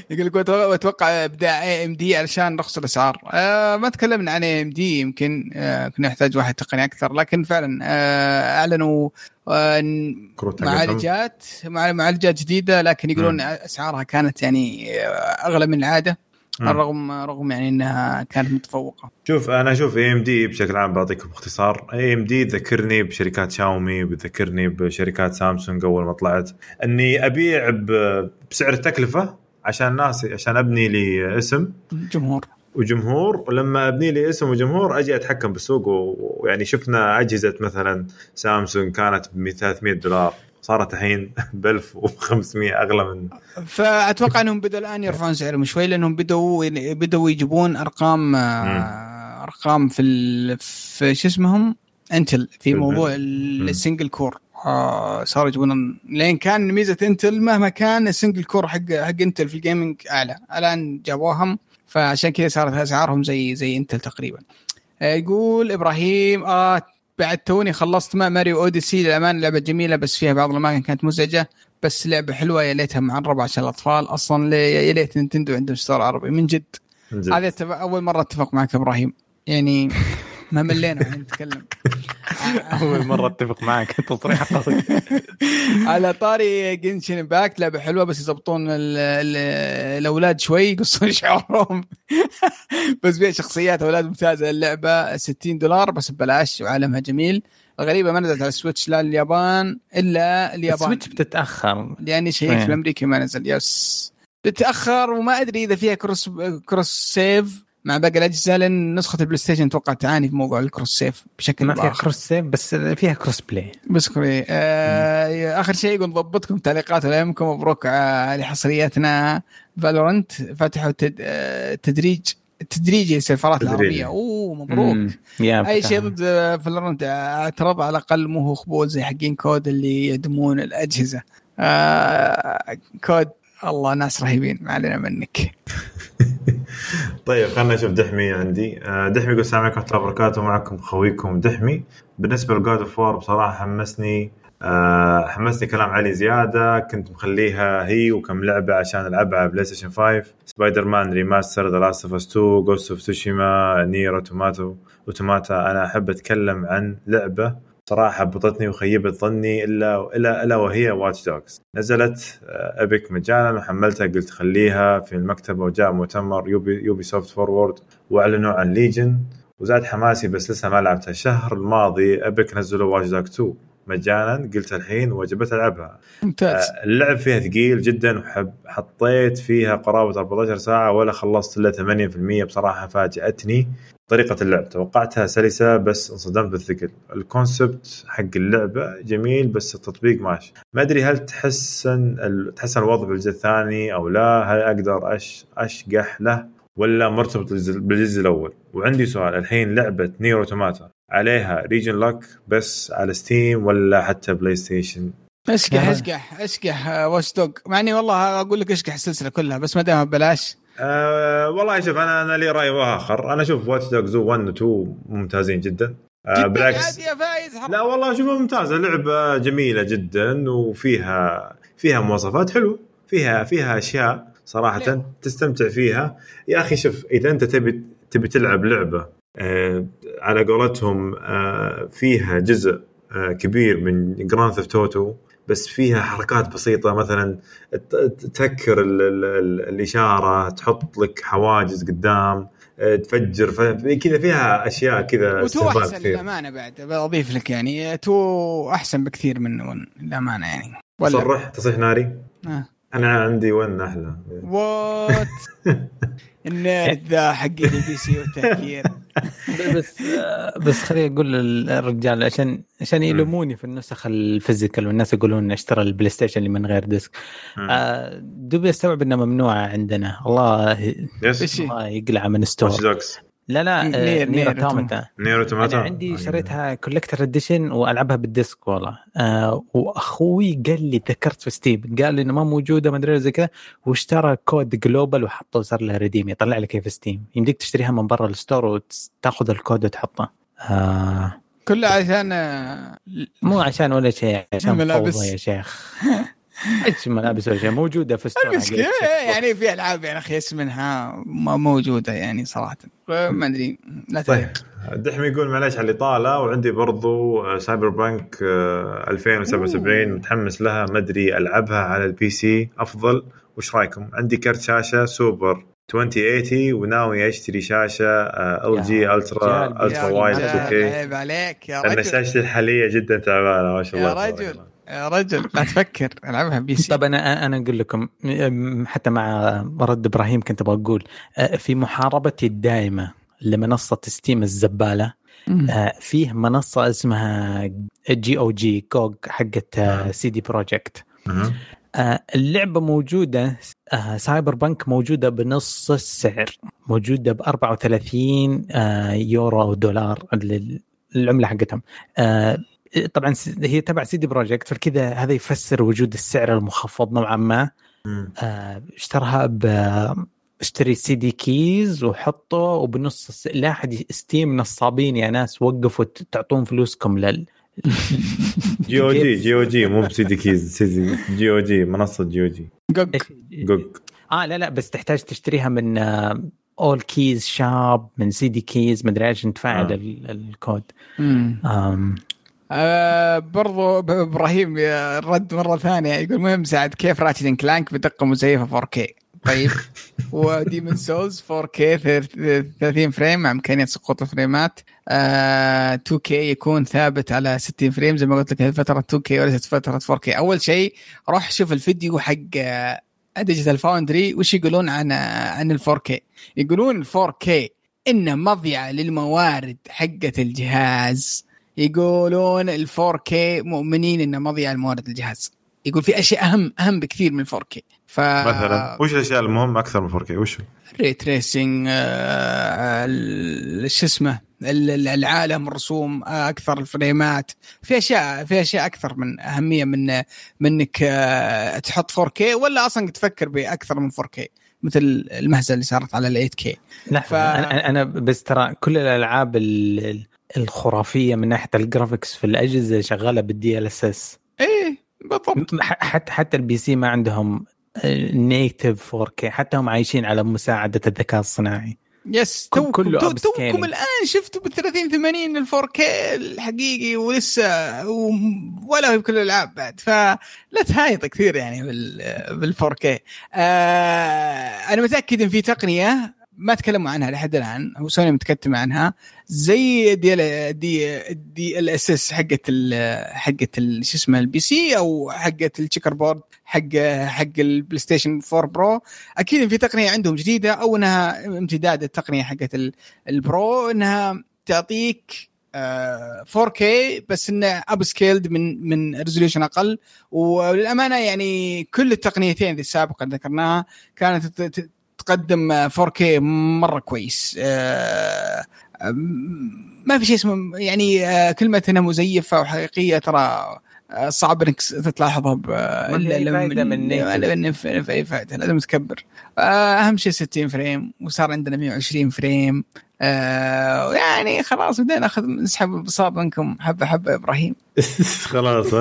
يقول لك أتوقع ابداع AMD علشان رخص الأسعار. آه ما تكلمنا عن AMD يمكن آه كنا نحتاج واحد تقني أكثر لكن فعلا آه أعلنوا آه معالجات معالجات جديدة لكن يقولون أسعارها كانت يعني أغلى من العادة. رغم رغم يعني إنها كانت متفوقة. شوف أنا أشوف AMD بشكل عام بعطيكم باختصار AMD تذكرني بشركات شاومي بتذكرني بشركات سامسونج أول ما طلعت. إني أبيع بسعر التكلفة عشان الناس عشان أبني لي اسم. جمهور. وجمهور ولما أبني لي اسم وجمهور أجي أتحكم بالسوق ويعني شفنا أجهزة مثلا سامسونج كانت ب 300 دولار. صارت الحين ب 1500 أغلى من فأتوقع إنهم بدوا الآن يرفعون سعرهم شوي لأنهم بدوا بدوا يجيبون أرقام أرقام في ال... في شو اسمهم؟ Intel في موضوع ال single core آه صاروا يجيبون لين كان ميزة Intel مهما كان ال single core حق حق Intel في ال gaming أعلى. الآن جابوهم فعشان كذا صارت أسعارهم زي زي Intel تقريبا. آه، يقول إبراهيم آه بعد توني خلصت ما Mario Odyssey للأمانة لعبة جميلة بس فيها بعض الأماكن كانت مزعجة بس لعبة حلوة يا ليتها معربه عشان الاطفال أصلا يا ليت Nintendo عندهم store عربي من جد, جد. هذا أول مرة أتفق معك إبراهيم. يعني ما ملينا نتكلم. أول مرة أتفق معك. تصريح قوي على طاري Genshin Impact لعبة حلوة بس يضبطون الأولاد شوي يقصون شعورهم. بس فيها شخصيات أولاد ممتازة. اللعبة 60 دولار بس ببلاش وعالمها جميل. الغريبة ما نزلت على ال Switch لا اليابان إلا اليابان. ال Switch بتتأخر. لاني شيء في الأمريكي ما نزل. yes. تتاخر وما أدري إذا فيها cross cross save مع باقي الأجهزة لأن نسخة ال PlayStation أتوقع تعاني في موضوع ال cross save بشكل ما فيها cross save بس فيها cross play بس كروي آه آخر شيء يقول ضبطكم تعليقات ولا يهمكم مبروك على حصرياتنا Valorant فتحوا آه، تدريج تدريجي السيرفرات العربية. أوه مبروك. أي شيء ضد Valorant اعترض على الأقل مو هو خبول زي حقين COD اللي يدمون الأجهزة. آه COD الله ناس رهيبين ما علينا منك. طيب خلينا نشوف دحمي عندي. آه، دحمي يقول السلام عليكم ورحمة الله وبركاته معكم خويكم دحمي. بالنسبة ل God of War بصراحة حمسني آه، حمسني كلام علي زيادة. كنت مخليها هي وكم لعبة عشان ألعبها على PlayStation 5 Spider-Man Remaster The Last of Us 2 Ghost of Tsushima NieR Automato Automata أنا أحب أتكلم عن لعبة صراحة بطتني وخيبت ظني إلا إلا إلا وهي Watch Dogs نزلت Epic مجانا وحملتها قلت خليها في المكتبة وجاء مؤتمر Ubi, Ubisoft Forward وأعلنوا عن Legion وزاد حماسي بس لسه ما لعبتها. الشهر الماضي Epic نزلوا Watch Dogs 2 مجانا قلت الحين وجبت ألعبها. ممتاز. آه، اللعب فيها ثقيل جدا وحب حطيت فيها قرابه 14 ساعة ولا خلصت إلا 8% بصراحة فاجأتني. طريقة اللعب. توقعتها سلسة بس انصدمت بالثقل ال concept حق اللعبة جميل بس التطبيق ماشي. ما أدري هل تحسن ال... تحسن الوضع بالجزء الثاني أو لا؟ هل أقدر أش... أشقح له ولا مرتبط بالجزء الأول؟ وعندي سؤال. الحين لعبة NieR Automata عليها region lock بس على Steam ولا حتى PlayStation أشقح أشقح أشقح Watch Dogs مع إني والله أقول لك أشقح السلسلة كلها بس ما دام ببلاش. أه والله شوف أنا أنا لي رأي آخر. أنا أشوف Watch Dogs 1 و 2 ممتازين جدا. أه بالعكس يا فايز لا والله اشوفها ممتازه لعبه جميلة جدا وفيها فيها مواصفات حلوة. فيها فيها أشياء صراحة ليه؟ تستمتع فيها. يا أخي شوف إذا أنت تبي تبي تلعب لعبة أه على قولتهم أه فيها جزء أه كبير من Grand Theft Auto بس فيها حركات بسيطة مثلا تسكر الإشارة تحط لك حواجز قدام آه، تفجر كذا فيها أشياء كذا و two أحسن للأمانة بعد بضيف لك يعني two أحسن بكثير من one للامانه يعني. ولا؟ صرح تصريح ناري؟ آه. أنا عندي one أحلى. what ال nerd ذا حق ال PC والتفكير. بس بس خليني أقول للرجال عشان عشان يلوموني في النسخ ال physical والناس يقولون اشترى ال PlayStation اللي من غير disc. آه، دوبي أستوعب انها ممنوعه عندنا. الله الله يقلع من store لا لا NieR- NieR NieR NieR Automata NieR أنا عندي شريتها collector edition وألعبها بال disc والله. آه وأخوي قال لي ذكرت في Steam قال لي إنه ما موجودة ما أدري زي كذا واشترى code global وحطه وصار له redeem يطلع لك في Steam يمديك تشتريها من برا ال store وتاخذ الكود وتحطه. آه كله عشان آه، مو عشان ولا شيء عشان ملابس. فوضى يا شيخ. إيش ملابس ولا شيء موجودة في store المشكلة يعني في ألعاب يعني أخي اسمها ما موجودة يعني صراحة. ما أدري لا طيب دحمي يقول معليش على الاطاله وعندي برضو Cyberpunk آه، 2077 متحمس لها ما أدري ألعبها على ال PC أفضل. وش رأيكم؟ عندي كرت شاشة سوبر 2080 وناوي أشتري شاشة LG يا ultra ultra يا wide رجال، 2K عيب عليك يا لأن رجل. شاشتي الحالية جدا تعبانة ما شاء يا الله تبارك رجل. يا رجل لا تفكر ألعبها PC طب أنا أنا أقول لكم حتى مع رد إبراهيم كنت أبغى أقول آه، في محاربتي الدائمة لمنصة Steam الزبالة. آه، فيه منصة اسمها جي أو جي كوج حقت نعم. CD Projekt. اللعبة موجودة آه، Cyberpunk موجودة بنص السعر موجودة ب 34 آه، يورو أو دولار ال- العمله حقتهم آه، طبعا هي تبع CD Projekt فكذا هذا يفسر وجود السعر المخفض نوعا ما. آه، اشتراها ب اشتري CDKeys وحطه وبنص الس... لا أحد Steam نصابين يا ناس وقفوا تعطون فلوسكم لل جي أو جي جي أو جي مو بسي دي كيز سي دي جي أو جي منصة جي أو جي. جوج جوج آه لا لا بس تحتاج تشتريها من اول key shop من CDKeys مدري إيش تفعل آه. ال- الكود آه برضو إبراهيم آه، رد مرة ثانية يقول مهم سعد كيف Ratchet Clank بدقة مزيفة 4K طيب. و Demon's Souls 4K thir- 30 frame مع إمكانية سقوط الفريمات. آه 2K يكون ثابت على 60 frame زي ما قلت لك هذه فترة 2K وليست فترة 4K أول شيء روح شوف الفيديو حق Digital Foundry وش يقولون عن آه، عن ال 4K يقولون ال 4K إنه مضيعة للموارد حقة الجهاز. يقولون ال 4K مؤمنين إنه مضيعه لموارد الجهاز. يقول في أشياء أهم أهم بكثير من ال 4K ف مثلا وش الأشياء المهمة أكثر من 4K وش؟ هو؟ ray tracing شو اسمه؟ ال- ال- العالم الرسوم آه، أكثر الفريمات. في أشياء في أشياء أكثر من أهمية من منك آه، تحط 4K ولا أصلا تفكر بأكثر من 4K مثل المهزله اللي صارت على ال 8K لحظه ف- أنا أنا بس ترى كل الألعاب ال- ال- الخرافية من ناحية ال graphics في الأجهزة شغالة بال DLSS إيه بالضبط. حتى حتى ال PC ما عندهم native 4K حتى هم عايشين على مساعدة الذكاء الصناعي. يس توكم كله تو- upscaling. توكم الآن شفتوا بال 30 80 ال 4K الحقيقي ولسه ولا بكل الألعاب بعد. فلا تهايط كثير يعني بال بال 4K آه أنا متأكد إن في تقنية ما تكلموا عنها لحد الآن. أو سوني متكتمه عنها. زي دي إل دي دي إل إس إس حقت حقت شو اسمه ال PC أو حقت ال checkerboard حق حق البلاي ستيشن 4 Pro. أكيد في تقنية عندهم جديدة أو إنها امتداد التقنية حقت ال- ال Pro إنها تعطيك آه، 4K بس إنه upscaled من من resolution أقل. وللامانه يعني كل التقنيتين السابقة ذكرناها كانت تقدم آه، 4K مرة كويس. آه، ما في شيء اسمه يعني آه، كلمة إنها مزيفة وحقيقية ترى آه، صعب إنك تلاحظها ب- فائده لازم تكبر. أهم شيء 60 frame وصار عندنا 120 frame. يعني خلاص بدينا ناخذ نسحب البساط منكم حبة حبة إبراهيم. خلاص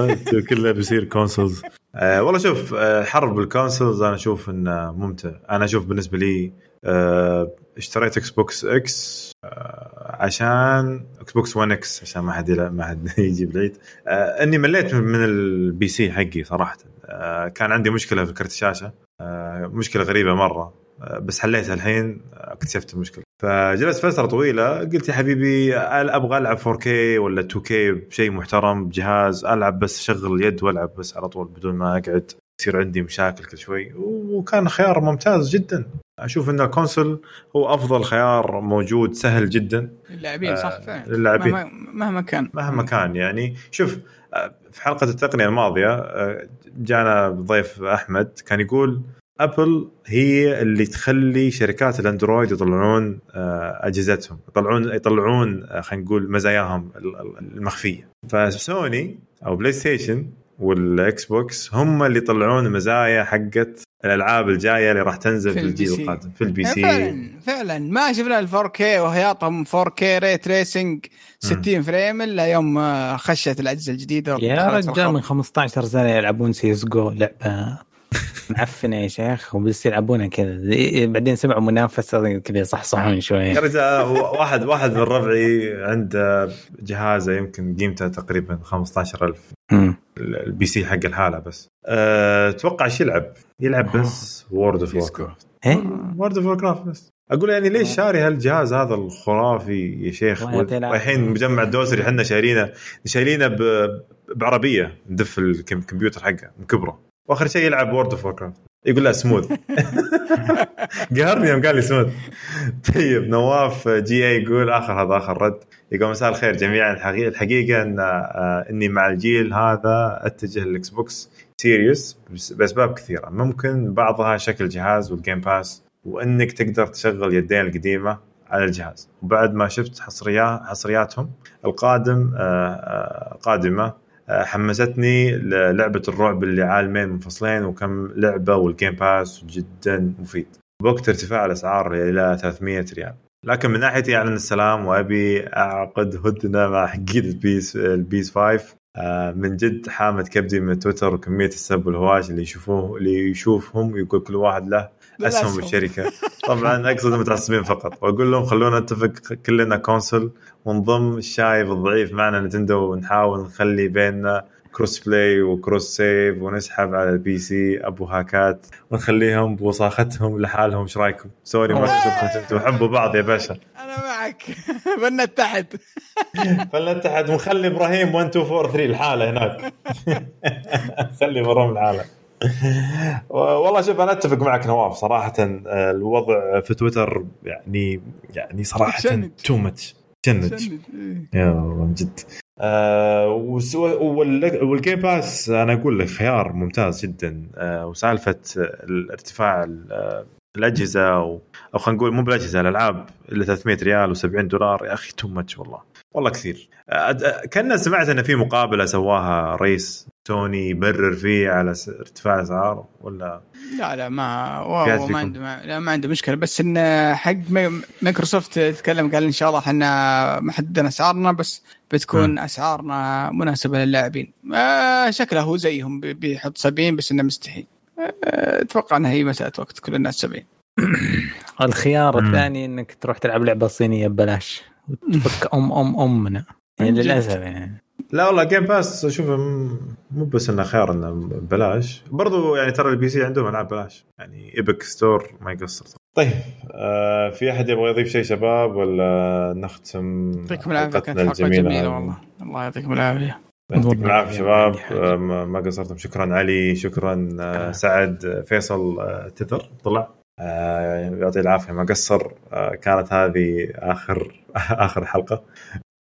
كله بيصير consoles آه والله شوف آه حرب ال consoles أنا أشوف إنه ممتع. أنا أشوف بالنسبة لي آه اشتريت إكس بوكس X آه عشان إكس بوكس One X عشان ما حد ما حد يجي بالعيد آه إني مليت من- ال PC حقي صراحة. آه كان عندي مشكلة في كرت الشاشة. آه مشكلة غريبة مرة. بس حليتها الحين آه، اكتشفت المشكلة فجلست فترة طويلة قلت يا حبيبي أبغى ألعب 4K ولا 2K بشيء محترم بجهاز ألعب بس أشغل اليد وألعب بس على طول بدون ما أقعد. يصير عندي مشاكل كل شوي. وكان خيار ممتاز جدا. أشوف إن ال console هو أفضل خيار موجود سهل جدا. للاعبين صح؟ آه، فعلا. للاعبين. مهما, مهما كان. مهما كان يعني. شوف آه، في حلقة التقنية الماضية آه، جانا ضيف أحمد كان يقول ابل هي اللي تخلي شركات الأندرويد يطلعون آه، أجهزتهم يطلعون يطلعون آه، خلينا نقول مزاياهم ال- ال- المخفية فسوني أو بلاي ستيشن والاكس بوكس هم اللي يطلعون المزايا حقت الألعاب الجاية اللي راح تنزل في في, الجيل. القادم في ال PC فعلا فعلا ما شفنا ال 4K وهياطهم 4K ray tracing 60 frame إلا يوم آه، خشت الأجهزة الجديدة يا رجال. من 15 سنة يلعبون سي إس جو لعبة معفنة يا شيخ وبس يلعبونها كذا. زي- بعدين سمعوا منافسة كذا يصحصحون شوي يا رجال واحد واحد من ربعي عنده جهازه يمكن قيمته تقريبا 15000 مم. ال PC حق الحالة بس. أه، أتوقع إيش يلعب؟ يلعب بس World of. Warcraft إيه؟ World of Warcraft بس. أقول يعني ليش شاري هالجهاز هذا الخرافي يا شيخ. رايحين مجمع الدوسري إحنا شايلينه شايلينه ب- بعربية ندف الكمبيوتر حقه مكبره واخر شيء يلعب World of Warcraft يقول لا سموث قهرني يوم قال لي سموث طيب نواف جي اي يقول آخر هذا آخر رد. يقول مساء الخير جميعا. الحقيقة الحقيقة إن آه، إني مع الجيل هذا أتجه للإكس بوكس Series لأسباب كثيرة. ممكن بعضها شكل جهاز وال Game Pass وإنك تقدر تشغل يدين القديمة على الجهاز. وبعد ما شفت حصريات حصرياتهم القادم آه، آه، قادمه حمستني للعبة الرعب اللي عالمين منفصلين وكم لعبة وال Game Pass جدا مفيد. بوقت ارتفاع الأسعار إلى 300 ريال. لكن من ناحيتي اعلن السلام وأبي أعقد هدنة مع حقين ال PS ال PS 5 آه، من جد حامد كبدي من تويتر وكمية السب والهواش اللي يشوفوه اللي يشوفهم يقول كل واحد له اسهم. بالشركة. طبعا أقصد المتعصبين فقط. وأقول لهم خلونا نتفق كلنا console ونضم الشايب الضعيف معنا نتندو ونحاول نخلي بيننا cross play و cross save ونسحب على ال PC أبو هاكات ونخليهم بوساختهم لحالهم. إيش رأيكم؟ sorry ما أنتم حبوا بعض يا باشا. أنا معك. بنتحد فلنتحد ونخلي إبراهيم 1 2 4 3 الحاله هناك. خلي برام الحاله والله شوف أنا أتفق معك نواف صراحة آه، الوضع في تويتر يعني يعني صراحة. too much تشنج يا والله من جد. آه وال Game Pass أنا أقول لك خيار ممتاز جدا. آه وسالفة الارتفاع ال- الأجهزة أو, أو خلينا نقول مو بالأجهزة الألعاب اللي 300 ريال و70 دولار يا أخي too much والله. والله كثير. آه، كنا سمعت إن في مقابلة سواها رئيس سوني يبرر فيه على ارتفاع الاسعار ولا لا لا ما. ما عنده ما, لا ما عنده مشكلة. بس إن حق مايكروسوفت تكلم قال إن شاء الله إحنا محددين أسعارنا بس بتكون أسعارنا مناسبة للاعبين. آه شكله هو زيهم بي- بيحط 70 بس إنه مستحيل. آه، أتوقع إنها هي مسألة وقت كل الناس 70 الخيار. الثاني إنك تروح تلعب لعبة صينية ببلاش وتفك ام ام أمنا. يعني. للأسف يعني. لا والله Game Pass اشوفه م- مو بس إنه خيار إنه ببلاش. برضو يعني ترى ال PC عندهم ألعاب بلاش يعني Epic Store ما يقصر. طيب آه في أحد يبغى يضيف شيء شباب ولا نختم يعطيكم العافية كانت حلقة جميلة؟ والله. الله يعطيكم العافية. يعطيكم العافية شباب. آه، ما ما قصرتم. شكرا علي شكرا آه، سعد آه، فيصل آه، تتر طلع. يعطيه العافية ما قصر. كانت هذه اخر آخر حلقة.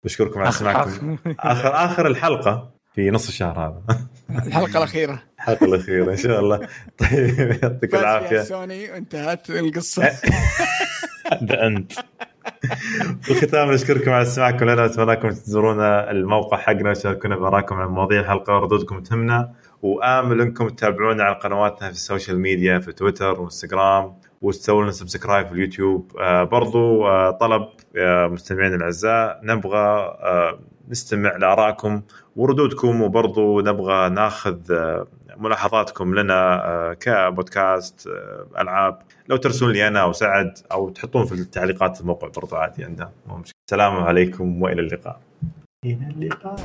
بشكركم على استماعكم. اخر اخر الحلقة في نص الشهر هذا. الحلقة الأخيرة. الحلقة الأخيرة إن شاء الله. طيب فيها العافية. سوني وانتهت القصة. ده أنت. في الختام نشكركم على استماعكم. لنا واتمنى لكم تزورونا الموقع حقنا وتشاركونا بارائكم عن مواضيع الحلقة وردودكم تهمنا. وآمل أنكم تتابعونا على قنواتنا في ال social media في تويتر وانستغرام وتسووا لنا subscribe في اليوتيوب. آه برضو آه طلب يا مستمعين الأعزاء نبغى آه نستمع لآرائكم وردودكم وبرضو نبغى ناخذ آه ملاحظاتكم لنا آه كبودكاست آه ألعاب. لو ترسلون لي أنا أو سعد أو تحطون في التعليقات الموقع برضو عادي عندنا. السلام عليكم وإلى اللقاء. إلى اللقاء.